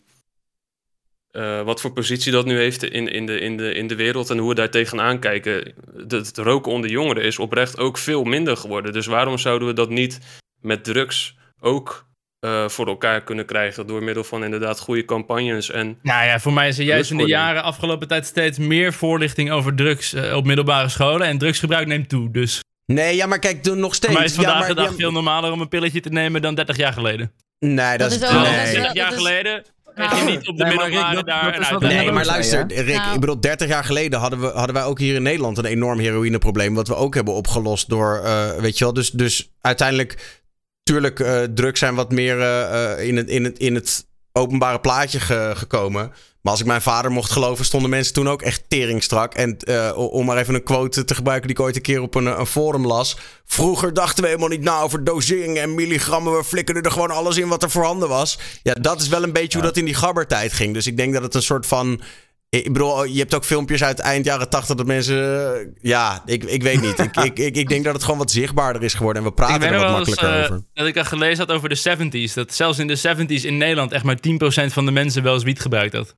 eh, wat voor positie dat nu heeft in, in, de, in, de, in de wereld en hoe we daar tegenaan kijken. De- Het roken onder jongeren is oprecht ook veel minder geworden. Dus waarom zouden we dat niet met drugs ook eh, voor elkaar kunnen krijgen door middel van inderdaad goede campagnes en Nou ja, voor mij is er juist in de jaren afgelopen tijd steeds meer voorlichting over drugs eh, op middelbare scholen. En drugsgebruik neemt toe. Dus Nee, ja, maar kijk, doe nog steeds. mij is vandaag ja, maar, de dag ja, veel normaler om een pilletje te nemen dan 30 jaar geleden. Nee, dat, Dat is... is ook- nee. dat is wel- 30 jaar geleden Nou. niet op de Nee, Rick, dat- dat. Nee, maar luister, Rick, Nou. ik bedoel, 30 jaar geleden hadden, we, hadden wij ook hier in Nederland een enorm heroïneprobleem. Wat we ook hebben opgelost door, eh, weet je wel, dus, dus uiteindelijk, tuurlijk, eh drugs zijn wat meer eh, eh, in, het, in, het, in het openbare plaatje ge- gekomen. Maar als ik mijn vader mocht geloven, stonden mensen toen ook echt teringstrak. En eh, om maar even een quote te gebruiken die ik ooit een keer op een, een forum las. Vroeger dachten we helemaal niet na over dosering en milligrammen. We flikkerden er gewoon alles in wat er voorhanden was. Ja, dat is wel een beetje hoe dat in die gabbertijd ging. Dus ik denk dat het een soort van... Ik bedoel, je hebt ook filmpjes uit eind jaren tachtig dat mensen... eh, Ja, ik, ik weet niet. ik, ik, ik, ik denk dat het gewoon wat zichtbaarder is geworden. En we praten er wat wel eens makkelijker eh, over. dat ik al gelezen had over de 70s. Dat zelfs in de 70s in Nederland echt maar 10% van de mensen wel eens wiet gebruikt had.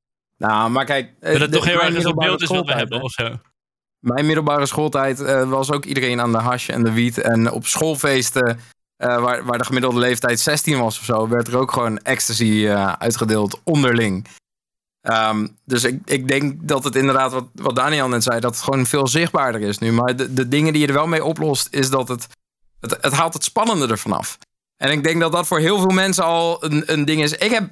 Nou, maar kijk... eh, Dat het de- toch heel erg een beeld is wat we hebben of zo. Mijn middelbare schooltijd eh, was ook iedereen aan de hash en de wiet. En op schoolfeesten, eh, waar, waar de gemiddelde leeftijd 16 was of zo, werd er ook gewoon ecstasy eh, uitgedeeld onderling. Ehm, dus ik, ik denk dat het inderdaad, wat, wat Daniel net zei, dat het gewoon veel zichtbaarder is nu. Maar de, de dingen die je er wel mee oplost, is dat het, het, het haalt het spannende ervan af. En ik denk dat dat voor heel veel mensen al een, een ding is. Ik heb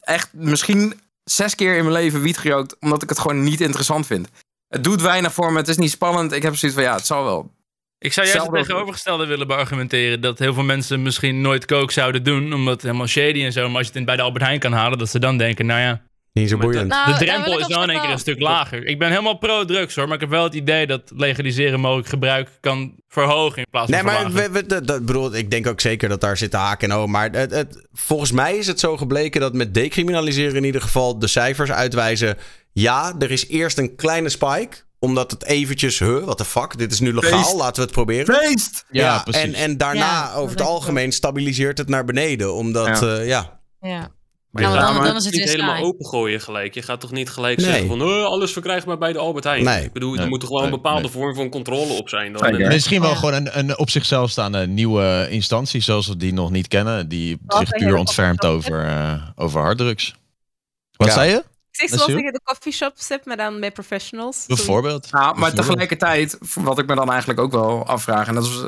echt misschien zes keer in mijn leven wiet gerookt, omdat ik het gewoon niet interessant vind. Het doet weinig voor me, het is niet spannend. Ik heb zoiets van, ja, het zal wel. Ik zou juist het tegenovergestelde willen beargumenteren. Dat heel veel mensen misschien nooit coke zouden doen. Omdat het helemaal shady en zo. Maar als je het bij de Albert Heijn kan halen. Dat ze dan denken, nou ja. Niet zo de- boeiend. Nou, de drempel is wel in één keer een stuk lager. Ik ben helemaal pro-drugs hoor. Maar ik heb wel het idee dat legaliseren mogelijk gebruik kan verhogen. In plaats van Nee, maar verlagen. we, we- dat, dat bedoel, ik denk ook zeker dat daar zit haken en o. Maar het, het, volgens mij is het zo gebleken dat met decriminaliseren in ieder geval de cijfers uitwijzen. Ja, er is eerst een kleine spike. Omdat het eventjes, huh, what the fuck, dit is nu legaal, Feest. laten we het proberen. Feest! Ja, precies. En, en daarna, Ja, over het algemeen, stabiliseert het naar beneden. Omdat, Ja. ja. Ja. Maar Nou, je gaat dan- dan is het niet helemaal opengooien gelijk. Je gaat toch niet gelijk Nee. zeggen van "Oh, alles verkrijgbaar bij de Albert Heijn. Nee. Ik bedoel, er moet toch wel een bepaalde Nee. vorm van controle op zijn. Dan. Misschien wel Ja. gewoon een, een op zichzelf staande nieuwe instantie, zoals we die nog niet kennen, die Wat zich puur ontfermt coffeeshop, over, eh, over harddrugs. Wat Ja. zei je? Ik zeg zoals is je de coffeeshops hebt, maar dan bij professionals. Bijvoorbeeld. Nou, maar Bijvoorbeeld. tegelijkertijd, wat ik me dan eigenlijk ook wel afvraag, en dat is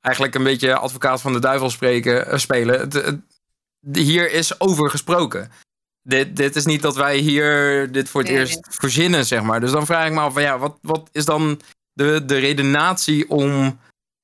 eigenlijk een beetje advocaat van de duivel spreken, eh, spelen. Het- hier is over gesproken. Dit, dit is niet dat wij hier dit voor het Nee. eerst verzinnen, zeg maar. Dus dan vraag ik me af, van, ja, wat, wat is dan de, de redenatie om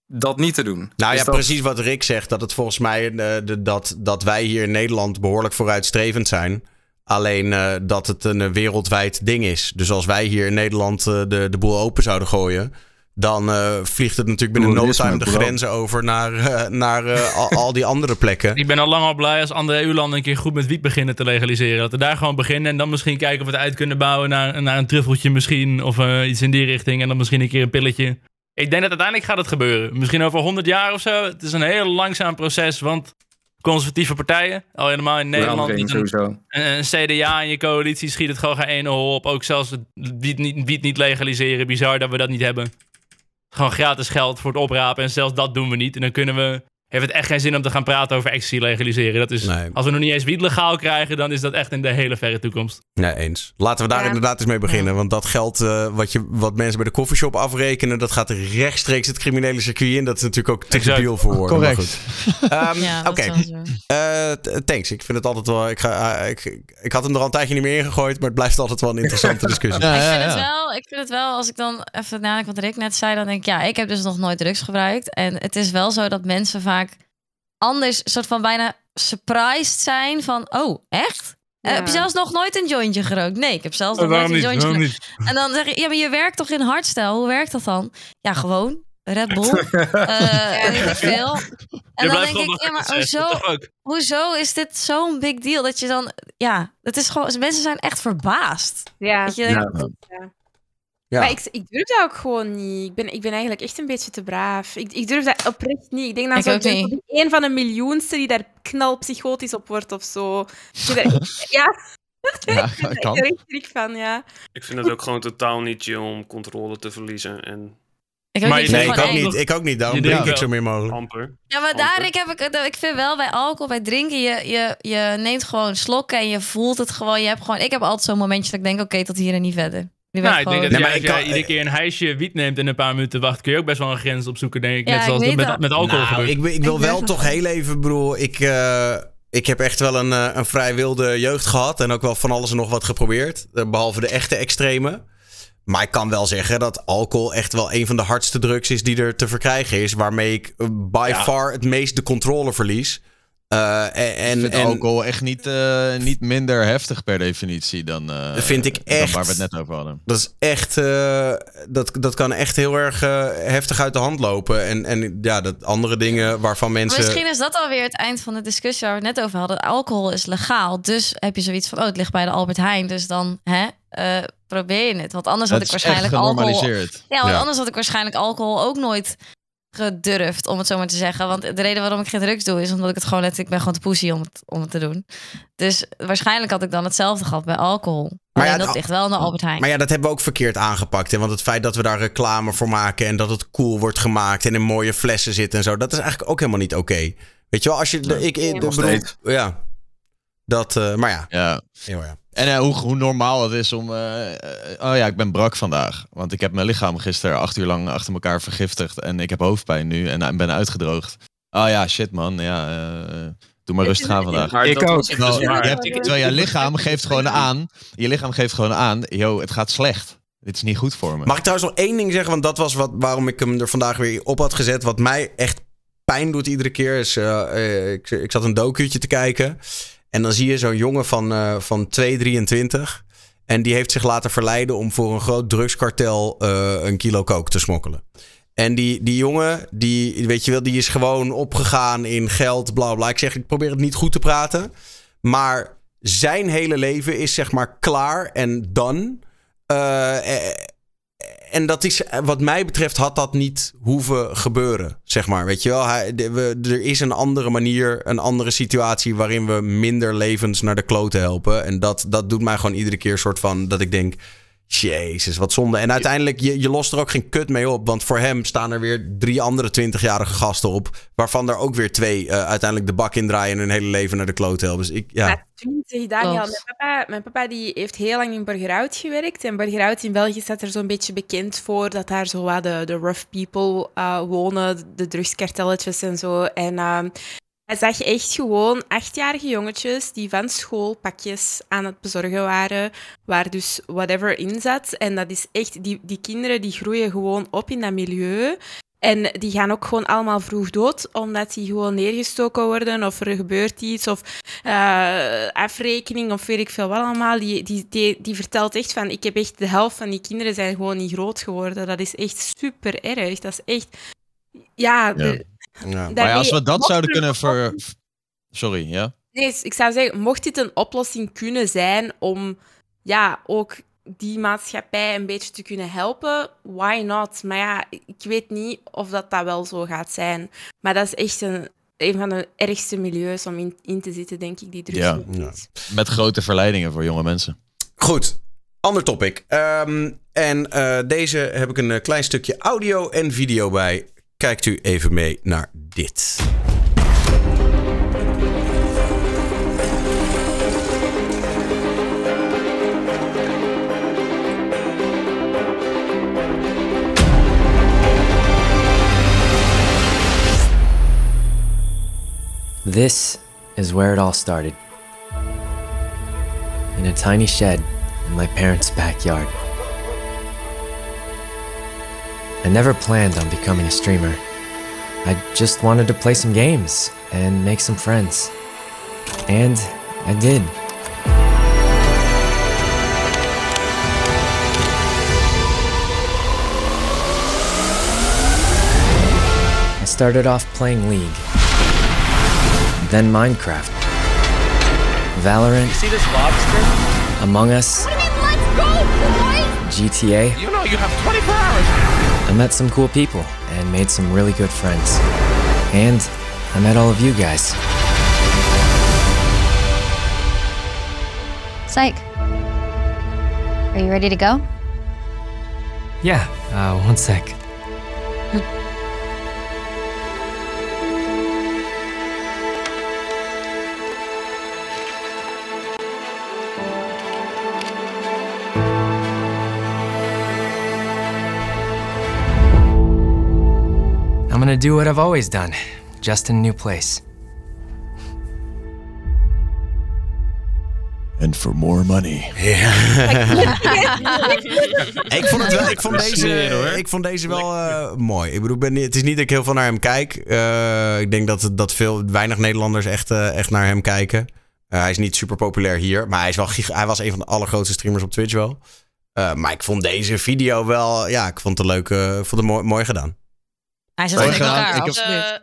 dat niet te doen? Nou Is ja, dat- precies wat Rick zegt. Dat het volgens mij eh, de, dat, dat wij hier in Nederland behoorlijk vooruitstrevend zijn. Alleen eh, dat het een eh, wereldwijd ding is. Dus als wij hier in Nederland de, de boel open zouden gooien. Dan eh, vliegt het natuurlijk binnen no time de grenzen over naar, eh, naar eh, al, al die andere plekken. Ik ben al lang al blij als andere EU-landen een keer goed met wiet beginnen te legaliseren. Dat we daar gewoon beginnen en dan misschien kijken of we het uit kunnen bouwen naar, naar een truffeltje misschien. Of eh, iets in die richting en dan misschien een keer een pilletje. Ik denk dat uiteindelijk gaat het gebeuren. Misschien over 100 jaar of zo. Het is een heel langzaam proces, want conservatieve partijen, al helemaal in Nederland, met een, een, een CDA in je coalitie schiet het gewoon geen ene hol op. Ook zelfs het wiet niet, wiet niet legaliseren. Bizar dat we dat niet hebben. Gewoon gratis geld voor het oprapen. En zelfs dat doen we niet. En dan kunnen we heeft het echt geen zin om te gaan praten over ecstasy legaliseren. Dat is, Nee. Als we nog niet eens wiet legaal krijgen, dan is dat echt in de hele verre toekomst. Nee, eens. Laten we daar Ja. inderdaad eens mee beginnen. Want dat geld eh, wat, je, wat mensen bij de koffieshop afrekenen... dat gaat rechtstreeks het criminele circuit in. Dat is natuurlijk ook te debiel voor woorden. maar Correct. goed. Ehm, Ja, Oké. Eh, thanks. Ik vind het altijd wel... Ik, ga, eh, ik, ik had hem er al een tijdje niet meer ingegooid... maar het blijft altijd wel een interessante discussie. Ja, ik, ja, vind het wel, ik vind het wel, als ik dan even nadenk wat Rick net zei, dan denk ik, ja, ik heb dus nog nooit drugs gebruikt. En het is wel zo dat mensen vaak anders, soort van bijna surprised zijn van, oh, echt? Eh, Ja. Heb je zelfs nog nooit een jointje gerookt? Nee, ik heb zelfs nog Oh, nooit een niet? jointje gerookt. niet? En dan zeg je, ja, maar je werkt toch in hardstyle? Hoe werkt dat dan? Ja, gewoon. Red Bull. eh weet ik veel. En dan Je denk ik, ja, maar hoezo, hoezo is dit zo'n big deal? Dat je dan, ja, het is gewoon, mensen zijn echt verbaasd. Ja. Dat je denkt, Ja. Maar ik, ik durf dat ook gewoon niet. Ik ben, ik ben eigenlijk echt een beetje te braaf. Ik, ik durf dat oprecht niet. Ik denk dan Ik zo, ook ik ben niet. zo die een van de miljoenste die daar knalpsychotisch op wordt of zo. Daar- ja, Ja, ik ben kan. echt van, ja. Ik vind het ook gewoon totaal niet chill om controle te verliezen. En ik ook Maar Nee, ik ook niet. Ik ook niet. Daarom drink ik zo meer mogelijk. amper. Ja, maar Amper. daar ik heb ik, ik vind wel bij alcohol, bij drinken, je, je, je neemt gewoon slokken en je voelt het gewoon. Je hebt gewoon, ik heb altijd zo'n momentje dat ik denk, oké, tot hier en niet verder. Nou, ik ik denk dat Nee, jij- maar als jij iedere keer een hijsje wiet neemt en een paar minuten wacht, kun je ook best wel een grens opzoeken, denk ik. Ja, Net zoals met, dat. met alcohol Nou, gebeurt. ik, ik wil Ik wel toch heel even, bedoel, ik, eh, ik heb echt wel een, eh, een vrij wilde jeugd gehad en ook wel van alles en nog wat geprobeerd, eh, behalve de echte extreme. Maar ik kan wel zeggen dat alcohol echt wel een van de hardste drugs is die er te verkrijgen is, waarmee ik by Ja. far het meest de controle verlies. Eh, en, Ik en, vind en alcohol echt niet, eh, niet minder heftig per definitie dan, eh, Dat vind ik dan echt. waar we het net over hadden. dat is echt, eh, dat, dat kan echt heel erg heftig uit de hand lopen. En, en ja, dat andere dingen waarvan Maar mensen. Misschien is dat alweer het eind van de discussie waar we het net over hadden. Alcohol is legaal, dus heb je zoiets van, oh, het ligt bij de Albert Heijn, dus dan hè, eh, probeer je het. Want anders had ik waarschijnlijk alcohol. Ja, want Ja. anders had ik waarschijnlijk alcohol ook nooit gedurfd, om het zo maar te zeggen. Want de reden waarom ik geen drugs doe, is omdat ik het gewoon letterlijk ben gewoon te pussy om het, om het te doen. Dus waarschijnlijk had ik dan hetzelfde gehad bij alcohol. Maar Alleen ja, dat ligt wel in de Albert Heijn. Maar ja, dat hebben we ook verkeerd aangepakt. Hè? Want het feit dat we daar reclame voor maken en dat het cool wordt gemaakt en in mooie flessen zit en zo, dat is eigenlijk ook helemaal niet oké. Weet je wel, als je. de- ik, ik, nog bedoel, ja. Dat, eh, maar ja. Ja. heel ja. En eh, hoe, hoe normaal het is om... eh, oh ja, ik ben brak vandaag. Want ik heb mijn lichaam gisteren acht uur lang achter elkaar vergiftigd. En ik heb hoofdpijn nu en ben uitgedroogd. Oh ja, shit man. Ja, eh, doe maar rustig aan vandaag. Ik ook. je hebt, terwijl je lichaam geeft gewoon aan... Je lichaam geeft gewoon aan... Yo, het gaat slecht. Dit is niet goed voor me. Mag ik trouwens nog één ding zeggen? Want dat was wat, waarom ik hem er vandaag weer op had gezet. Wat mij echt pijn doet iedere keer. Is, ik, ik zat een docuutje te kijken. En dan zie je zo'n jongen van, eh van 223. En die heeft zich laten verleiden om voor een groot drugskartel eh, een kilo kook te smokkelen. En die, die jongen, die, weet je wel, die is gewoon opgegaan in geld, bla bla. Ik zeg, ik probeer het niet goed te praten. Maar zijn hele leven is zeg maar klaar en. Eh, eh, en dat is, wat mij betreft, had dat niet hoeven gebeuren. Zeg maar, weet je wel. Hij, we, er is een andere manier, een andere situatie waarin we minder levens naar de kloten helpen. En dat, dat doet mij gewoon iedere keer soort van dat ik denk. Jezus, wat zonde. En uiteindelijk, je, je lost er ook geen kut mee op. Want voor hem staan er weer drie andere 20-jarige gasten op. Waarvan er ook weer twee eh, uiteindelijk de bak in draaien en hun hele leven naar de kloten helpen. Dus ik, ja. Maar 20, Daniel. Mijn papa, mijn papa die heeft heel lang in Borgerhout gewerkt. En Borgerhout in België staat er zo'n beetje bekend voor dat daar zo wat de, de rough people eh, wonen, de drugskartelletjes en zo. En ehm, hij zag echt gewoon achtjarige jongetjes die van school pakjes aan het bezorgen waren, waar dus whatever in zat. En dat is echt, die, die kinderen die groeien gewoon op in dat milieu. En die gaan ook gewoon allemaal vroeg dood, omdat die gewoon neergestoken worden of er gebeurt iets of eh, afrekening of weet ik veel wat allemaal. Die, die, die, vertelt echt van, ik heb echt de helft van die kinderen zijn gewoon niet groot geworden. Dat is echt super erg. Dat is echt, ja. Ja. maar ja, als we dat zouden kunnen ver... Sorry, ja? Nee, ik zou zeggen, mocht dit een oplossing kunnen zijn om ja, ook die maatschappij een beetje te kunnen helpen, why not? Maar ja, ik weet niet of dat, dat wel zo gaat zijn. Maar dat is echt een, een van de ergste milieus om in, in te zitten, denk ik, die drugs. Ja. Ja. Met grote verleidingen voor jonge mensen. Goed. Ander topic. Ehm, en eh, deze heb ik een eh, klein stukje audio en video bij. Kijkt u even mee naar dit. This is where it all started. In a tiny shed in my parents' backyard. I never planned on becoming a streamer. I just wanted to play some games and make some friends. And I did. I started off playing League, then Minecraft, Valorant, See this lobster? Among Us, GTA. You know you have 24 hours. I met some cool people and made some really good friends. And I met all of you guys. Psych. Are you ready to go? Yeah, uh, one sec. Gonna do what I've always done, just in a new place. And for more money. ik vond, het wel, ik vond deze, ik vond deze wel eh, mooi. Ik bedoel, ik ben, het is niet dat ik heel veel naar hem kijk. Eh, ik denk dat, dat veel, weinig Nederlanders echt, eh, echt naar hem kijken. Hij is niet super populair hier, maar hij, is wel, hij was een van de allergrootste streamers op Twitch wel. Eh, maar ik vond deze video wel, ja, ik vond het leuk, eh, ik vond het mooi, mooi gedaan. Hij Ik heb- absoluut. Eh,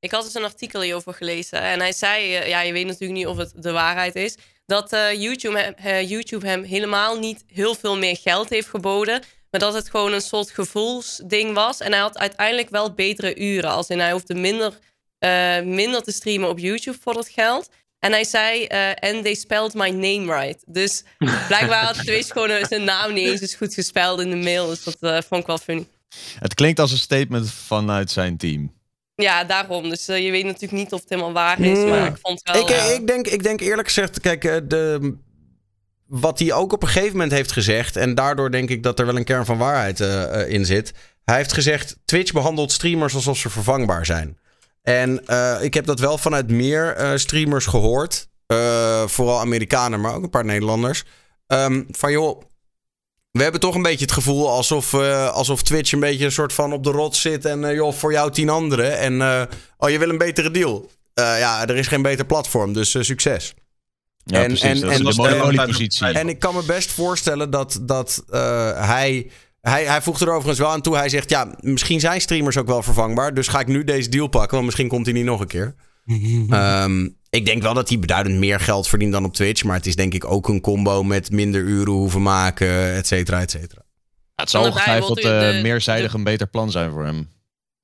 ik had dus een artikel hierover gelezen. En hij zei, eh, ja, je weet natuurlijk niet of het de waarheid is. Dat eh, YouTube, hem, eh, YouTube hem helemaal niet heel veel meer geld heeft geboden. Maar dat het gewoon een soort gevoelsding was. En hij had uiteindelijk wel betere uren. Als in hij hoefde minder, eh, minder te streamen op YouTube voor dat geld. En hij zei, eh and they spelled my name right. Dus blijkbaar had Twitch gewoon zijn naam niet eens goed gespeld in de mail. Dus dat vond ik wel funny. Het klinkt als een statement vanuit zijn team. Ja, daarom. Dus eh, je weet natuurlijk niet of het helemaal waar is. Mm. Maar ik vond wel... Ik, eh, ik, denk, ik denk eerlijk gezegd, kijk, eh, de, wat hij ook op een gegeven moment heeft gezegd, en daardoor denk ik dat er wel een kern van waarheid in zit. Hij heeft gezegd: Twitch behandelt streamers alsof ze vervangbaar zijn. En eh, ik heb dat wel vanuit meer eh, streamers gehoord. Eh, vooral Amerikanen, maar ook een paar Nederlanders. Ehm, van joh, we hebben toch een beetje het gevoel alsof, eh, alsof Twitch een beetje een soort van op de rots zit. En eh, joh, voor jou tien anderen. En eh, oh, je wil een betere deal. Ja, er is geen beter platform, dus succes. Ja, precies. Dat is de monopoliepositie. En ik kan me best voorstellen dat, dat hij, hij... Hij voegt er overigens wel aan toe. Hij zegt, ja, misschien zijn streamers ook wel vervangbaar. Dus ga ik nu deze deal pakken, want misschien komt hij niet nog een keer. Ehm, ik denk wel dat hij beduidend meer geld verdient dan op Twitch. Maar het is denk ik ook een combo met minder uren hoeven maken, et cetera, et cetera. het zal ongetwijfeld wordt u eh, de- meerzijdig een beter plan zijn voor hem.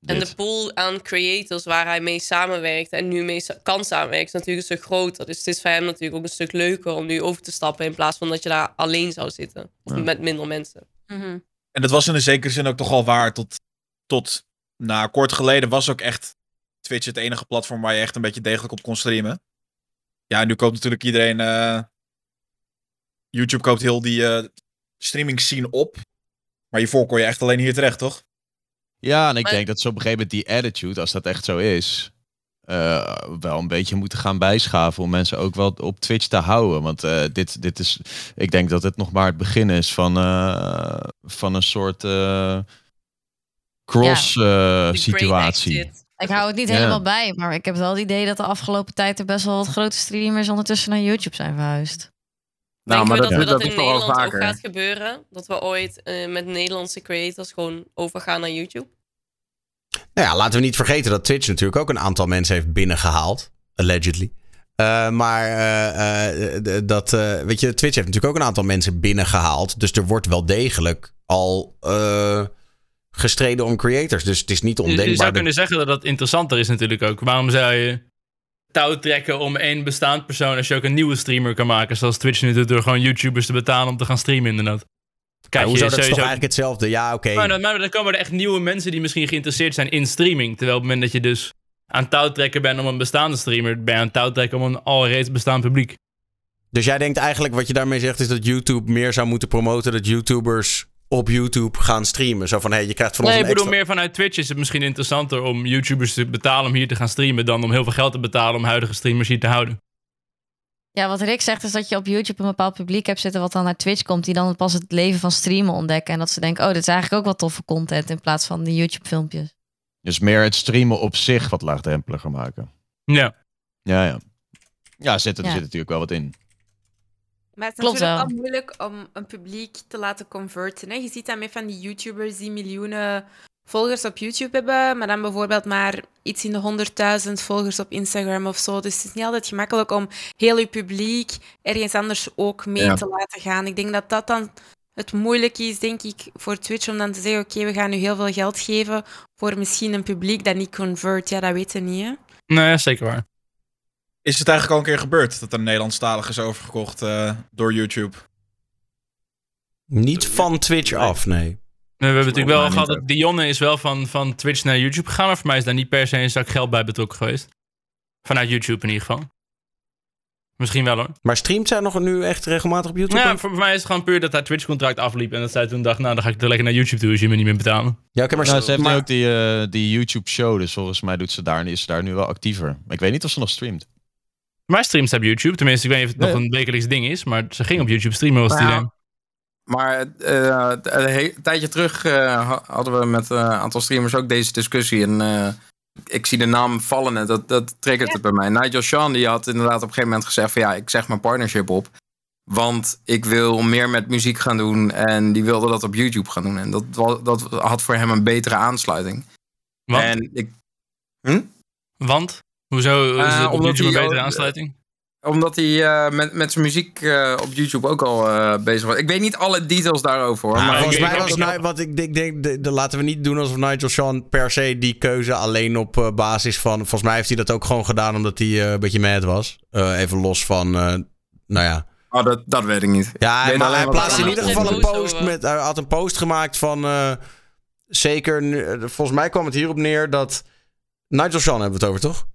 En de pool aan creators waar hij mee samenwerkt en nu mee sa- kan samenwerken, is natuurlijk een stuk groter. Dus het is voor hem natuurlijk ook een stuk leuker om nu over te stappen in plaats van dat je daar alleen zou zitten. Of Ja. met minder mensen. En dat was in een zekere zin ook toch al waar. Tot, tot na kort geleden was ook echt Twitch het enige platform waar je echt een beetje degelijk op kon streamen. Ja, nu koopt natuurlijk iedereen. eh, YouTube koopt heel die eh streaming scene op. Maar hiervoor kon je echt alleen hier terecht, toch? Ja, en ik Maar- denk dat ze op een gegeven moment die attitude, als dat echt zo is, eh, wel een beetje moeten gaan bijschaven om mensen ook wel op Twitch te houden. Want eh, dit, dit is, ik denk dat het nog maar het begin is van, eh, van een soort eh, cross eh, situatie. Ik hou het niet Ja. helemaal bij, maar ik heb wel het idee dat de afgelopen tijd er best wel wat grote streamers ondertussen naar YouTube zijn verhuisd. Nou, Denken maar we dat, dat, dat, we is dat in Nederland ook vaker. gaat gebeuren? Dat we ooit eh, met Nederlandse creators gewoon overgaan naar YouTube? Nou ja, laten we niet vergeten dat Twitch natuurlijk ook een aantal mensen heeft binnengehaald. Allegedly. Eh, maar eh, eh, dat, eh, weet je, Twitch heeft natuurlijk ook een aantal mensen binnengehaald. Dus er wordt wel degelijk al eh, gestreden om creators. Dus het is niet Je- Je ondenkbaar. zou kunnen zeggen dat dat interessanter is natuurlijk ook. Waarom zou je touw trekken om één bestaand persoon als je ook een nieuwe streamer kan maken. Zoals Twitch nu doet door gewoon YouTubers te betalen om te gaan streamen inderdaad. Kijk, Ja, hoezo, je dat is toch sowieso- eigenlijk hetzelfde? Ja, oké. Maar dan, maar dan komen er echt nieuwe mensen die misschien geïnteresseerd zijn in streaming. Terwijl op het moment dat je dus aan touw trekken bent om een bestaande streamer, ben je aan touw trekken om een alreeds bestaand publiek. Dus jij denkt eigenlijk wat je daarmee zegt is dat YouTube meer zou moeten promoten dat YouTubers op YouTube gaan streamen. Zo van, hé, je krijgt van Nee, ons ik een bedoel extra... meer vanuit Twitch is het misschien interessanter om YouTubers te betalen om hier te gaan streamen dan om heel veel geld te betalen om huidige streamers hier te houden. Ja, wat Rick zegt is dat je op YouTube een bepaald publiek hebt zitten wat dan naar Twitch komt, die dan pas het leven van streamen ontdekken. En dat ze denken, oh, dit is eigenlijk ook wel toffe content in plaats van die YouTube filmpjes. Dus meer het streamen op zich wat laagdrempeliger maken. Ja. Ja, ja. Ja, zit er Ja. zit natuurlijk wel wat in. Maar het is Klopt natuurlijk wel. wel moeilijk om een publiek te laten converten. Hè? Je ziet dat met van die YouTubers die miljoenen volgers op YouTube hebben, maar dan bijvoorbeeld maar iets in de 100.000 volgers op Instagram of zo. Dus het is niet altijd gemakkelijk om heel je publiek ergens anders ook mee Ja. te laten gaan. Ik denk dat dat dan het moeilijke is, denk ik, voor Twitch om dan te zeggen: Oké, we gaan nu heel veel geld geven voor misschien een publiek dat niet convert. Ja, dat weten we niet. Hè? Nee, zeker waar. Is het eigenlijk al een keer gebeurd dat een Nederlandstalig is overgekocht eh, door YouTube? Niet van Twitch af, nee. Nee, we hebben natuurlijk wel gehad dat Dionne is wel van, van Twitch naar YouTube gegaan, maar voor mij is daar niet per se een zak geld bij betrokken geweest. Vanuit YouTube in ieder geval. Misschien wel hoor. Maar streamt zij nog nu echt regelmatig op YouTube? Ja, voor, voor mij is het gewoon puur dat haar Twitch-contract afliep en dat zij toen dacht, nou dan ga ik er lekker naar YouTube toe als je me niet meer betalen. Ja, oké, maar, Nou, ze heeft nu ook die, eh, die YouTube-show, dus volgens mij doet ze daar, is ze daar nu wel actiever. Maar ik weet niet of ze nog streamt. Mij streamt ze op YouTube, tenminste ik weet niet of het Nee. nog een wekelijks ding is, maar ze ging op YouTube streamen Nou ja, idee. Maar eh, een tijdje terug eh, ha- hadden we met een aantal streamers ook deze discussie. En ik zie de naam vallen en dat, dat triggert het bij mij. Nigel Sean die had inderdaad op een gegeven moment gezegd van ja, ik zeg mijn partnership op. Want ik wil meer met muziek gaan doen en die wilde dat op YouTube gaan doen. En dat, dat had voor hem een betere aansluiting. Want? En ik, hm? Want? Hoezo is Eh, het op omdat YouTube een hij betere ook- aansluiting? Omdat hij eh, met, met zijn muziek eh, op YouTube ook al eh, bezig was. Ik weet niet alle details daarover hoor. Ah, maar volgens mij was wat ik denk, denk de, de- laten we niet doen alsof Nigel Sean per se die keuze alleen op eh, basis van. Volgens mij heeft hij dat ook gewoon gedaan omdat hij eh, een beetje mad was. Eh, even los van, eh, nou ja. Oh, dat, dat weet ik niet. Ja, Ik maar hij plaatste in ieder geval een post met. Hij had een post gemaakt van. eh, zeker. eh, Volgens mij kwam het hierop neer dat. Nigel Sean hebben we het over, toch?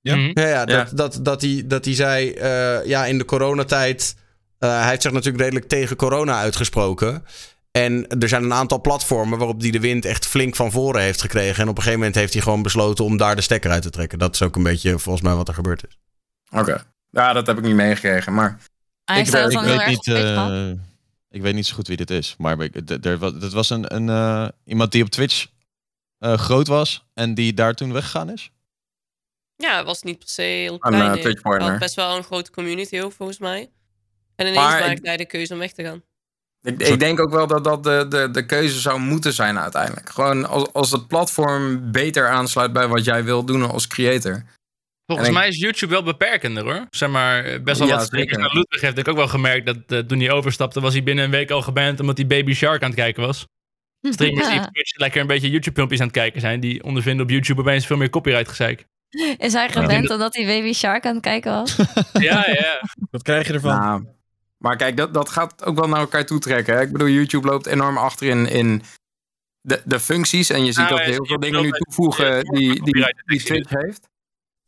Ja. Mhm. Ja, ja, dat, Ja. Dat, dat, hij, dat hij zei, eh, ja, in de coronatijd... eh, hij heeft zich natuurlijk redelijk tegen corona uitgesproken. En er zijn een aantal platformen waarop hij de wind echt flink van voren heeft gekregen. En op een gegeven moment heeft hij gewoon besloten om daar de stekker uit te trekken. Dat is ook een beetje volgens mij wat er gebeurd is. Oké. Ja, dat heb ik niet meegekregen. Maar Ik weet- ik, weet niet, eh, ik weet niet zo goed wie dit is. Maar er dat was een, een, eh, iemand die op Twitch eh, groot was en die daar toen weggegaan is. Ja, het was niet per se heel klein. eh. Twitch partner. Hij had best wel een grote community ook, volgens mij. En ineens Maar maakte ik- hij de keuze om weg te gaan. ik, ik denk ook wel dat dat de, de, de keuze zou moeten zijn uiteindelijk. Gewoon als, als het platform beter aansluit bij wat jij wil doen als creator. Volgens En ik- mij is YouTube wel beperkender hoor. Zeg maar, eh, best wel Ja, wat streamers zeker. naar Ludwig heeft ik ook wel gemerkt dat eh, toen hij overstapte was hij binnen een week al geband omdat hij Baby Shark aan het kijken was. Streamers die op Twitch lekker een beetje YouTube filmpjes aan het kijken zijn, die ondervinden op YouTube opeens veel meer copyright gezeik. Is hij geband omdat hij Baby Shark aan het kijken was? ja, ja. Wat krijg je ervan? Nou, maar kijk, dat, dat gaat ook wel naar elkaar toe trekken. Hè? Ik bedoel, YouTube loopt enorm achter in, in de, de functies. En je ziet Nou, dat ja, heel veel dingen nu toevoegen die, die, copyright die detectie Twitch heeft.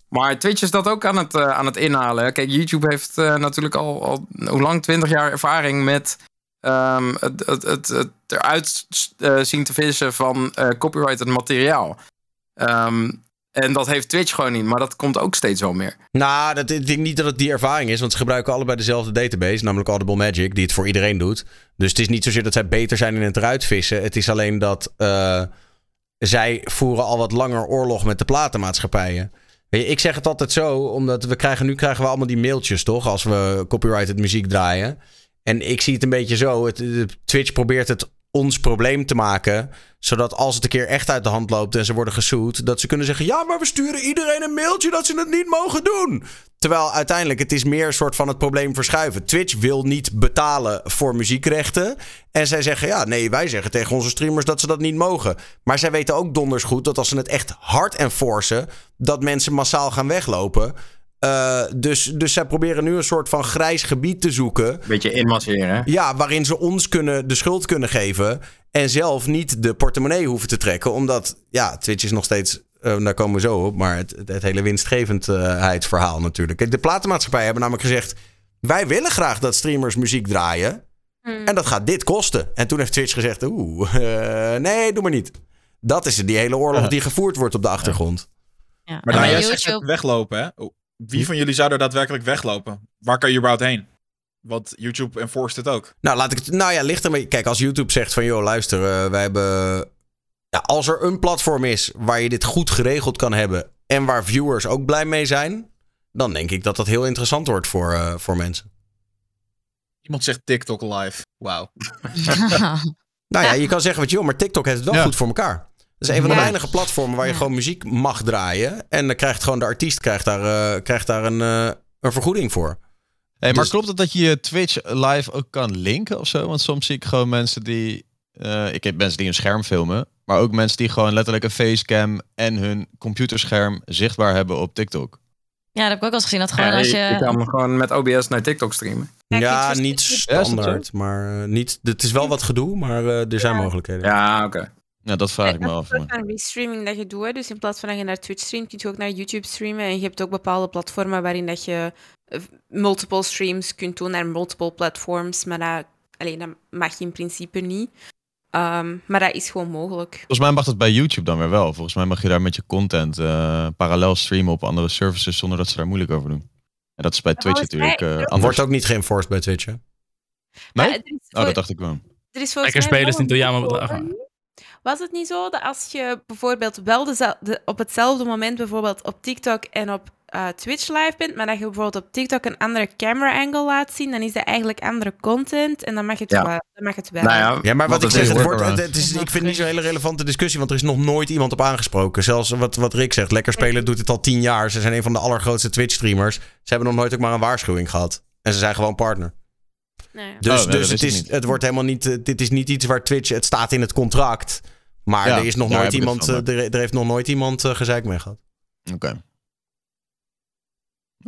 Maar Twitch is dat ook aan het, eh, aan het inhalen. Kijk, YouTube heeft eh, natuurlijk al, al hoe lang? 20 jaar ervaring met ehm, het, het, het, het eruit eh, zien te vissen van eh copyrighted materiaal. Ehm, en dat heeft Twitch gewoon niet, maar dat komt ook steeds wel meer. Nou, dat, ik denk niet dat het die ervaring is, want ze gebruiken allebei dezelfde database, namelijk Audible Magic, die het voor iedereen doet. Dus het is niet zozeer dat zij beter zijn in het eruit vissen. Het is alleen dat eh, zij voeren al wat langer oorlog met de platenmaatschappijen. Ik zeg het altijd zo, omdat we krijgen nu krijgen we allemaal die mailtjes, toch? Als we copyrighted muziek draaien. En ik zie het een beetje zo. Het- Twitch probeert het ons probleem te maken. Zodat als het een keer echt uit de hand loopt en ze worden gesued, dat ze kunnen zeggen: Ja, maar we sturen iedereen een mailtje dat ze het niet mogen doen. Terwijl uiteindelijk het is meer een soort van het probleem verschuiven. Twitch wil niet betalen voor muziekrechten. En zij zeggen: Ja, nee, wij zeggen tegen onze streamers dat ze dat niet mogen. Maar zij weten ook donders goed dat als ze het echt hard enforcen, dat mensen massaal gaan weglopen. Eh, dus, dus zij proberen nu een soort van grijs gebied te zoeken. Beetje inmasseren, hè? Ja, waarin ze ons kunnen, de schuld kunnen geven. En zelf niet de portemonnee hoeven te trekken. Omdat, ja, Twitch is nog steeds. eh, daar komen we zo op. Maar het, het hele winstgevendheidsverhaal natuurlijk. Kijk, de platenmaatschappijen hebben namelijk gezegd. Wij willen graag dat streamers muziek draaien. Hmm. En dat gaat dit kosten. En toen heeft Twitch gezegd: Oeh, eh, nee, doe maar niet. Dat is die hele oorlog die gevoerd wordt op de achtergrond. Ja. Maar nou, jij YouTube- net weglopen, hè? Oh, Wie van jullie zou er daadwerkelijk weglopen? Waar kan je überhaupt heen? Want YouTube enforced het ook. Nou, laat ik het. Nou ja, ligt ermee. Kijk, als YouTube zegt van joh, luister, eh, wij hebben. Ja, als er een platform is waar je dit goed geregeld kan hebben. en waar viewers ook blij mee zijn. dan denk ik dat dat heel interessant wordt voor, eh, voor mensen. Iemand zegt TikTok live. Wauw. Nou ja, je kan zeggen wat je wil, maar TikTok heeft het wel Ja. goed voor elkaar. Dat is een van de Ja. weinige platformen waar je gewoon muziek mag draaien. En dan krijgt gewoon de artiest krijgt daar, eh, krijgt daar een, eh, een vergoeding voor. Hey, maar Dus- klopt het dat je je Twitch live ook kan linken of zo? Want soms zie ik gewoon mensen die... eh, ik heb mensen die een scherm filmen. Maar ook mensen die gewoon letterlijk een facecam en hun computerscherm zichtbaar hebben op TikTok. Ja, dat heb ik ook eens gezien. Dat gewoon Ja, als je, je... kan gewoon met OBS naar TikTok streamen. Ja, niet Ja, standaard. Maar eh, niet, het is wel wat gedoe, maar eh, er zijn mogelijkheden. Ja, oké. Ja, dat vraag ik me Dat af. is een restreaming dat je doet. hè. Dus in plaats van dat je naar Twitch streamt, kun je ook naar YouTube streamen. En je hebt ook bepaalde platformen waarin dat je eh, multiple streams kunt doen naar multiple platforms. Maar dat, allee, dat mag je in principe niet. Ehm, maar dat is gewoon mogelijk. Volgens mij mag dat bij YouTube dan weer wel. Volgens mij mag je daar met je content eh, parallel streamen op andere services zonder dat ze daar moeilijk over doen. En dat is bij Twitch natuurlijk eh, er anders. Wordt ook niet geënforced bij Twitch, hè? Nee? Oh, dat dacht ik wel. Er is volgens Lekker mij spelen is wel Was het niet zo dat als je bijvoorbeeld wel de, op hetzelfde moment bijvoorbeeld op TikTok en op eh, Twitch live bent, maar dat je bijvoorbeeld op TikTok een andere camera angle laat zien, dan is dat eigenlijk andere content en dan mag het, Ja. wel, dan mag het wel. Nou ja, Ja, maar wat ik zeg, het wordt, het, het is, ik vind het niet zo'n hele relevante discussie, want er is nog nooit iemand op aangesproken. Zelfs wat, wat Rick zegt, Lekker Spelen doet het al tien jaar. Ze zijn een van de allergrootste Twitch-streamers. Ze hebben nog nooit ook maar een waarschuwing gehad. En ze zijn gewoon partner. Nou ja. Dus, Oh, nee, dus het, is, niet. het wordt helemaal niet, eh, dit is niet iets waar Twitch, het staat in het contract. Maar Ja, er is nog nooit iemand, eh, er, er heeft nog nooit iemand uh, gezeik mee gehad. Oké.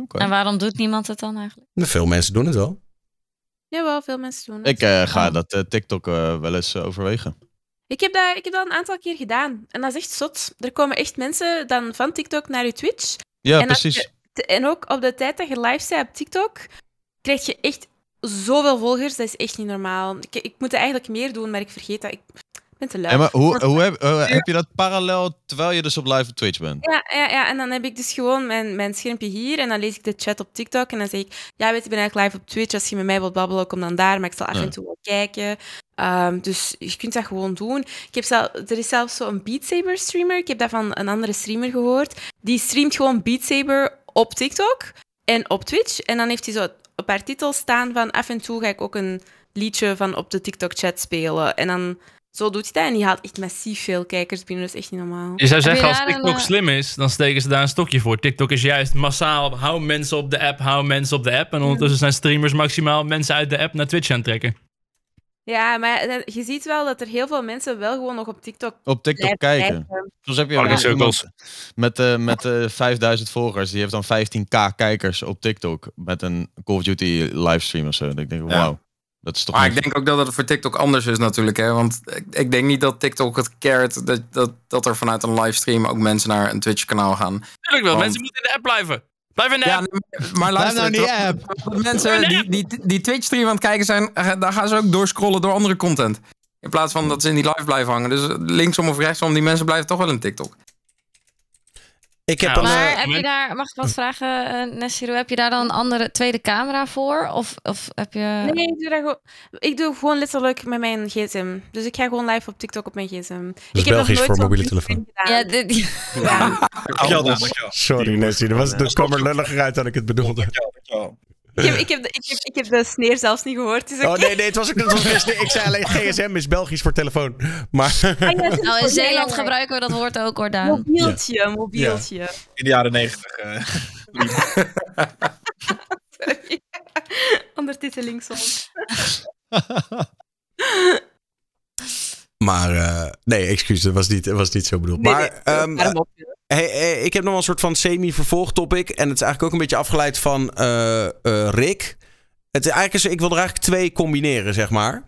En waarom doet niemand het dan eigenlijk? Veel mensen doen het wel. Jawel, veel mensen doen het. Ik eh, ga Oh. dat eh, TikTok eh, wel eens eh, overwegen. Ik heb, dat, ik heb dat een aantal keer gedaan. En dat is echt zot. Er komen echt mensen dan van TikTok naar je Twitch. Ja, en precies. je- en ook op de tijd dat je live staat op TikTok, krijg je echt zoveel volgers. Dat is echt niet normaal. Ik, ik moet eigenlijk meer doen, maar ik vergeet dat. Ik ben te lui. En maar hoe, hoe heb, hoe heb je dat parallel terwijl je dus op live op Twitch bent? Ja, ja, ja, en dan heb ik dus gewoon mijn, mijn schermpje hier en dan lees ik de chat op TikTok en dan zeg ik, ja, weet je, ik ben eigenlijk live op Twitch. Als je met mij wilt babbelen, kom dan daar, maar ik zal af en toe wel kijken. Ehm, dus je kunt dat gewoon doen. Ik heb zelf, er is zelfs zo'n Beat Saber streamer, ik heb dat van een andere streamer gehoord. Die streamt gewoon Beat Saber op TikTok en op Twitch. En dan heeft hij zo op haar titel staan van af en toe ga ik ook een liedje van op de TikTok-chat spelen. En dan zo doet hij dat en die haalt echt massief veel kijkers binnen. Dat is echt niet normaal. Je zou zeggen, als een, TikTok eh, slim is, dan steken ze daar een stokje voor. TikTok is juist massaal, hou mensen op de app, hou mensen op de app. En ondertussen zijn streamers maximaal mensen uit de app naar Twitch aan het trekken. Ja, maar je ziet wel dat er heel veel mensen wel gewoon nog op TikTok Op TikTok blijven kijken. Soms heb je iemand met, eh met eh 5000 volgers. Die heeft dan 15k kijkers op TikTok. Met een Call of Duty livestream of zo. Dat ik denk, Ja. wauw. Dat is toch Maar niet- ik denk ook dat het voor TikTok anders is natuurlijk. Hè? Want ik, ik denk niet dat TikTok het cared dat, dat, dat er vanuit een livestream ook mensen naar een Twitch-kanaal gaan. Tuurlijk wel, Want- mensen moeten in de app blijven. Blijf in de Ja, app. nee, maar luister, nou die terwijl mensen die, die, die Twitch-stream aan het kijken zijn, eh, daar gaan ze ook doorscrollen door andere content. In plaats van dat ze in die live blijven hangen. Dus linksom of rechtsom, die mensen blijven toch wel in TikTok. Ik heb Ja, een, Maar eh, heb je daar, mag ik wat vragen, uh? Heb je daar dan een andere tweede camera voor? Of, of heb je... Nee, ik doe, dat gewoon, ik doe gewoon letterlijk met mijn gsm. Dus ik ga gewoon live op TikTok op mijn gsm. ik heb nog Belgisch nooit voor mobiele telefoon. Ja, dit, Ja. Sorry Nessie, dat, was, dat kwam er lulliger uit dan ik het bedoelde. Ik, heb, ik, heb de, ik, heb, ik heb de sneer zelfs niet gehoord. Dus Oh nee, nee, het was ook het was geen sneer. Ik zei alleen GSM is Belgisch voor telefoon. Maar Ah, nou, in Zeeland gebruiken we dat woord ook, hoor, Daan. Mobieltje, mobieltje. In de jaren negentig. eh. Sorry. Ondertiteling soms. Maar eh, nee, excuus, dat was niet, dat was niet zo bedoeld. Nee, maar nee, ehm. Hey, ik heb nog wel een soort van semi-vervolgtopic. En het is eigenlijk ook een beetje afgeleid van eh, eh, Rick. Het eigenlijk is, ik wil er eigenlijk twee combineren, zeg maar.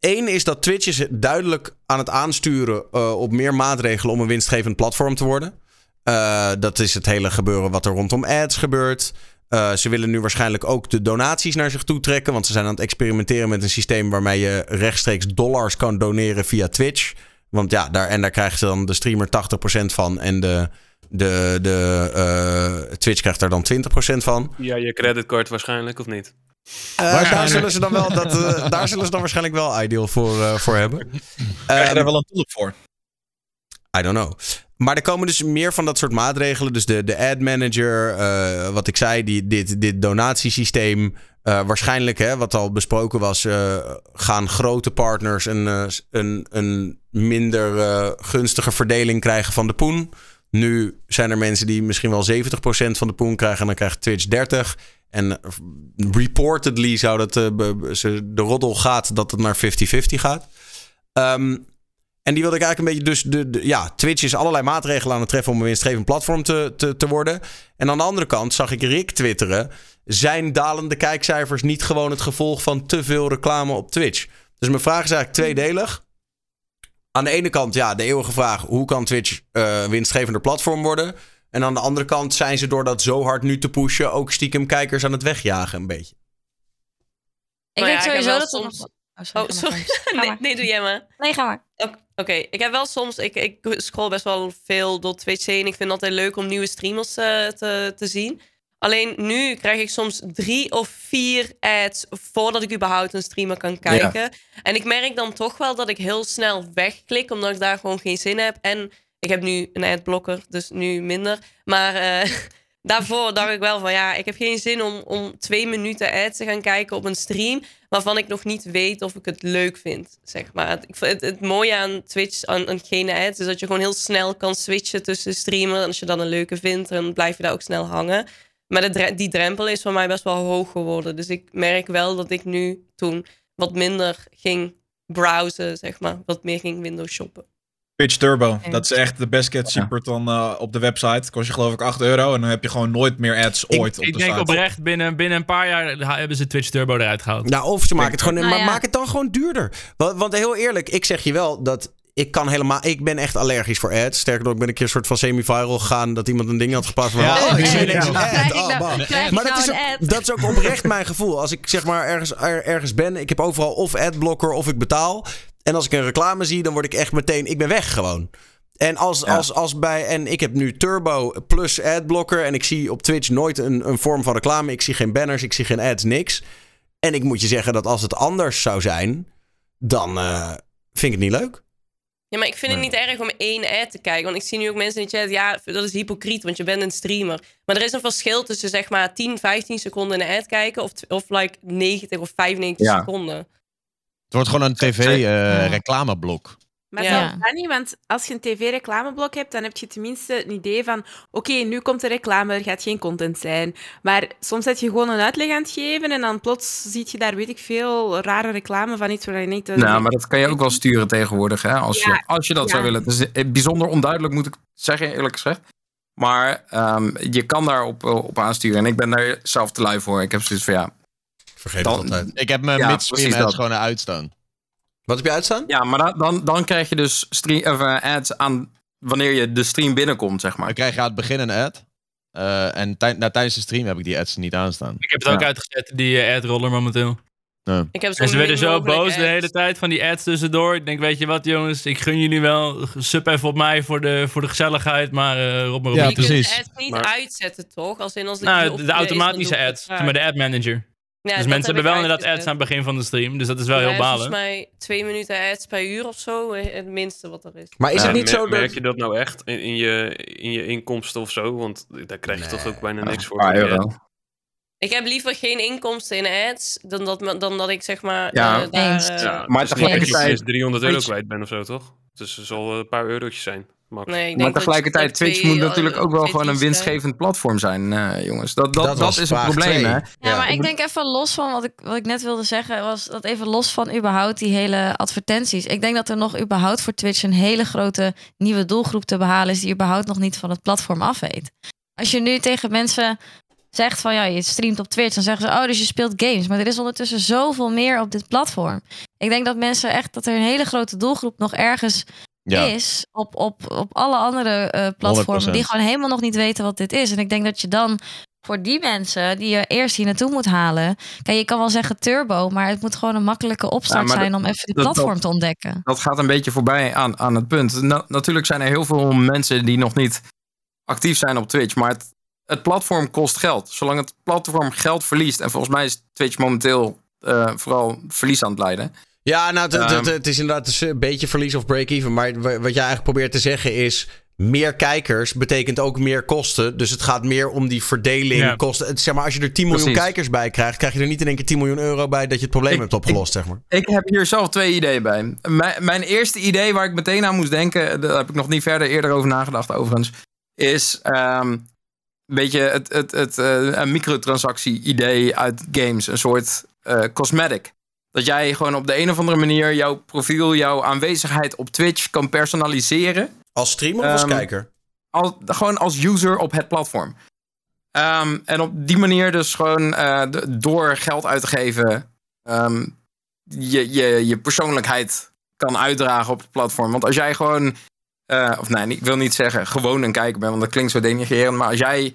Eén is dat Twitch is duidelijk aan het aansturen uh, op meer maatregelen om een winstgevend platform te worden. Dat is het hele gebeuren wat er rondom ads gebeurt. Ze willen nu waarschijnlijk ook de donaties naar zich toe trekken. Want ze zijn aan het experimenteren met een systeem waarmee je rechtstreeks dollars kan doneren via Twitch. Want ja, daar, en daar krijgt dan de streamer 80% van. En de, de, de uh, Twitch krijgt daar dan 20% van. Ja, je creditcard waarschijnlijk, of niet? Uh, daar, zullen ze dan wel dat, uh, daar zullen ze dan waarschijnlijk wel Ideal voor, uh, voor hebben. Krijg je daar wel een tool voor? I don't know. Maar er komen dus meer van dat soort maatregelen. Dus de, de ad manager, wat ik zei, die, dit, dit donatiesysteem. Waarschijnlijk, hè, wat al besproken was, gaan grote partners een, een, een minder gunstige verdeling krijgen van de poen. Nu zijn er mensen die misschien wel 70% van de poen krijgen en dan krijgt Twitch 30%. En reportedly zou dat de roddel gaat dat het naar 50-50 gaat. Um, en die wilde ik eigenlijk een beetje. Dus de, de, ja, Twitch is allerlei maatregelen aan het treffen om een winstgevend platform te, te, te worden. En aan de andere kant zag ik Rick twitteren. Zijn dalende kijkcijfers niet gewoon het gevolg van te veel reclame op Twitch? Dus mijn vraag is eigenlijk tweedelig. Aan de ene kant, ja, de eeuwige vraag: hoe kan Twitch uh, een winstgevender platform worden? En aan de andere kant zijn ze door dat zo hard nu te pushen ook stiekem kijkers aan het wegjagen een beetje. Ik Nou denk ja, ik heb sowieso wel dat... soms- Oh, Oh, sorry. ga maar, sorry. Ga nee, doe jij maar. Nee, ga maar. Oké, oké. ik heb wel soms... Ik, ik scroll best wel veel door Twitch heen. Ik vind het altijd leuk om nieuwe streamers eh, te, te zien. Alleen nu krijg ik soms drie of vier ads voordat ik überhaupt een streamer kan kijken. En ik merk dan toch wel dat ik heel snel wegklik, omdat ik daar gewoon geen zin heb. En ik heb nu een adblocker, dus nu minder. Maar eh, daarvoor dacht ik wel van ja, ik heb geen zin om, om twee minuten ads te gaan kijken op een stream. Waarvan ik nog niet weet of ik het leuk vind, zeg maar. Het, ik vind het, het mooie aan Twitch, aan, aan geen ads, is dat je gewoon heel snel kan switchen tussen streamer. En als je dan een leuke vindt, dan blijf je daar ook snel hangen. Maar de die drempel is voor mij best wel hoog geworden. Dus ik merk wel dat ik nu toen wat minder ging browsen, zeg maar. Wat meer ging window shoppen. Twitch Turbo. Dat is echt de best cat dan eh, op de website. Kost je geloof ik 8 euro. En dan heb je gewoon nooit meer ads ooit op ik de denk site. oprecht, binnen, binnen een paar jaar hebben ze Twitch Turbo eruit gehaald. Nou, of ze maken het gewoon. Nou maar ja. maak het dan gewoon duurder. Want, want heel eerlijk, ik zeg je wel dat. Ik kan helemaal. Ik ben echt allergisch voor ads. Sterker nog, ik ben een keer een soort van semi-viral gegaan. dat iemand een ding had gepast. Van, Ja, oh, ik ja, zie Maar dat nou is, ook, dat is ook oprecht mijn gevoel. Als ik zeg maar ergens, er- ergens ben. Ik heb overal of adblocker of ik betaal. En als ik een reclame zie, dan word ik echt meteen. Ik ben weg gewoon. En als, als, als bij. En ik heb nu Turbo plus adblocker. En ik zie op Twitch nooit een, een vorm van reclame. Ik zie geen banners, ik zie geen ads, niks. En ik moet je zeggen dat als het anders zou zijn. dan eh, vind ik het niet leuk. Ja, maar ik vind het niet erg om één ad te kijken. Want ik zie nu ook mensen in de chat, ja, dat is hypocriet, want je bent een streamer. Maar er is een verschil tussen zeg maar 10, 15 seconden een ad kijken of, of like 90 of 95 Ja. seconden. Het wordt gewoon een tv-reclameblok. Maar Ja. zelfs dat niet, want als je een tv-reclameblok hebt, dan heb je tenminste een idee van oké, nu komt de reclame, er gaat geen content zijn. Maar soms heb je gewoon een uitleg aan het geven en dan plots zie je daar, weet ik veel, rare reclame van iets waar je eh, Nou, maar dat kan je ook wel sturen tegenwoordig, hè? Als, Ja. je, als je dat Ja. zou willen. Het is eh, bijzonder onduidelijk, moet ik zeggen, eerlijk gezegd. Maar ehm, je kan daar op, eh, op aansturen. En ik ben daar zelf te lui voor. Ik heb zoiets van, ja... Vergeet Dan- het altijd. Ik heb mijn Ja, gewoon uitstaan. Wat heb je uitstaan? Ja, maar dan, dan, dan krijg je dus stream, of, eh, ads aan wanneer je de stream binnenkomt, zeg maar. Dan krijg je aan het begin een ad. Eh, en tij- nou, tijdens de stream heb ik die ads niet aanstaan. Ik heb het ook Ja. uitgezet, die eh, ad-roller momenteel. Ik heb En ze werden zo boos de hele tijd van die ads tussendoor. Ik denk, weet je wat jongens, ik gun jullie wel. Sub even op mij voor de, voor de gezelligheid, maar eh Rob maar op Ja, Je niet. kunt precies. de ads niet Maar- uitzetten, toch? Als in als Nou, de, je de automatische ads, maar de ad manager. Ja, dus mensen heb hebben wel inderdaad ads aan het begin van de stream. Dus dat is wel Ja, heel Volgens balen. mij twee minuten ads per uur of zo, eh, het minste wat er is. Maar is Ja, het niet zo dat... Merk je dat nou echt in, in, je, in je inkomsten of zo? Want daar krijg je toch ook bijna niks voor. Paar voor die euro. ad. Ik heb liever geen inkomsten in ads dan dat, dan dat ik zeg maar Ja. eh, daar... Eh, Ja, Maar je tegelijkertijd- ineens 300 euro kwijt bent of zo, toch? Dus het zal een paar eurotjes zijn. Max. Nee, ik denk Maar dat tegelijkertijd, Twitch moet eh, natuurlijk ook wel gewoon een diensten- winstgevend platform zijn, eh, jongens. Dat, dat, Dat is een probleem, twee. hè? Ja, Ja. maar ik denk even los van wat ik, wat ik net wilde zeggen, was dat even los van überhaupt die hele advertenties. Ik denk dat er nog überhaupt voor Twitch een hele grote nieuwe doelgroep te behalen is die überhaupt nog niet van het platform af weet. Als je nu tegen mensen zegt van ja, je streamt op Twitch, dan zeggen ze oh, dus je speelt games. Maar er is ondertussen zoveel meer op dit platform. Ik denk dat mensen echt dat er een hele grote doelgroep nog ergens Ja. is op, op, op alle andere eh, platformen 100%. die gewoon helemaal nog niet weten wat dit is. En ik denk dat je dan voor die mensen die je eerst hier naartoe moet halen. Kijk, je kan wel zeggen turbo, maar het moet gewoon een makkelijke opstart Ja, zijn om even de platform dat- te ontdekken. dat gaat een beetje voorbij aan, aan het punt. Na- natuurlijk zijn er heel veel mensen die nog niet actief zijn op Twitch, maar het, het platform kost geld. Zolang het platform geld verliest, en volgens mij is Twitch momenteel eh, vooral verlies aan het leiden. Ja, nou, het- het- Ehm. het is inderdaad een beetje verlies of break-even. Maar wa- wat jij eigenlijk probeert te zeggen is... meer kijkers betekent ook meer kosten. Dus het gaat meer om die verdeling Ja. kosten. Zeg maar, als je er 10 miljoen Precies. kijkers bij krijgt... krijg je er niet in één keer 10 miljoen euro bij... dat je het probleem Ik- hebt opgelost, zeg maar. Ik heb hier zelf twee ideeën bij. Mijn, mijn eerste idee waar ik meteen aan moest denken, daar heb ik nog niet verder eerder over nagedacht overigens, is ehm, een beetje het, het, het eh, een microtransactie-idee uit games. Een soort eh, cosmetic. Dat jij gewoon op de een of andere manier jouw profiel, jouw aanwezigheid op Twitch kan personaliseren. Als streamer of als Ehm, kijker? Gewoon als user op het platform. Ehm, en op die manier dus gewoon eh, door geld uit te geven... ehm, je, je, je persoonlijkheid kan uitdragen op het platform. Want als jij gewoon... eh, of nee, ik wil niet zeggen gewoon een kijker bent... want dat klinkt zo denigrerend. Maar als jij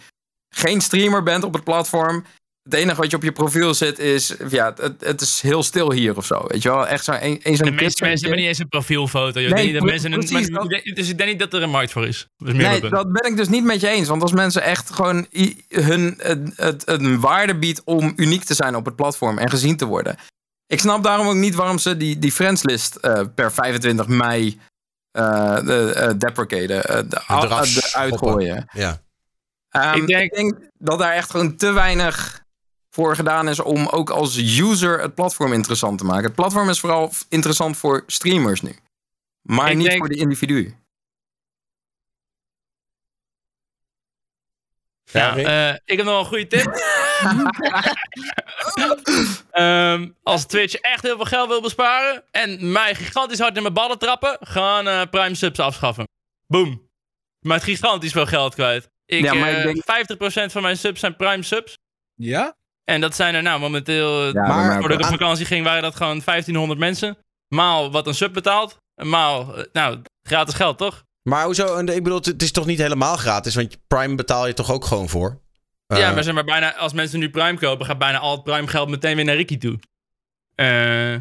geen streamer bent op het platform... het enige wat je op je profiel zit is... ja, het, het is heel stil hier of zo. Weet je wel? Echt zo een, een zo'n De meeste mensen hebben niet eens een profielfoto. joh. Nee, dat mensen een, precies, maar- dat- dus ik denk niet dat er een markt voor is. Dat is meer Nee, dat ben ik dus niet met je eens. Want als mensen echt gewoon hun het, het, een waarde biedt om uniek te zijn op het platform en gezien te worden. Ik snap daarom ook niet waarom ze die, die friendslist eh, per 25 mei eh de, eh, deprecaten, eh, de, uitgooien. Ja. Ehm, Ik denk- ik denk dat daar echt gewoon te weinig voor gedaan is om ook als user het platform interessant te maken. Het platform is vooral interessant voor streamers nu. Maar Ik niet denk- voor de individu. Ja, eh, ik heb nog een goede tip. Ehm, als Twitch echt heel veel geld wil besparen en mij gigantisch hard in mijn ballen trappen, gaan eh, Prime subs afschaffen. Boom. Maar het gigantisch veel geld kwijt. Ik, Ja, maar ik eh, denk- 50% van mijn subs zijn Prime subs. Ja? En dat zijn er nou momenteel, Ja, Maar- mij ook voordat ik op vakantie ging, waren dat gewoon 1500 mensen. Maal wat een sub betaalt. Maal, eh, nou, gratis geld toch? Maar hoezo? En Ik bedoel, het is toch niet helemaal gratis? Want Prime betaal je toch ook gewoon voor? ja, Eh, maar zeg maar bijna, als mensen nu Prime kopen, gaat bijna al het Prime geld meteen weer naar Ricky toe. Eh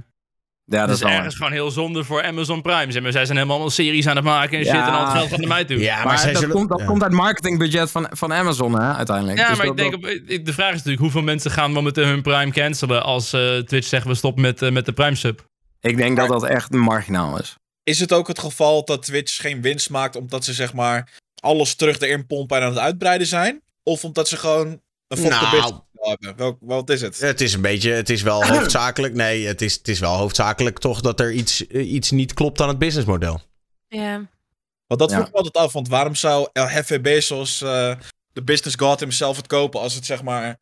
Ja, dat is ergens gewoon heel zonde voor Amazon Prime. Zeg maar, zij zijn helemaal allemaal series aan het maken en shit Ja. en al het geld gaat naar mij toe. Ja, Maar, maar, zij dat, zullen- komt, dat ja. komt uit het marketingbudget van, van Amazon, hè, uiteindelijk. Ja, Dus maar dat- ik denk, op, de vraag is natuurlijk hoeveel mensen gaan momenteel hun Prime cancelen als eh, Twitch zegt we stoppen met, eh, met de Prime sub. ik denk dat dat echt marginaal is. Is het ook het geval dat Twitch geen winst maakt omdat ze zeg maar alles terug erin pompen en aan het uitbreiden zijn? Of omdat ze gewoon een Nou. Business hebben? Welk, wat is het? Het is een beetje, het is wel hoofdzakelijk. Nee, het is, het is wel hoofdzakelijk toch dat er iets, eh, iets niet klopt aan het businessmodel. Ja. Want dat Ja. vroeg ik me altijd af, want waarom zou Jefe Bezos, eh, de business god himself, het kopen als het zeg maar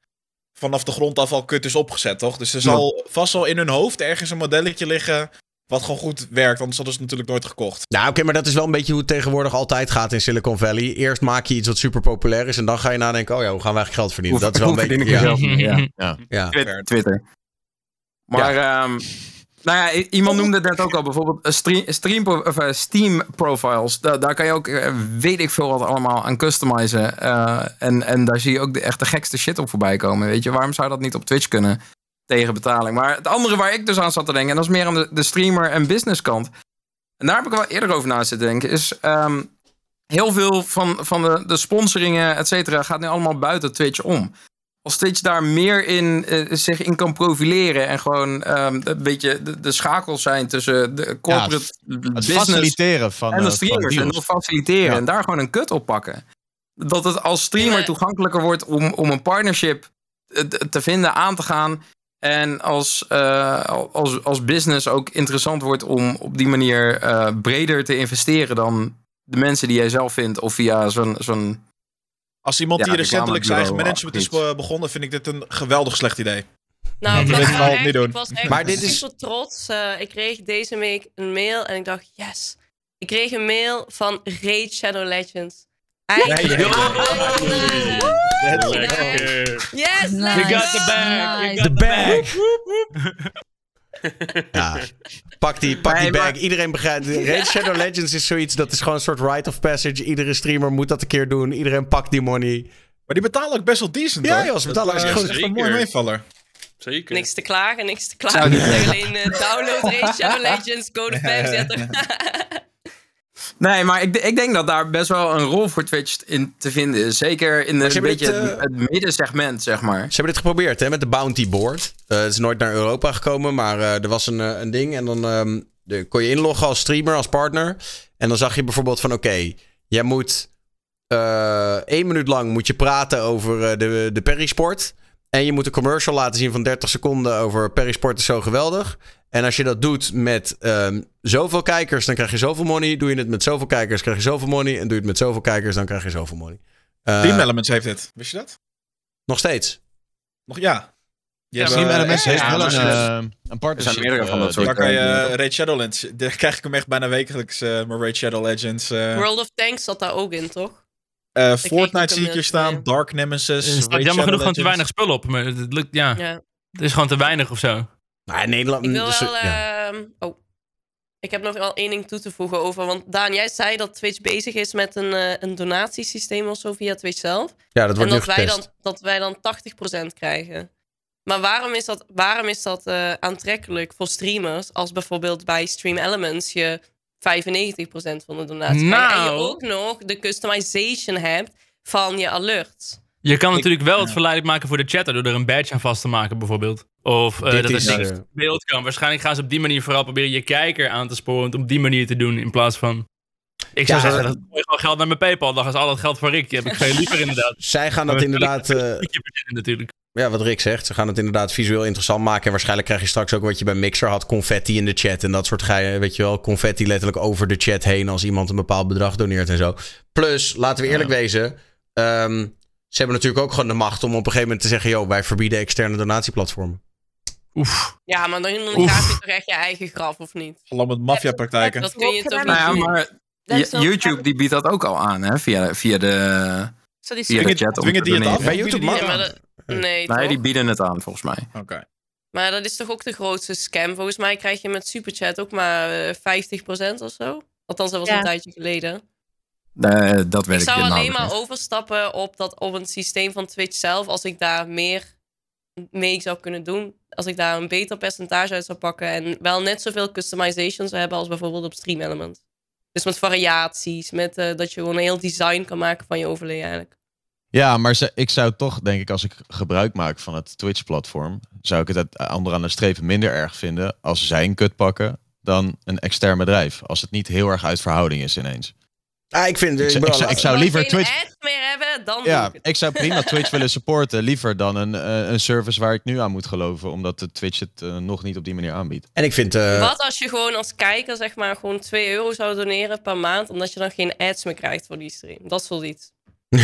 vanaf de grond af al kut is opgezet, toch? Dus er zal vast wel in hun hoofd ergens een modelletje liggen wat gewoon goed werkt, anders hadden ze het natuurlijk nooit gekocht. Nou, oké, maar dat is wel een beetje hoe het tegenwoordig altijd gaat in Silicon Valley. Eerst maak je iets wat super populair is en dan ga je nadenken, oh ja, hoe gaan we eigenlijk geld verdienen? Hoe- dat is wel een beetje... Ja, geld? Ja. Ja. ja. Twitter. Twitter. Maar, ehm, nou ja, iemand noemde het net ook al, bijvoorbeeld eh, stream, stream, of, eh, Steam profiles. Da- daar kan je ook, eh, weet ik veel wat allemaal aan customizen. Eh, en, en daar zie je ook de, echt de gekste shit op voorbij komen. Weet je, waarom zou dat niet op Twitch kunnen tegen betaling? Maar het andere waar ik dus aan zat te denken, en dat is meer aan de, de streamer en business kant. En daar heb ik wel eerder over na zitten denken, is ehm, heel veel van, van de, de sponsoringen, et cetera, gaat nu allemaal buiten Twitch om als Twitch daar meer in eh, zich in kan profileren en gewoon ehm, een beetje de, de schakels zijn tussen de corporate Het business faciliteren van en de eh, streamers van en dat faciliteren Ja. en daar gewoon een kut op pakken. Dat het als streamer toegankelijker wordt om, om een partnership eh, te vinden, aan te gaan. En als, eh, als, als business ook interessant wordt om op die manier eh, breder te investeren dan de mensen die jij zelf vindt of via zo'n... zo'n Als iemand Ja, die recentelijk zijn eigen management is begonnen, vind ik dit een geweldig slecht idee. Nou, Dat ik wil was, echt, niet doen. ik was echt Maar dit is- super trots. Eh, ik kreeg deze week een mail en ik dacht, yes. Ik kreeg een mail van Raid Shadow Legends. Eindelijk. Lekker. Yes! You got the bag. You got The bag. Ja, pak die, pak Nee, die bag. maar- Iedereen begrijpt. Raid Shadow Legends is zoiets, dat is gewoon een soort rite of passage. Iedere streamer moet dat een keer doen. Iedereen pakt die money. Maar die betalen ook best wel decent, Ja, joh, ze betalen Dat, eh, echt een mooie meevaller. Zeker. Niks te klagen, niks te Zou klagen. alleen eh, download Raid Shadow Legends, code 35. Nee, maar ik, ik denk dat daar best wel een rol voor Twitch in te vinden is. Zeker in een beetje dit, het, het middensegment, zeg maar. Ze hebben dit geprobeerd hè, met de Bounty Board. Eh, het is nooit naar Europa gekomen, maar eh, er was een, eh, een ding. En dan ehm, de, kon je inloggen als streamer, als partner. En dan zag je bijvoorbeeld van oké, jij moet één minuut lang moet je praten over de, de Perisport. En je moet een commercial laten zien van 30 seconden over Perisport is zo geweldig. En als je dat doet met ehm, zoveel kijkers, dan krijg je zoveel money. Doe je het met zoveel kijkers, krijg je zoveel money. En doe je het met zoveel kijkers, dan krijg je zoveel money. Eh, Team Elements heeft dit. Wist je dat? nog steeds. Nog ja. Je Ja, hebt, Team eh, Elements ja, heeft ja, wel een, er eh, een partnership. meerdere van dat eh, soort Daar kan je eh, Raid Shadowlands. Daar krijg ik hem echt bijna wekelijks. eh maar Raid Shadow Legends. eh World of Tanks zat daar ook in, toch? eh, Fortnite zie ik hier staan. mee. Dark Nemesis. Er staat jammer genoeg gewoon te weinig spul op. Maar het lukt, ja. Ja. Het is gewoon te weinig of zo. Nou, in Nederland. Ik wil dus, wel. ja. ehm, oh. Ik heb nog wel één ding toe te voegen over. Want Daan, jij zei dat Twitch bezig is met een, eh, een donatiesysteem of zo via Twitch zelf. ja, dat En wordt nu dat wij, dan, dat wij dan 80% krijgen. Maar waarom is dat, waarom is dat eh, aantrekkelijk voor streamers als bijvoorbeeld bij Stream Elements je 95% van de donatie krijgt en je Nou. ook nog de customization hebt van je alerts? Je kan natuurlijk wel het verleidelijk maken voor de chatter door er een badge aan vast te maken, bijvoorbeeld. Of eh, dat is, niks eh, beeld kan. Waarschijnlijk gaan ze op die manier vooral proberen je kijker aan te sporen. om het op die manier te doen in plaats van. Ik zou Ja, zeggen, dat- dat gooi gewoon geld naar mijn PayPal. Dan is al dat geld voor Rick. Die heb ik veel liever inderdaad. Zij gaan dat inderdaad. eh, er natuurlijk. ja, wat Rick zegt. Ze gaan het inderdaad visueel interessant maken. En waarschijnlijk krijg je straks ook wat je bij Mixer had: confetti in de chat. En dat soort geien. Weet je wel, confetti letterlijk over de chat heen. als iemand een bepaald bedrag doneert en zo. Plus, laten we eerlijk wezen. ehm, ze hebben natuurlijk ook gewoon de macht om op een gegeven moment te zeggen: joh, wij verbieden externe donatieplatformen. Oef. Ja, maar dan, graaf je toch echt je eigen graf, of niet? Allemaal met maffiapraktijken. Dat kun je toch Nou ja, maar Dat YouTube die biedt dat ook al aan, hè? Via, via de, Zo die via de chat. om dwingen te die het af? Bij YouTube maar dat- nee, Nee, toch? die bieden het aan, volgens mij. Oké. Maar dat is toch ook de grootste scam? Volgens mij krijg je met Superchat ook maar eh, 50% of zo. Althans, dat was Ja. een tijdje geleden. Eh, dat weet Ik ik zou alleen maar overstappen op, dat, op een systeem van Twitch zelf. Als ik daar meer mee zou kunnen doen. Als ik daar een beter percentage uit zou pakken. En wel net zoveel customization zou hebben als bijvoorbeeld op Stream Element. Dus met variaties. Met eh, dat je gewoon een heel design kan maken van je overlay eigenlijk. Ja, maar ik zou toch, denk ik, als ik gebruik maak van het Twitch-platform, zou ik het onderaan de strepen minder erg vinden als zij een kut pakken dan een extern bedrijf. Als het niet heel erg uit verhouding is ineens. Ah, ik vind. Ik zou- ik zou- ik liever geen Twitch- ads meer hebben, dan doe Ja, ik het. ik zou prima Twitch willen supporten, liever dan een, eh, een service waar ik nu aan moet geloven, omdat de Twitch het eh, nog niet op die manier aanbiedt. En ik vind. eh, Wat als je gewoon als kijker zeg maar gewoon 2 euro zou doneren per maand, omdat je dan geen ads meer krijgt voor die stream. Dat is wel iets.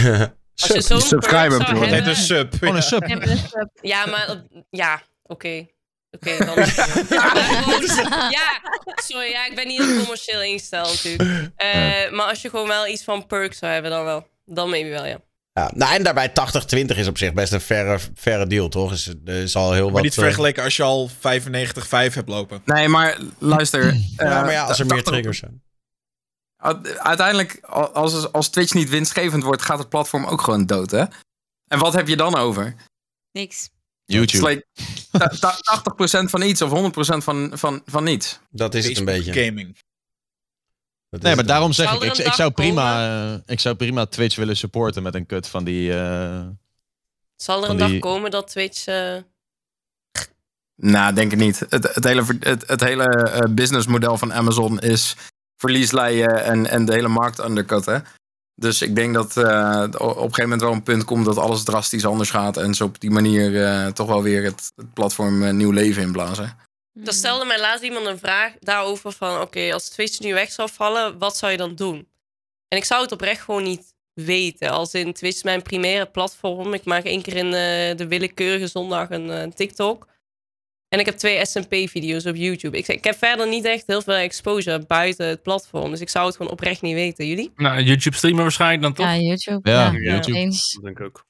Als je zo'n Subscriber hebben- een sub. Gewoon een sub. Ja, maar Ja, ja, oké. Oké, dan. Ja, sorry, ja, ik ben niet heel commercieel ingesteld natuurlijk. Eh, Maar als je gewoon wel iets van perks zou hebben, dan wel. Dan maybe wel, ja. ja, nou, en daarbij 80-20 is op zich best een verre, verre deal, toch? Is, er is al heel Maar wat. niet eh, vergeleken als je al 95-5 hebt lopen. Nee, maar luister. ja, maar eh, ja, als er meer 80 triggers zijn. Uiteindelijk, als, als Twitch niet winstgevend wordt, gaat het platform ook gewoon dood, hè? En wat heb je dan over? niks. YouTube. Het is like ta- ta- 80% van iets of 100% van, van, van niets. Dat is het een Facebook beetje. Gaming. Dat is Nee, maar daarom zeg ik, ik, zou prima, eh, ik zou prima Twitch willen supporten met een kut van die. eh, Zal er een die- dag komen dat Twitch... eh, Nou, denk ik niet. Het, het hele, het, het hele eh, businessmodel van Amazon is verlies leiden en, en de hele markt undercutten. Dus ik denk dat eh, op een gegeven moment wel een punt komt dat alles drastisch anders gaat. En ze op die manier eh, toch wel weer het, het platform eh, nieuw leven inblazen. Er stelde mij laatst iemand een vraag daarover van... Oké, als Twitch nu weg zou vallen, wat zou je dan doen? En ik zou het oprecht gewoon niet weten. Als in Twitch mijn primaire platform. Ik maak één keer in de willekeurige zondag een TikTok. En ik heb twee SMP-video's op YouTube. Ik, ik heb verder niet echt heel veel exposure buiten het platform. Dus ik zou het gewoon oprecht niet weten. Jullie? Nou, YouTube streamen waarschijnlijk dan toch? Ja, YouTube. Ja, Ja, YouTube. eens. Dat denk ik ook.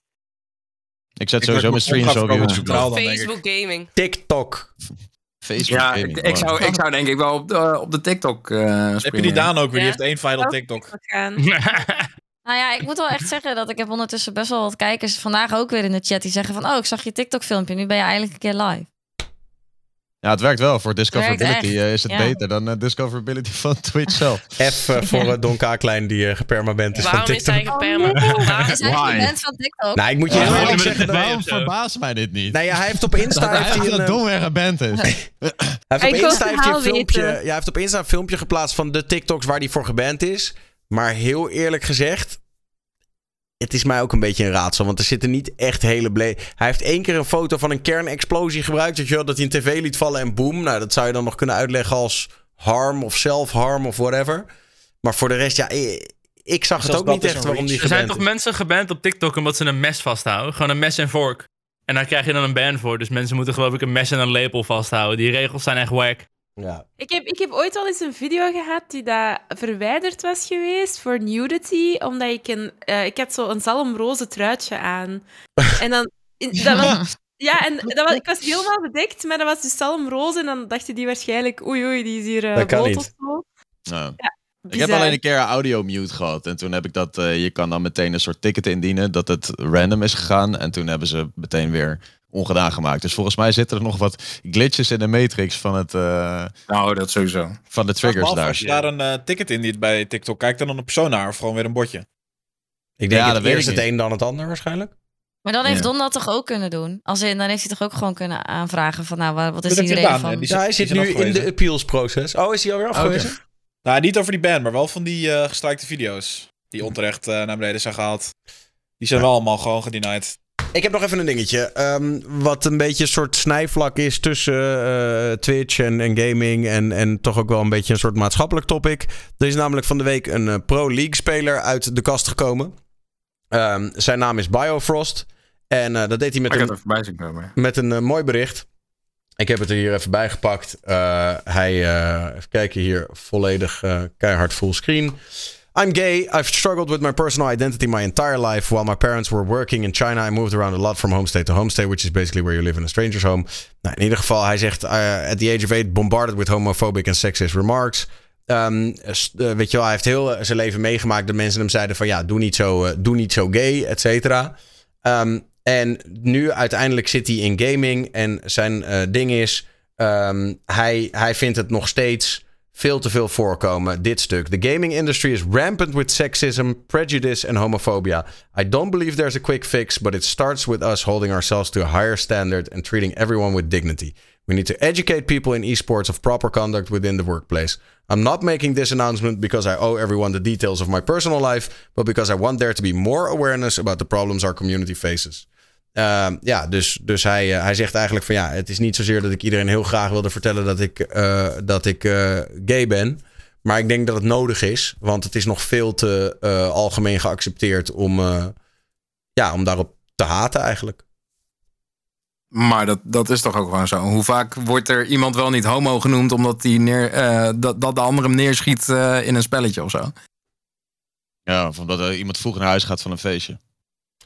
Ik zet Ik sowieso mijn streams op ongeacht YouTube. Facebook Gaming. TikTok. Facebook Ja, gaming, ik, ik, zou, ik zou denk ik wel op de, op de TikTok eh Heb je die Daan ook weer? Die Ja. heeft één file op. TikTok. Nou ja, ik moet wel echt zeggen dat ik heb ondertussen best wel wat kijkers vandaag ook weer in de chat die zeggen van, oh, ik zag je TikTok-filmpje, nu ben je eigenlijk een keer live. Ja, het werkt wel. Voor discoverability eh, is het ja. beter dan eh, discoverability van Twitch zelf. F eh, voor eh, Don Kaaklijn die uh, gepermaband is van Waarom is TikTok. hij geperma? Waarom Is hij student van TikTok? Nou, ik moet je heel eerlijk zeggen. dat- Waarom verbaast mij dit niet? Nou ja, hij heeft op Insta dat heeft hij eh, domweg band is. Hij heeft op Insta heeft een filmpje. Ja, hij heeft op Insta een filmpje geplaatst van de TikToks waar hij voor geband is. Maar heel eerlijk gezegd. Het is mij ook een beetje een raadsel. Want er zitten niet echt hele ble. Hij heeft één keer een foto van een kernexplosie gebruikt. Weet je wel, dat hij een tv liet vallen en boom. Nou, dat zou je dan nog kunnen uitleggen als harm of self-harm of whatever. Maar voor de rest, ja, ik, zag het ook dat niet echt waarom die Er zijn toch is. mensen geband op TikTok omdat ze een mes vasthouden? Gewoon een mes en vork. En daar krijg je dan een ban voor. Dus mensen moeten geloof ik een mes en een lepel vasthouden. Die regels zijn echt wack. Ja. Ik heb, ik heb ooit al eens een video gehad die dat verwijderd was geweest voor nudity, omdat ik een... eh, ik had zo een zalmroze truitje aan. En dan... in- dat was, ja, en dat was, ik was helemaal bedekt, maar dat was dus zalmroze. En dan dachten die waarschijnlijk, oei oei, die is hier Dat kan bloot niet. of zo. Nou. Ik bizar. heb alleen een keer een audio mute gehad. En toen heb ik dat, eh, je kan dan meteen een soort ticket indienen dat het random is gegaan. En toen hebben ze meteen weer ongedaan gemaakt. Dus volgens mij zitten er nog wat glitches in de matrix van, het, eh, Nou, dat sowieso. van de triggers daar. Als je daar een eh, ticket in die bij TikTok kijkt, dan een persoon naar of gewoon weer een bordje. Ik denk Ja, dat eerst het een dan het ander waarschijnlijk. Maar dan heeft Ja. Don dat toch ook kunnen doen? Als in, dan heeft hij toch ook gewoon kunnen aanvragen van, nou, wa- wat is iedereen gedaan, van? Die Ja, hij die zit nu in de appeals-proces. Oh, is hij alweer afgewezen? Nou, niet over die ban, maar wel van die eh gestrijkte video's. Die onterecht eh, naar beneden zijn gehaald. Die zijn wel allemaal gewoon gedenied. Ik heb nog even een dingetje. ehm, wat een beetje een soort snijvlak is tussen eh, Twitch en, en gaming. En, en toch ook wel een beetje een soort maatschappelijk topic. Er is namelijk van de week een eh, Pro League speler uit de kast gekomen. Ehm, zijn naam is Biofrost. En eh, dat deed hij met Ik een, komen. met een mooi bericht. Ik heb het er hier even bij gepakt. Hij, even kijken hier, volledig keihard fullscreen. I'm gay. I've struggled with my personal identity my entire life. While my parents were working in China, I moved around a lot from homestay to homestay, which is basically where you live in a stranger's home. Nou, in ieder geval, hij zegt, uh, at the age of eight, bombarded with homophobic and sexist remarks. Ehm, eh, weet je wel, hij heeft heel eh, zijn leven meegemaakt dat mensen hem zeiden van ja, doe niet zo, doe niet zo gay, et cetera. Ehm, en nu uiteindelijk zit hij in gaming en zijn ding is, ehm, hij, hij vindt het nog steeds veel te veel voorkomen, dit stuk. The gaming industry is rampant with sexism, prejudice and homophobia. I don't believe there's a quick fix, but it starts with us holding ourselves to a higher standard and treating everyone with dignity. We need to educate people in esports of proper conduct within the workplace. I'm not making this announcement because I owe everyone the details of my personal life, but because I want there to be more awareness about the problems our community faces. Ehm, ja, dus, dus hij, eh, hij zegt eigenlijk van ja, het is niet zozeer dat ik iedereen heel graag wilde vertellen dat ik, eh, dat ik eh, gay ben. Maar ik denk dat het nodig is, want het is nog veel te eh, algemeen geaccepteerd om, eh, ja, om daarop te haten eigenlijk. Maar dat, dat is toch ook gewoon zo. Hoe vaak wordt er iemand wel niet homo genoemd omdat die neer, eh, dat, dat de ander hem neerschiet eh, in een spelletje of zo? Ja, of omdat iemand vroeg naar huis gaat van een feestje.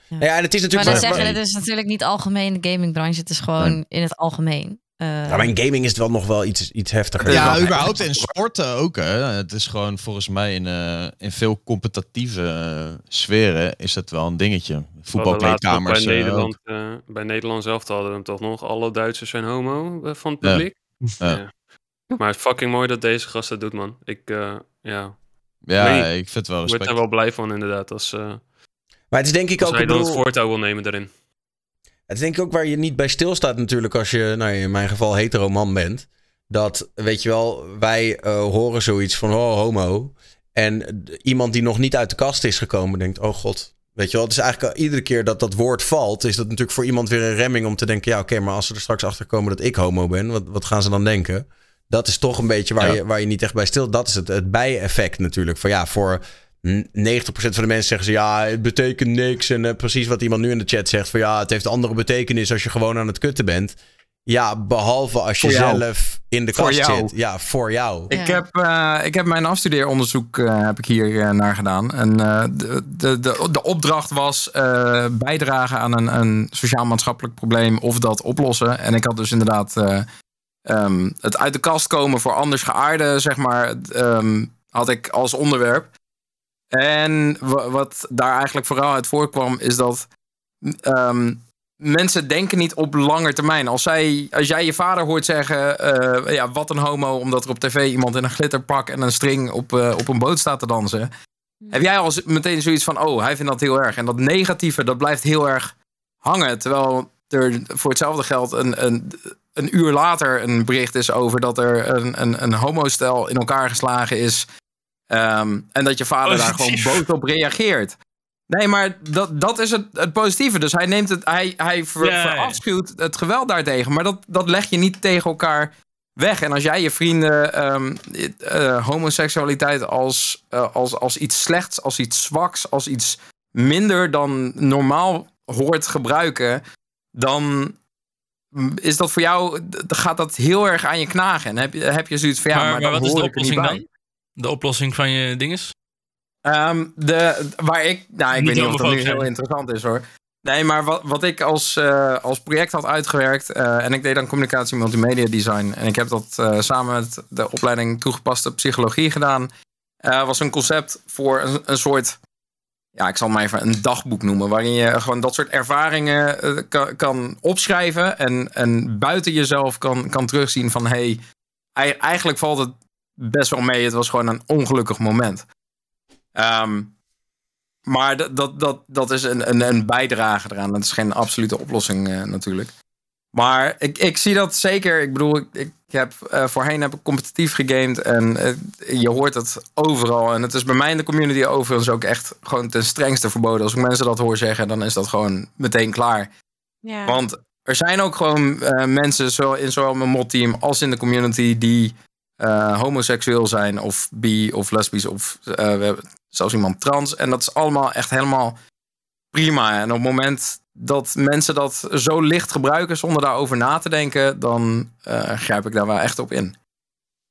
Ja, en het is Maar natuurlijk... dan wel- zeggen, het is natuurlijk niet algemeen de gamingbranche. Het is gewoon in het algemeen. Eh, Ja, maar in gaming is het wel nog wel iets, iets heftiger. Ja, Maar- überhaupt in sporten ook. Hè. Het is gewoon volgens mij in, eh, in veel competitieve eh, sferen is het wel een dingetje. Voetbalkleedkamers. Bij Nederland, eh, bij Nederland zelf hadden we hem toch nog. Alle Duitsers zijn homo van het publiek. Ja. Ja. Maar het is fucking mooi dat deze gast dat doet, man. Ik, eh, ja. Ja, ik vind het wel Ik word respect. er wel blij van, inderdaad. Als, eh Maar het is denk ik als ook... hij ik dan het bedoel- voortouw wil nemen daarin. Het is denk ik ook waar je niet bij stilstaat natuurlijk als je, nou in mijn geval, hetero man bent. Dat, weet je wel, wij eh, horen zoiets van, oh, homo. En iemand die nog niet uit de kast is gekomen denkt, oh god. Weet je wel, het is eigenlijk al- iedere keer dat dat woord valt, is dat natuurlijk voor iemand weer een remming om te denken, ja oké, maar als ze er straks achter komen dat ik homo ben, wat, wat gaan ze dan denken? Dat is toch een beetje waar, Ja. je, waar je niet echt bij stil. Dat is het, het bijeffect natuurlijk. Van ja, voor 90% van de mensen zeggen ze ja, het betekent niks. En eh, precies wat iemand nu in de chat zegt: van ja, het heeft andere betekenis als je gewoon aan het kutten bent. Ja, behalve als je zelf in de Voor kast jou. zit. Ja, voor jou. Ik, heb, eh, ik heb mijn afstudeeronderzoek eh, heb ik hier eh, naar gedaan. En eh, de, de, de, de opdracht was eh, bijdragen aan een, een sociaal-maatschappelijk probleem of dat oplossen. En ik had dus inderdaad eh, ehm, het uit de kast komen voor anders geaarde, zeg maar, ehm, had ik als onderwerp. En wa- wat daar eigenlijk vooral uit voorkwam, is dat ehm, mensen denken niet op lange termijn. Als, zij, als jij je vader hoort zeggen, eh, ja, wat een homo, omdat er op tv iemand in een glitterpak en een string op, eh, op een boot staat te dansen. Heb jij al meteen zoiets van, oh, hij vindt dat heel erg. En dat negatieve, dat blijft heel erg hangen. Terwijl er voor hetzelfde geld een, een, een uur later een bericht is over dat er een, een, een homostel in elkaar geslagen is. Ehm, en dat je vader daar gewoon boos op reageert. Nee, maar dat, dat is het, het positieve. Dus hij neemt het, hij, hij ver- verafschuwt het geweld daartegen. Maar dat, dat leg je niet tegen elkaar weg. En als jij je vrienden ehm, eh, homoseksualiteit als, eh, als, als iets slechts, als iets zwaks, als iets minder dan normaal hoort gebruiken, dan is dat voor jou, gaat dat heel erg aan je knagen. En heb je, heb je zoiets van ja, maar, maar, dan wat is de hoor ik niet oplossing bij. dan? De oplossing van je dinges? Ehm, de, waar ik, nou, ik Niet weet niet of dat nu heel interessant is hoor. Nee, maar wat, wat ik als, eh, als project had uitgewerkt, eh, en ik deed dan communicatie multimedia design, en ik heb dat eh, samen met de opleiding toegepaste psychologie gedaan, was een concept voor een, een soort, ja, ik zal het maar even een dagboek noemen, waarin je gewoon dat soort ervaringen kan, kan opschrijven en, en buiten jezelf kan, kan terugzien van, hey, ei- eigenlijk valt het best wel mee, het was gewoon een ongelukkig moment. Ehm, maar dat, dat, dat, dat is een, een, een bijdrage eraan. Dat is geen absolute oplossing eh, natuurlijk. Maar ik, ik zie dat zeker. Ik bedoel, ik, ik heb, eh, voorheen heb ik competitief gegamed. En eh, je hoort het overal. En het is bij mij in de community overigens ook echt gewoon ten strengste verboden. Als ik mensen dat hoor zeggen, dan is dat gewoon meteen klaar. Ja. Want er zijn ook gewoon mensen, zowel in zowel mijn modteam als in de community, die eh, homoseksueel zijn, of bi, of lesbisch, of eh, zelfs iemand trans. En dat is allemaal echt helemaal prima. En op het moment dat mensen dat zo licht gebruiken zonder daarover na te denken, dan eh, grijp ik daar wel echt op in.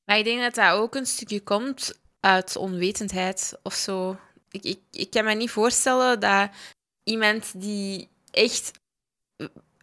Maar ik denk dat dat ook een stukje komt uit onwetendheid of zo. Ik, ik, ik kan me niet voorstellen dat iemand die echt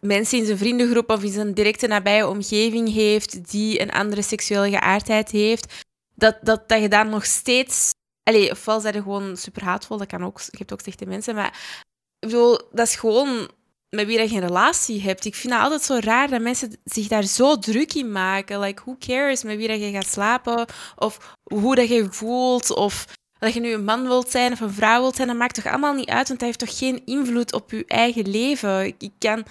mensen in zijn vriendengroep of in zijn directe nabije omgeving heeft die een andere seksuele geaardheid heeft, dat, dat, dat je daar nog steeds... Allee, ofwel zijn ze gewoon super haatvol, dat kan ook. Je hebt ook slechte mensen, maar ik bedoel, dat is gewoon met wie je een relatie hebt. Ik vind het altijd zo raar dat mensen zich daar zo druk in maken. Like, who cares met wie dat je gaat slapen? Of hoe dat je voelt? Of dat je nu een man wilt zijn of een vrouw wilt zijn? Dat maakt toch allemaal niet uit, want dat heeft toch geen invloed op je eigen leven? Ik kan,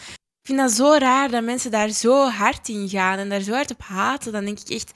ik vind dat zo raar dat mensen daar zo hard in gaan en daar zo hard op haten. Dan denk ik echt,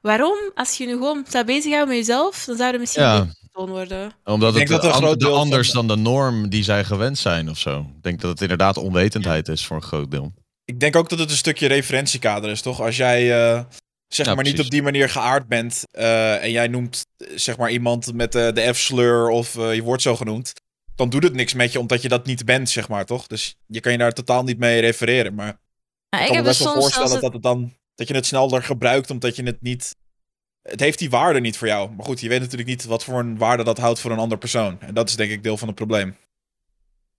waarom? Als je nu gewoon zou bezighouden met jezelf, dan zou er misschien Ja. beter persoon worden. Omdat Ik denk het dat an- de deel anders van- dan de norm die zij gewend zijn of zo. Ik denk dat het inderdaad onwetendheid is voor een groot deel. Ik denk ook dat het een stukje referentiekader is, toch? Als jij eh, zeg Ja, maar niet precies. op die manier geaard bent eh, en jij noemt eh, zeg maar iemand met eh, de F-slur of eh, je wordt zo genoemd, dan doet het niks met je omdat je dat niet bent, zeg maar, toch? Dus je kan je daar totaal niet mee refereren. Maar Ja, ik kan me heb best dus wel voorstellen zelfs dat het dan dat je het sneller gebruikt omdat je het niet. Het heeft die waarde niet voor jou. Maar goed, je weet natuurlijk niet wat voor een waarde dat houdt voor een ander persoon. En dat is denk ik deel van het probleem.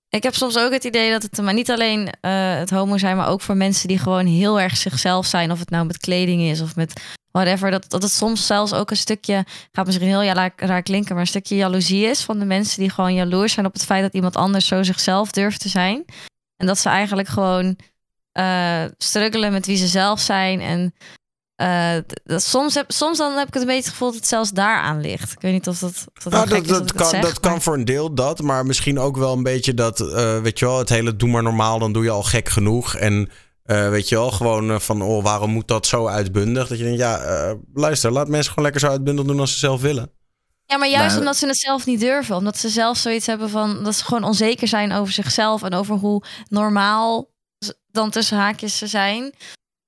Ik heb soms ook het idee dat het maar niet alleen eh, het homo zijn, maar ook voor mensen die gewoon heel erg zichzelf zijn. Of het nou met kleding is of met whatever. Dat, dat het soms zelfs ook een stukje, gaat misschien heel ja, raar, raar klinken, maar een stukje jaloezie is van de mensen die gewoon jaloers zijn op het feit dat iemand anders zo zichzelf durft te zijn. En dat ze eigenlijk gewoon eh struggelen met wie ze zelf zijn. En eh, dat, soms, heb, soms dan heb ik het een beetje het gevoel dat het zelfs daaraan ligt. Ik weet niet of dat, of dat, Nou, dat, kan, zeg, dat kan voor een deel dat, maar misschien ook wel een beetje dat, eh, weet je wel, het hele doe maar normaal, dan doe je al gek genoeg. En eh, weet je wel, gewoon eh, van, oh, waarom moet dat zo uitbundig? Dat je denkt, ja, eh, luister, laat mensen gewoon lekker zo uitbundig doen als ze zelf willen. Ja, maar juist Nou, omdat ze het zelf niet durven. Omdat ze zelf zoiets hebben van... dat ze gewoon onzeker zijn over zichzelf... en over hoe normaal dan tussen haakjes ze zijn.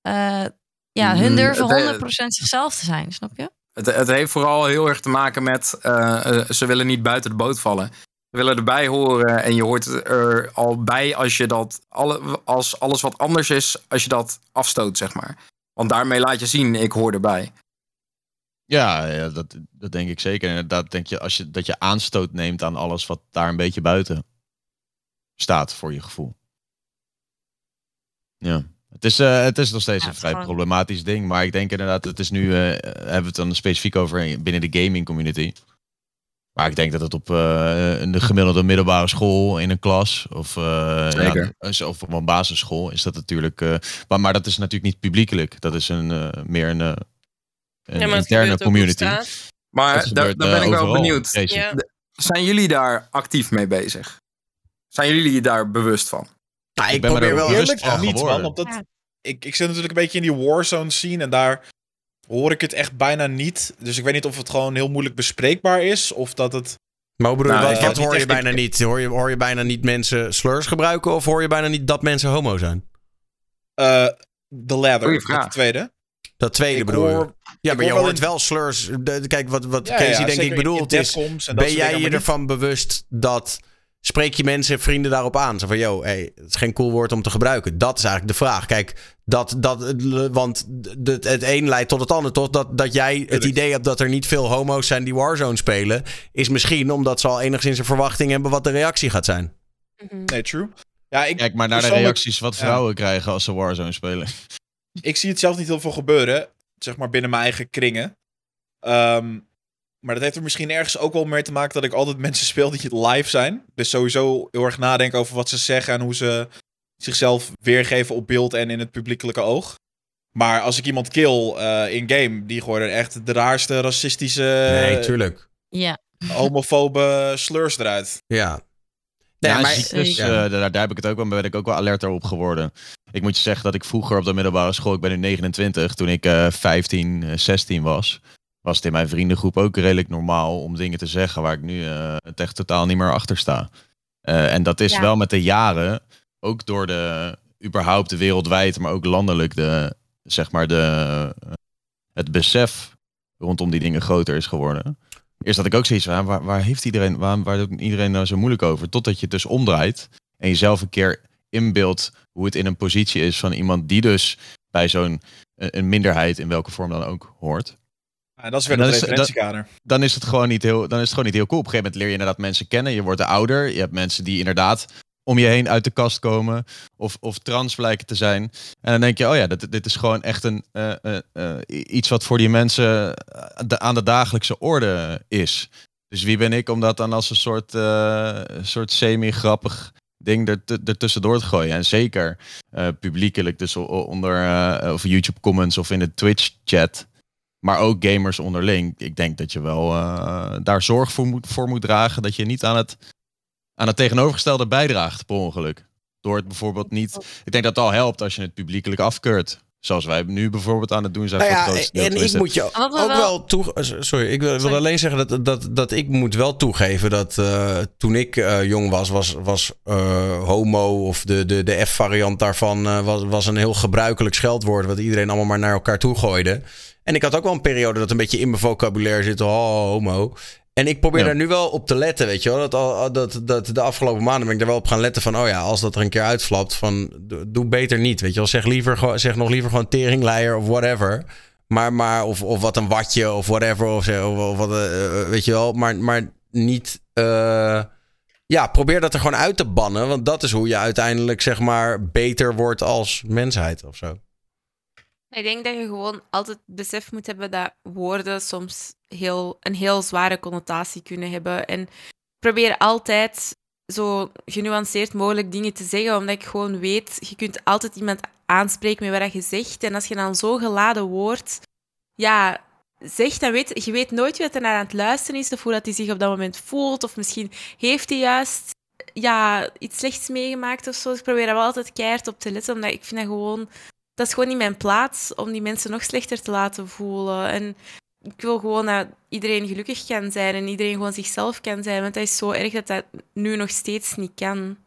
Eh, ja, hun Mm, durven de- 100% zichzelf te zijn, snap je? Het, het heeft vooral heel erg te maken met ze willen niet buiten de boot vallen. Willen erbij horen en je hoort er al bij als je dat alle, als alles wat anders is, als je dat afstoot, zeg maar. Want daarmee laat je zien, ik hoor erbij. Ja, ja dat, dat denk ik zeker. Inderdaad, denk je, als je dat je aanstoot neemt aan alles wat daar een beetje buiten staat voor je gevoel. Ja. Het is, eh, het is nog steeds Ja, een vrij gewoon- problematisch ding. Maar ik denk inderdaad, het is nu, eh, hebben we het dan specifiek over binnen de gaming community. Maar ik denk dat het op eh, een de gemiddelde middelbare school in een klas of, eh, ja, is- of op een basisschool is dat natuurlijk. eh, maar, maar dat is natuurlijk niet publiekelijk. Dat is een, eh, meer een, eh, een Ja, interne community. Maar Dat daar, gebeurt, daar ben ik wel benieuwd. Ja. Zijn jullie daar actief mee bezig? Zijn jullie daar bewust van? Nou, ik ben probeer er wel Eerlijk van niet. Omdat Ja. ik, ik zit natuurlijk een beetje in die warzone scene en daar hoor ik het echt bijna niet. Dus ik weet niet of het gewoon heel moeilijk bespreekbaar is of dat het... Maar Nou, wat, ik wat hoor je echt- bijna niet? Hoor je, hoor je bijna niet mensen slurs gebruiken of hoor je bijna niet dat mensen homo zijn? eh de ladder, dat tweede. Dat tweede Ik bedoel je? hoor- Ja, maar je wel hoort in- wel slurs. De- kijk, wat, wat Ja, Casey ja, denk ik bedoelt is... Ben jij je ervan bewust dat... Spreek je mensen, vrienden daarop aan? Zo van, yo, hey, het is geen cool woord om te gebruiken. Dat is eigenlijk de vraag. Kijk, dat, dat, want het, het een leidt tot het ander. Toch? Dat, dat jij het idee hebt dat er niet veel homo's zijn die Warzone spelen... is misschien omdat ze al enigszins een verwachting hebben wat de reactie gaat zijn. Mhm. Nee, true. Ja, ik, Kijk maar naar de reacties wat Ja. vrouwen krijgen als ze Warzone spelen. ik zie het zelf niet heel veel gebeuren. Zeg maar binnen mijn eigen kringen. Ehm, maar dat heeft er misschien ergens ook wel mee te maken dat ik altijd mensen speel die live zijn. Dus sowieso heel erg nadenken over wat ze zeggen en hoe ze zichzelf weergeven op beeld en in het publiekelijke oog. Maar als ik iemand kill eh, in game, die gooien er echt de raarste racistische, nee, tuurlijk. Ja. homofobe slurs eruit. Ja. Nee, ja, maar, ziektes, ja. eh, daar, daar heb ik het ook wel, ben ik ook wel alerter op geworden. Ik moet je zeggen dat ik vroeger op de middelbare school, ik ben nu 29, toen ik eh 15, eh, 16 was, was het in mijn vriendengroep ook redelijk normaal om dingen te zeggen waar ik nu eh, het echt totaal niet meer achter sta. Eh, en dat is Ja. wel met de jaren, ook door de, überhaupt de wereldwijd, maar ook landelijk, de, zeg maar de, eh, het besef rondom die dingen groter is geworden. Eerst had ik ook zoiets van, waar, waar heeft iedereen, waar, waar doet iedereen nou zo moeilijk over? Totdat je het dus omdraait en jezelf een keer inbeeldt hoe het in een positie is van iemand die dus bij zo'n een minderheid, in welke vorm dan ook, hoort. En dat is weer En het dat is- referentiekader. Dan is het gewoon niet heel, dan is het gewoon niet heel cool. Op een gegeven moment leer je inderdaad mensen kennen. Je wordt ouder. Je hebt mensen die inderdaad om je heen uit de kast komen. Of, of trans blijken te zijn. En dan denk je, oh ja, dit, dit is gewoon echt een, eh, eh, eh, iets wat voor die mensen de- aan de dagelijkse orde is. Dus wie ben ik om dat dan als een soort, soort semi-grappig ding er, ertussendoor te gooien? En zeker publiekelijk, dus onder of YouTube comments of in de Twitch chat. Maar ook gamers onderling. Ik denk dat je wel eh, daar zorg voor moet, voor moet dragen. Dat je niet aan het, aan het tegenovergestelde bijdraagt per ongeluk. Door het bijvoorbeeld niet... Ik denk dat het al helpt als je het publiekelijk afkeurt. Zoals wij nu bijvoorbeeld aan het doen zijn. Nou voor ja, het en ik moet je ook wel- wel toe. eh, Sorry, ik wil, alleen zeggen dat, dat, dat ik moet wel toegeven dat eh, toen ik jong was, was, was eh, homo of de, de, de F-variant daarvan was, was een heel gebruikelijk scheldwoord wat iedereen allemaal maar naar elkaar toe gooide. En ik had ook wel een periode dat een beetje in mijn vocabulaire zit, oh, homo. En ik probeer Ja. daar nu wel op te letten, weet je wel. Dat, al- dat, dat de afgelopen maanden ben ik er wel op gaan letten van... oh ja, als dat er een keer uitflapt, van doe- beter niet, weet je wel. Zeg, liever, zeg nog liever gewoon teringleier of whatever. Maar, maar of, of wat een watje of whatever, of, of, of wat, eh, eh, weet je wel. Maar, maar niet... eh, ja, probeer dat er gewoon uit te bannen. Want dat is hoe je uiteindelijk, zeg maar, beter wordt als mensheid of zo. Ik denk dat je gewoon altijd besef moet hebben dat woorden soms heel, een heel zware connotatie kunnen hebben. En probeer altijd zo genuanceerd mogelijk dingen te zeggen, omdat ik gewoon weet, je kunt altijd iemand aanspreken met wat je zegt. En als je dan zo geladen wordt, ja, zegt, dan weet je weet nooit wie er naar aan het luisteren is, of hoe dat hij zich op dat moment voelt, of misschien heeft hij juist ja, iets slechts meegemaakt of zo. Ik probeer daar wel altijd keihard op te letten, omdat ik vind dat gewoon dat is gewoon niet mijn plaats om die mensen nog slechter te laten voelen. En ik wil gewoon dat iedereen gelukkig kan zijn en iedereen gewoon zichzelf kan zijn. Want dat is zo erg dat dat nu nog steeds niet kan.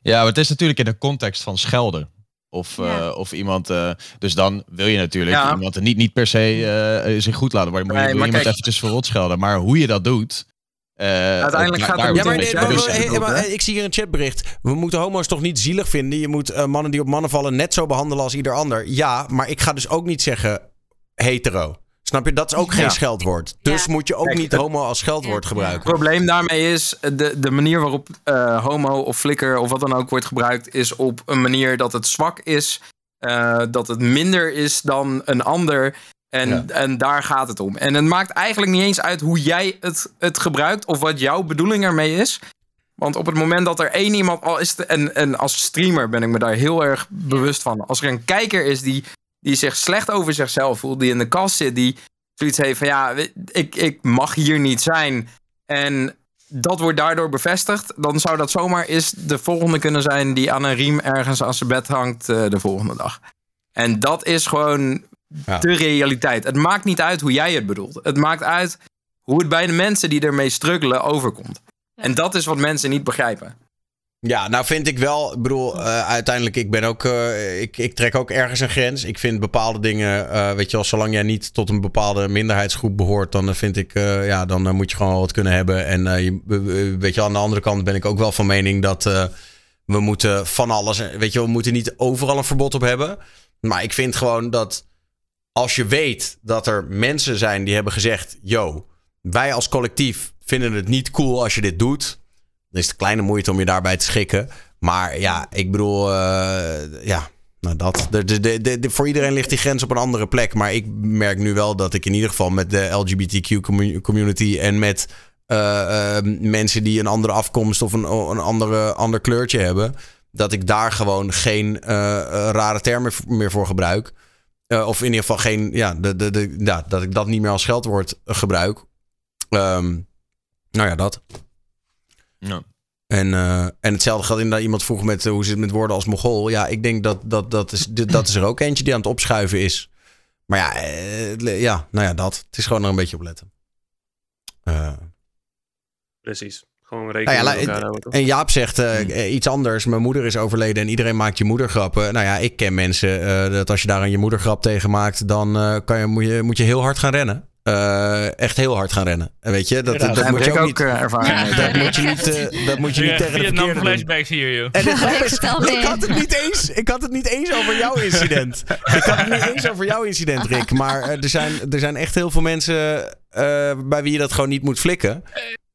Ja, maar het is natuurlijk in de context van schelden. Of, Ja. eh, of iemand. eh, dus dan wil je natuurlijk Ja. iemand niet, niet per se eh, zich goed laten. Maar moet je, Nee, wil je maar iemand kijk- eventjes verrot schelden. Maar hoe je dat doet. Eh, Uiteindelijk gaat het Ja, maar, nee, maar- maar- hè? ik zie hier een chatbericht. We moeten homo's toch niet zielig vinden? Je moet eh, mannen die op mannen vallen net zo behandelen als ieder ander. Ja, maar ik ga dus ook niet zeggen hetero. Snap je? Dat is ook geen Ja. scheldwoord. Dus Ja. moet je ook Kijk, niet het- homo als scheldwoord Het gebruiken. probleem daarmee is, de, de manier waarop eh, homo of flikker of wat dan ook wordt gebruikt, is op een manier dat het zwak is, eh, dat het minder is dan een ander. En, Ja. en daar gaat het om. En het maakt eigenlijk niet eens uit hoe jij het, het gebruikt of wat jouw bedoeling ermee is. Want op het moment dat er één iemand al is, te- en, en als streamer ben ik me daar heel erg bewust van. Als er een kijker is die, die zich slecht over zichzelf voelt, die in de kast zit, die zoiets heeft van ja, ik, ik mag hier niet zijn. En dat wordt daardoor bevestigd. Dan zou dat zomaar eens de volgende kunnen zijn die aan een riem ergens aan zijn bed hangt eh, de volgende dag. En dat is gewoon Ja. de realiteit. Het maakt niet uit hoe jij het bedoelt. Het maakt uit hoe het bij de mensen die ermee struggelen overkomt. En dat is wat mensen niet begrijpen. Ja, nou vind ik wel, ik bedoel, eh, uiteindelijk, ik ben ook, eh, ik, ik trek ook ergens een grens. Ik vind bepaalde dingen, eh, weet je wel, zolang jij niet tot een bepaalde minderheidsgroep behoort, dan vind ik, eh, ja, dan moet je gewoon wel wat kunnen hebben. En eh, je, weet je, aan de andere kant ben ik ook wel van mening dat eh, we moeten van alles, weet je, wel, we moeten niet overal een verbod op hebben. Maar ik vind gewoon dat als je weet dat er mensen zijn die hebben gezegd, yo, wij als collectief vinden het niet cool als je dit doet. Dan is het kleine moeite om je daarbij te schikken. Maar ja, ik bedoel, eh, ja, nou dat. De, de, de, voor iedereen ligt die grens op een andere plek. Maar ik merk nu wel dat ik in ieder geval met de LGBTQ commu- community en met eh, eh, mensen die een andere afkomst of een, een andere, ander kleurtje hebben, dat ik daar gewoon geen rare termen meer voor gebruik. Eh, of in ieder geval geen, ja, de, de, de, ja, dat ik dat niet meer als scheldwoord gebruik. Ehm, nou ja, dat. Ja. En, eh, en hetzelfde geldt inderdaad. Iemand vroeg met eh, hoe zit het met woorden als Mongool. Ja, ik denk dat dat, dat, is, dat is er ook eentje die aan het opschuiven is. Maar ja, eh, ja, nou ja, dat. Het is gewoon er een beetje op letten. Eh, Precies. Gewoon nou rekening ja, met la- elkaar houden. toch? en Jaap zegt eh, eh, iets anders. Mijn moeder is overleden en iedereen maakt je moedergrappen. Nou ja, ik ken mensen eh, dat als je daar een je moedergrap tegen maakt, dan eh, kan je, moet, je, moet je heel hard gaan rennen. Eh, echt heel hard gaan rennen. En Weet je, dat, dat, Daar heb moet je ook ook niet. eh, mee. Dat moet je niet, dat moet je niet Ja, tegen de Vietnam flashbacks hier, joh. En grap Ik is, had, het niet eens, ik had het niet eens over jouw incident. ik had het niet eens over jouw incident, Rick. Maar er, zijn, er zijn echt heel veel mensen eh, bij wie je dat gewoon niet moet flikken.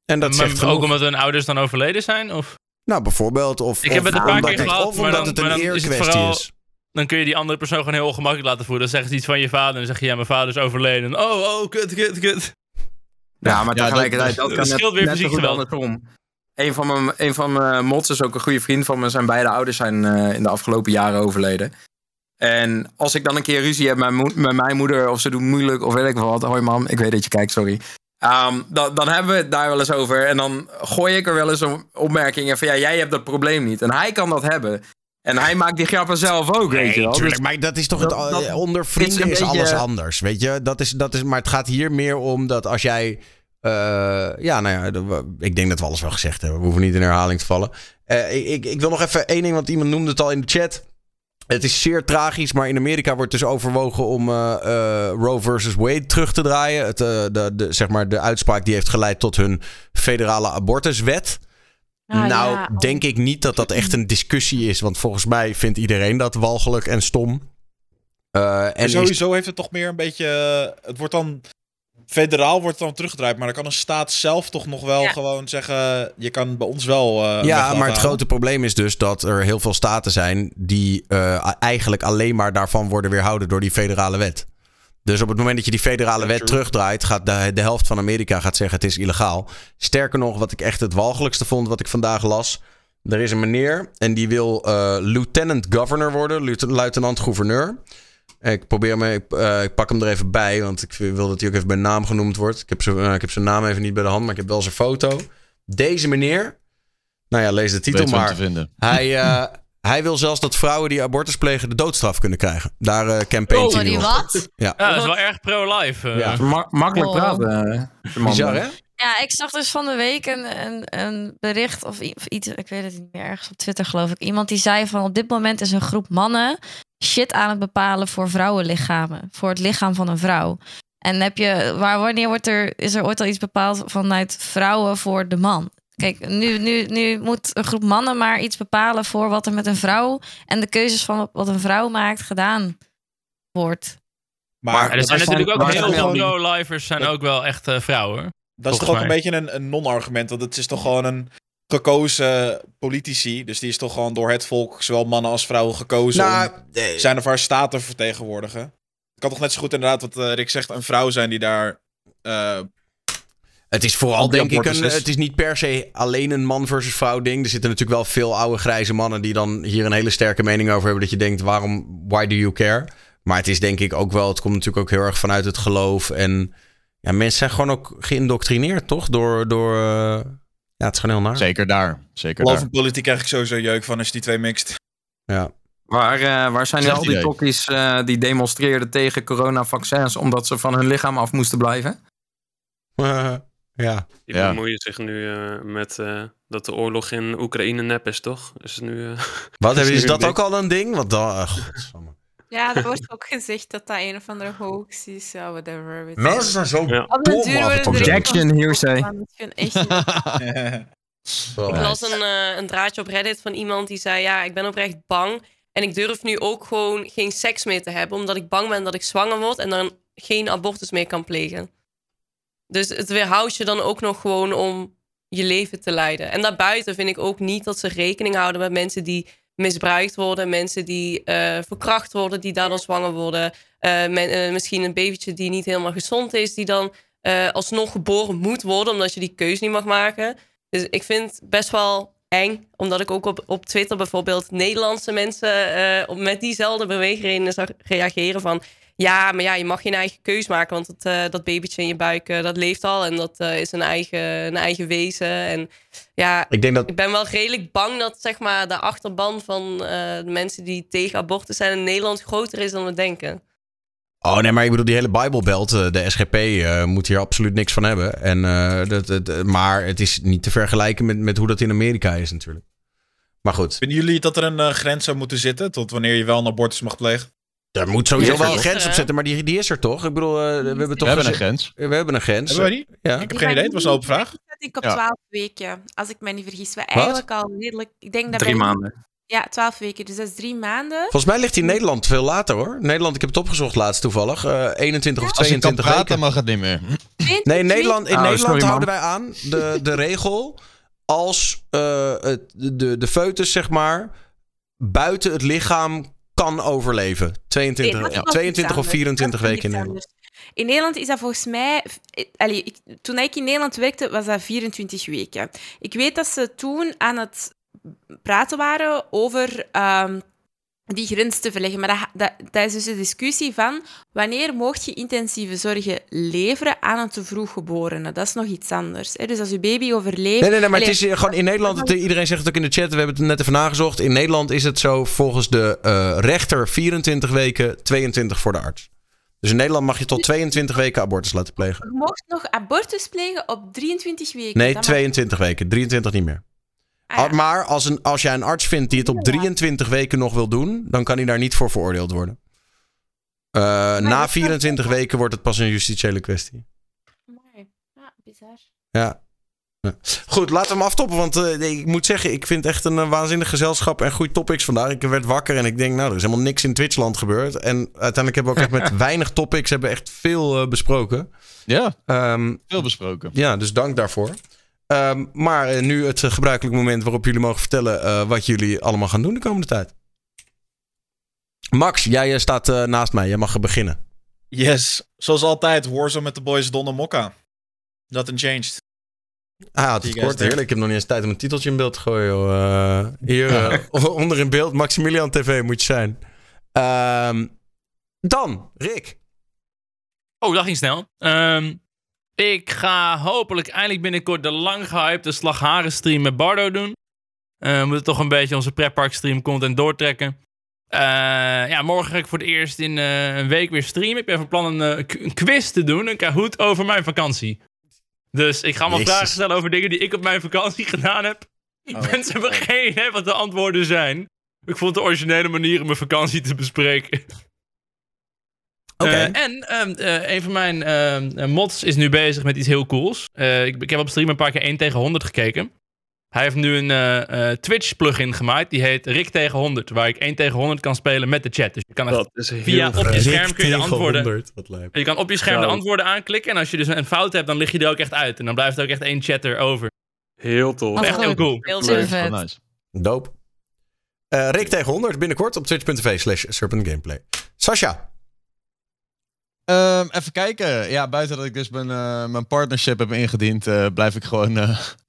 En dat Maar zegt ook genoeg. omdat hun ouders dan overleden zijn? Of? Nou, bijvoorbeeld. Of, Ik heb het een paar omdat keer het- gehad, Of maar omdat dan- het een is eerkwestie is. Dan kun je die andere persoon gewoon heel ongemakkelijk laten voelen. Dan zeggen ze iets van je vader en dan zeg je ja, mijn vader is overleden. Oh, oh, kut, kut, kut. Ja, maar Ja, tegelijkertijd, dat- dat, dat kan scheelt net, weer net zo fysiek goed geweld. andersom. Een van mijn, een van mijn mods is ook een goede vriend van me. Zijn beide ouders zijn eh, in de afgelopen jaren overleden. En als ik dan een keer ruzie heb met, mijn moe- met mijn moeder... of ze doet moeilijk of weet ik wat... hoi mam, ik weet dat je kijkt, sorry. Ehm, dan, dan hebben we het daar wel eens over. En dan gooi ik er wel eens een opmerkingen van... ja, jij hebt dat probleem niet. En hij kan dat hebben. En hij maakt die grappen zelf ook, weet je wel. tuurlijk, Dus- maar dat is toch dat- het, dat eh, onder vrienden is, beetje- alles anders, weet je? Dat is, dat is, maar het gaat hier meer om dat als jij, eh, ja, nou ja, ik denk dat we alles wel gezegd hebben. We hoeven niet in herhaling te vallen. Eh, ik, ik, ik wil nog even één ding, want iemand noemde het al in de chat. Het is zeer tragisch, maar in Amerika wordt dus overwogen om eh, eh, Roe versus Wade terug te draaien. Het, eh, de, de, zeg maar de uitspraak die heeft geleid tot hun federale abortuswet. Ah, nou, ja. Denk ik niet dat dat echt een discussie is. Want volgens mij vindt iedereen dat walgelijk en stom. Eh, en En is- sowieso heeft het toch meer een beetje. Het wordt dan. Federaal wordt dan teruggedraaid, maar dan kan een staat zelf toch nog wel Ja. gewoon zeggen. Je kan bij ons wel. eh, ja, maar het grote probleem is dus dat er heel veel staten zijn die eh, eigenlijk alleen maar daarvan worden weerhouden door die federale wet. Dus op het moment dat je die federale wet terugdraait, gaat de, de helft van Amerika gaat zeggen het is illegaal. Sterker nog, wat ik echt het walgelijkste vond, wat ik vandaag las. Er is een meneer en die wil eh, lieutenant governor worden, luiten- luitenant-gouverneur. Ik probeer me, ik, eh, ik pak hem er even bij, want ik wil dat hij ook even bij naam genoemd wordt. Ik heb, zijn, eh, ik heb zijn naam even niet bij de hand, maar ik heb wel zijn foto. Deze meneer, nou ja, lees de titel maar. te vinden. Hij, eh, hij wil zelfs dat vrouwen die abortus plegen de doodstraf kunnen krijgen. Daar eh campaignt hij Oh, nu die op. wat? Ja. Ja, dat is wel erg pro-life. Ja. Ma- makkelijk Oh. praten. Bizar, hè? Ja, ik zag dus van de week een, een, een bericht of, iets, ik weet het niet meer, ergens op Twitter geloof ik. Iemand die zei van op dit moment is een groep mannen shit aan het bepalen voor vrouwenlichamen. Voor het lichaam van een vrouw. En heb je, waar, wanneer wordt er, is er ooit al iets bepaald vanuit vrouwen voor de man? Kijk, nu, nu, nu moet een groep mannen maar iets bepalen voor wat er met een vrouw en de keuzes van wat een vrouw maakt gedaan wordt. Maar, er zijn natuurlijk ook heel veel pro-lifers zijn ook wel echt eh, vrouwen. Dat is toch ook een beetje een, een non-argument. Want het is toch gewoon een gekozen politici. Dus die is toch gewoon door het volk, zowel mannen als vrouwen, gekozen. Nou, om eh, zijn of haar staat te vertegenwoordigen. Het kan toch net zo goed inderdaad, wat eh, Rick zegt, een vrouw zijn die daar. eh, Het is vooral denk ik een, het is niet per se alleen een man versus vrouw ding. Er zitten natuurlijk wel veel oude grijze mannen die dan hier een hele sterke mening over hebben. Dat je denkt, waarom, why do you care? Maar het is denk ik ook wel, het komt natuurlijk ook heel erg vanuit het geloof. En ja, mensen zijn gewoon ook geïndoctrineerd, toch? Door, door eh, ja, het is gewoon heel naar. Zeker daar. Zeker geloof daar. politiek krijg ik sowieso jeuk van als je die twee mixt. Ja. Waar, eh, waar zijn al die tokkies eh, die demonstreerden tegen coronavaccins omdat ze van hun lichaam af moesten blijven? ja. Die Ja. bemoeien zich nu eh, met eh, dat de oorlog in Oekraïne nep is, toch? Is het nu, eh, Wat, is is, nu is een dat ding? ook al een ding? Want dan. Ja, er wordt ook gezegd dat dat een of andere hoax is. Ja, whatever. weet. Mensen zijn zo Ja. Dom Objection, hearsay. echt Ik las een, eh, een draadje op Reddit van iemand die zei: Ja, ik ben oprecht bang. En ik durf nu ook gewoon geen seks meer te hebben, omdat ik bang ben dat ik zwanger word en dan geen abortus meer kan plegen. Dus het weerhoudt je dan ook nog gewoon om je leven te leiden. En daarbuiten vind ik ook niet dat ze rekening houden met mensen die misbruikt worden, mensen die eh, verkracht worden, die daardoor zwanger worden. Eh, eh, misschien een babytje die niet helemaal gezond is, die dan alsnog geboren moet worden, omdat je die keuze niet mag maken. Dus ik vind best wel eng, omdat ik ook op, op Twitter bijvoorbeeld Nederlandse mensen met diezelfde beweegredenen zag reageren van... Ja, maar ja, je mag geen eigen keus maken, want het, eh, dat babytje in je buik, eh, dat leeft al en dat eh, is een eigen, een eigen wezen. En ja, Ik denk dat ik ben wel redelijk bang dat zeg maar, de achterban van eh, de mensen die tegen abortus zijn in Nederland groter is dan we denken. Oh nee, maar ik bedoel, die hele Bijbelbelt, de SGP, eh, moet hier absoluut niks van hebben. En, eh, dat, dat, maar het is niet te vergelijken met, met hoe dat in Amerika is natuurlijk. Maar goed, Vinden jullie dat er een grens zou moeten zitten tot wanneer je wel een abortus mag plegen? Daar moet sowieso wel een grens op zetten, maar die, die is er toch? Ik bedoel, eh, we hebben toch We hebben een grens. We hebben een grens. Hebben we die? Ja. Ik heb Die geen idee, het was een open vraag. ik op Ja. 12 weken, als ik me niet vergis. Wat eigenlijk al redelijk... Ik denk dat Drie maanden. Ja, 12 weken, dus dat is drie maanden. Volgens mij ligt die in Nederland veel later hoor. Nederland, ik heb het opgezocht laatst toevallig. eh 21 of Als je kan 22 praten, weken. mag het niet meer. Nee, in Nederland, in Oh, Nederland sorry, houden wij aan de, de regel als eh, het, de, de foetus, zeg maar, buiten het lichaam kan overleven. 22, Nee, dat is ja, nog 22 iets of anders. 24 Dat is weken in Nederland. In Nederland is dat volgens mij... Allee, ik, toen ik in Nederland werkte, was dat 24 weken. Ik weet dat ze toen aan het praten waren over ehm, die grens te verleggen. Maar dat, dat, dat is dus de discussie van wanneer mocht je intensieve zorgen leveren aan een te vroeg geborene. Dat is nog iets anders. Hè? Dus als je baby overleeft... Nee, nee, nee, maar het is gewoon in Nederland, het- iedereen zegt het ook in de chat, we hebben het net even nagezocht. In Nederland is het zo volgens de eh, rechter 24 weken, 22 voor de arts. Dus in Nederland mag je tot 22 weken abortus laten plegen. Je mocht nog abortus plegen op 23 weken. Nee, Dat mag- 22 weken, 23 niet meer. Ah, ja. Maar als, een, als jij een arts vindt die het op 23 weken nog wil doen, dan kan hij daar niet voor veroordeeld worden. Eh, na dat is 24 wel- weken wordt het pas een justitiële kwestie. Amai. Ja, bizar. Ja. Ja. Goed, laten we hem aftoppen. Want eh, nee, ik moet zeggen, ik vind het echt een eh, waanzinnig gezelschap en goede topics vandaag. Ik werd wakker en ik denk, nou, er is helemaal niks in Twitchland gebeurd. En uiteindelijk hebben we ook echt met weinig topics hebben echt veel besproken. Ja, Ehm, veel besproken. ja, dus dank daarvoor. Ehm, maar eh, nu het eh, gebruikelijk moment waarop jullie mogen vertellen eh, wat jullie allemaal gaan doen de komende tijd. Max, jij staat eh, naast mij. Jij mag beginnen. Yes, zoals altijd, Warzone met de boys Don en Mokka. Nothing changed. Ah, het Zie is je kort. Heerlijk. Ik heb nog niet eens tijd om een titeltje in beeld te gooien. Eh, hier onder in beeld. Maximilian TV moet je zijn. Ehm, dan, Rick. Oh, dat ging snel. Ehm, ik ga hopelijk eindelijk binnenkort de lang gehypte Slagharen stream met Bardo doen. Eh, we moeten toch een beetje onze pretpark stream content doortrekken. Eh, ja, morgen ga ik voor het eerst in eh, een week weer streamen. Ik ben van plan een, een quiz te doen, een Kahoot over mijn vakantie. Dus ik ga allemaal Jezus. vragen stellen over dingen die ik op mijn vakantie gedaan heb. Mensen hebben geen idee wat de antwoorden zijn. Ik vond de originele manier om mijn vakantie te bespreken. Oké. Eh, en ehm, eh, een van mijn ehm, eh, mods is nu bezig met iets heel cools. Eh, ik, ik heb op stream een paar keer 1 tegen 100 gekeken. Hij heeft nu een eh, eh, Twitch plugin gemaakt. Die heet Rick tegen 100. Waar ik 1 tegen 100 kan spelen met de chat. Dus je kan echt Dat is heel via op je scherm kun je de antwoorden. 100, wat lijp. Je kan op je scherm de antwoorden aanklikken. En als je dus een fout hebt, dan lig je er ook echt uit. En dan blijft er ook echt één chatter over. Heel tof. Echt heel cool. Heel vet. Oh, nice. Dope. Eh, Rick tegen 100 binnenkort op twitch.tv slash serpent gameplay. Sasha. Ehm, even kijken. Ja, buiten dat ik dus mijn, eh, mijn partnership heb ingediend, eh, blijf ik gewoon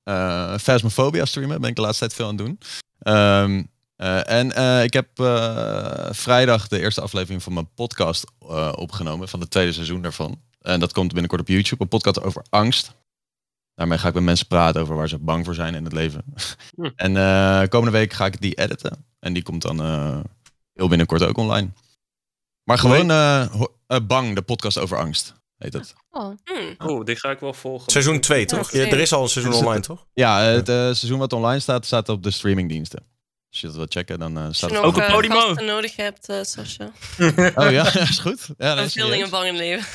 eh, Phasmophobia streamen. Ben ik de laatste tijd veel aan het doen. Ehm, eh, en ik heb vrijdag de eerste aflevering van mijn podcast opgenomen, van het tweede seizoen daarvan. En dat komt binnenkort op YouTube, een podcast over angst. Daarmee ga ik met mensen praten over waar ze bang voor zijn in het leven. Hm. En komende week ga ik die editen. En die komt dan heel binnenkort ook online. Maar gewoon eh, Bang, de podcast over angst, heet het. Oh. Hmm. Oh, die ga ik wel volgen. Seizoen 2, toch? Ja, er is al een seizoen online, toch? Ja, het eh, seizoen wat online staat, staat op de streamingdiensten. Als je dat wilt checken, dan eh, Als staat je het Ook op Podimo. gasten nodig hebt, eh Sascha. Oh ja, is goed. Ja, dat is veel dingen bang in leven.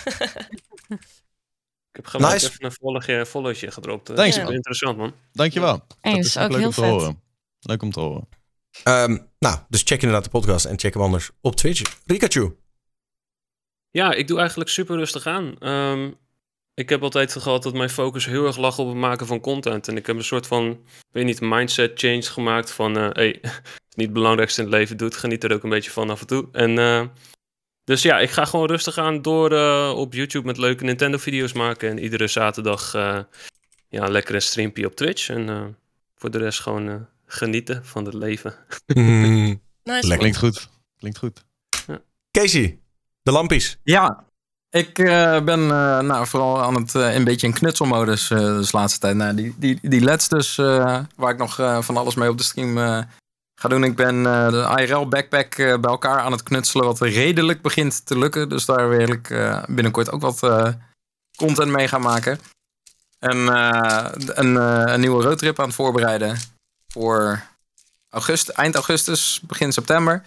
Ik heb gelijk Nice. even een volletje, volletje gedropt. Thanks, man. interessant, man. Dankjewel. Eens, dat is ook leuk heel om te vet. horen. Leuk om te horen. Ehm, nou, dus check inderdaad de podcast en check hem anders op Twitch. Rikachu. Ja, ik doe eigenlijk super rustig aan. Ehm, ik heb altijd gehad dat mijn focus heel erg lag op het maken van content. En ik heb een soort van, weet niet, mindset change gemaakt van... eh hey, het is niet het belangrijkste in het leven doet, geniet er ook een beetje van af en toe. En eh, dus ja, ik ga gewoon rustig aan door eh, op YouTube met leuke Nintendo-video's maken. En iedere zaterdag eh, ja, lekker een streampje op Twitch. En eh, voor de rest gewoon eh, genieten van het leven. Mm, Nice. Klinkt goed. Klinkt goed. Casey, de lampies. Ja, ik eh, ben eh, nou, vooral aan het eh, een beetje in knutselmodus de laatste tijd. Nou, die, die, die LEDs dus, waar ik nog van alles mee op de stream ga doen. Ik ben de IRL backpack bij elkaar aan het knutselen, wat redelijk begint te lukken. Dus daar wil ik binnenkort ook wat content mee gaan maken. En een, een nieuwe roadtrip aan het voorbereiden voor augustus, eind augustus, begin september.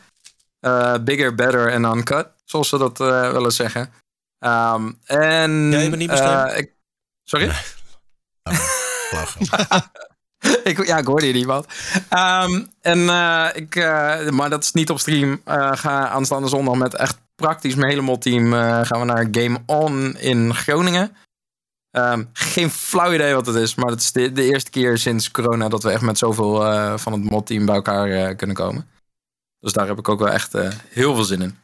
Eh, bigger, better en uncut, zoals ze dat eh, willen zeggen. Ehm, en, bent niet beschermd? eh, ik, sorry? Flauw. ik, ja, ik hoorde je niet wat. Ehm, en ik, maar dat is niet op stream. Eh, ga aanstaande zondag met echt praktisch mijn hele mod-team eh, gaan we naar Game On in Groningen. Ehm, geen flauw idee wat het is, maar het is de, de eerste keer sinds corona dat we echt met zoveel van het mod-team bij elkaar kunnen komen. Dus daar heb ik ook wel echt eh, heel veel zin in.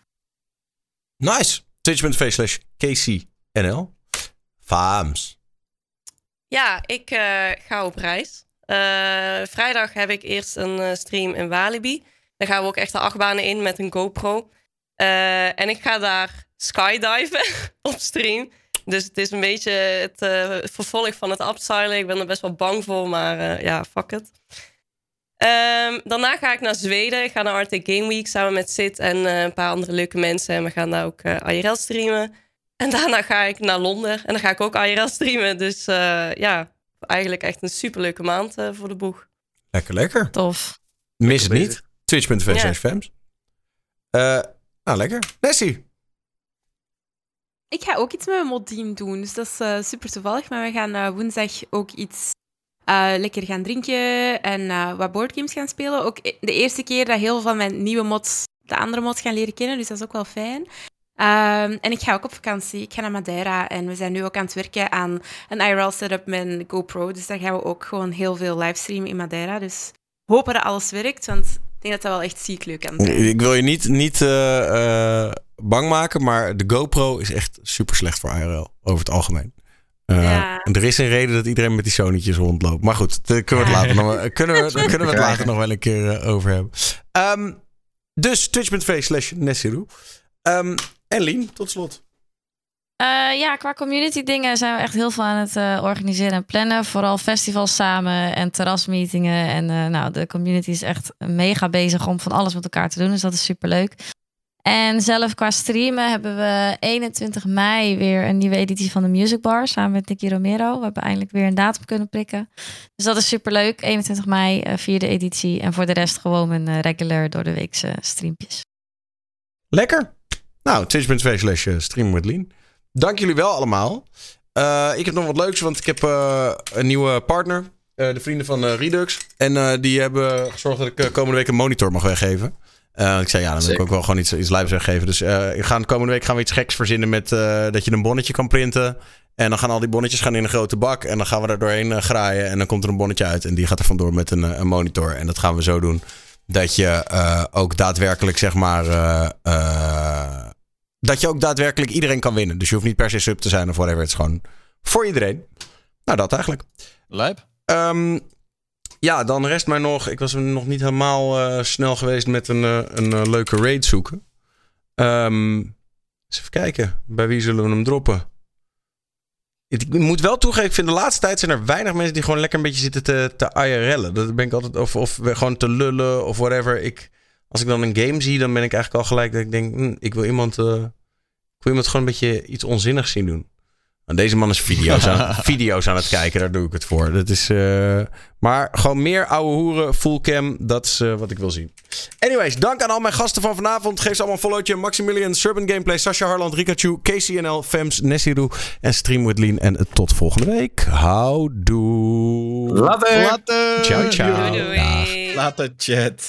Nice. Twitch.tv slash KCNL. Faams. Ja, ik eh, ga op reis. Eh, vrijdag heb ik eerst een eh, stream in Walibi. Daar gaan we ook echt de achtbanen in met een GoPro. Eh, en ik ga daar skydiven op stream. Dus het is een beetje het eh, vervolg van het upstylen. Ik ben er best wel bang voor, maar eh, ja, fuck it. Ehm, daarna ga ik naar Zweden. Ik ga naar Arctic Game Week samen met Sid en eh, een paar andere leuke mensen. En we gaan daar ook eh, IRL streamen. En daarna ga ik naar Londen en dan ga ik ook IRL streamen. Dus eh, ja, eigenlijk echt een superleuke maand eh, voor de boeg. Lekker, lekker. Tof. Mis het niet. Twitch.tv Ja. slash fams. Eh, nou, lekker. Nessie. Ik ga ook iets met mijn mod-team doen, dus dat is eh, super toevallig. Maar we gaan eh, woensdag ook iets eh, lekker gaan drinken en eh, wat boardgames gaan spelen. Ook e- de eerste keer dat heel veel van mijn nieuwe mods de andere mods gaan leren kennen, dus dat is ook wel fijn. Ehm, en ik ga ook op vakantie. Ik ga naar Madeira en we zijn nu ook aan het werken aan een IRL setup met een GoPro. Dus daar gaan we ook gewoon heel veel livestreamen in Madeira. Dus hopen dat alles werkt, want ik denk dat dat wel echt ziek leuk kan. Ik wil je niet, niet eh, bang maken, maar de GoPro is echt super slecht voor IRL. Over het algemeen. Eh, Ja. Er is een reden dat iedereen met die Sony'tjes rondloopt. Maar goed, daar kunnen we het later nog, wel- kunnen we, kunnen we het later nog wel een keer eh, over hebben. Ehm, dus twitch.tv slash Nessiru. Ehm, en Lien, tot slot. Eh, ja, qua community dingen zijn we echt heel veel aan het eh, organiseren en plannen. Vooral festivals samen en terrasmeetingen. En eh, nou, de community is echt mega bezig om van alles met elkaar te doen. Dus dat is super leuk. En zelf qua streamen hebben we 21 mei weer een nieuwe editie van de Music Bar samen met Nicky Romero. We hebben eindelijk weer een datum kunnen prikken. Dus dat is super leuk. 21 mei, eh, vierde editie. En voor de rest gewoon een eh, regular door de weekse streampjes. Lekker. Nou, twitch.tv slash eh, stream with Lean. Dank jullie wel allemaal. Ik heb nog wat leuks, want ik heb een nieuwe partner. De vrienden van Redux. En die hebben gezorgd dat ik komende week een monitor mag weggeven. Ik zei, ja, dan wil ik ook wel gewoon iets, iets lijps weggeven. Dus we gaan, komende week gaan we iets geks verzinnen met dat je een bonnetje kan printen. En dan gaan al die bonnetjes gaan in een grote bak. En dan gaan we er doorheen graaien. En dan komt er een bonnetje uit. En die gaat er vandoor met een, een monitor. En dat gaan we zo doen. Dat je ook daadwerkelijk, zeg maar dat je ook daadwerkelijk iedereen kan winnen. Dus je hoeft niet per se sub te zijn of whatever. Het is gewoon voor iedereen. Nou, dat eigenlijk. Lijp. Um, ja, dan rest mij nog. Ik was nog niet helemaal uh, snel geweest met een, uh, een uh, leuke raid zoeken. Um, eens even kijken. Bij wie zullen we hem droppen? Ik moet wel toegeven, ik vind de laatste tijd zijn er weinig mensen die gewoon lekker een beetje zitten te, te IRL'en. Dat ben ik altijd, of, of gewoon te lullen of whatever. Ik, als ik dan een game zie, dan ben ik eigenlijk al gelijk dat ik denk, hm, ik wil iemand, ik wil iemand gewoon een beetje iets onzinnigs zien doen. Deze man is video's aan, video's aan het kijken, daar doe ik het voor. Dat is, uh, maar gewoon meer ouwe hoeren, full cam, dat is uh, wat ik wil zien. Anyways, dank aan al mijn gasten van vanavond. Geef ze allemaal een followtje. Maximilian, Serpent Gameplay, Sasha Harland, Rikachu, KCNL, Fems, Nessiru en Stream with Lean. En tot volgende week. Houdoe. Later. Later. Ciao, ciao. Doei, doei. Later, chat.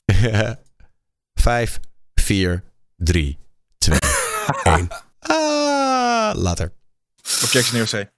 5, 4, 3, 2, 1. Ah, later. Objection neer,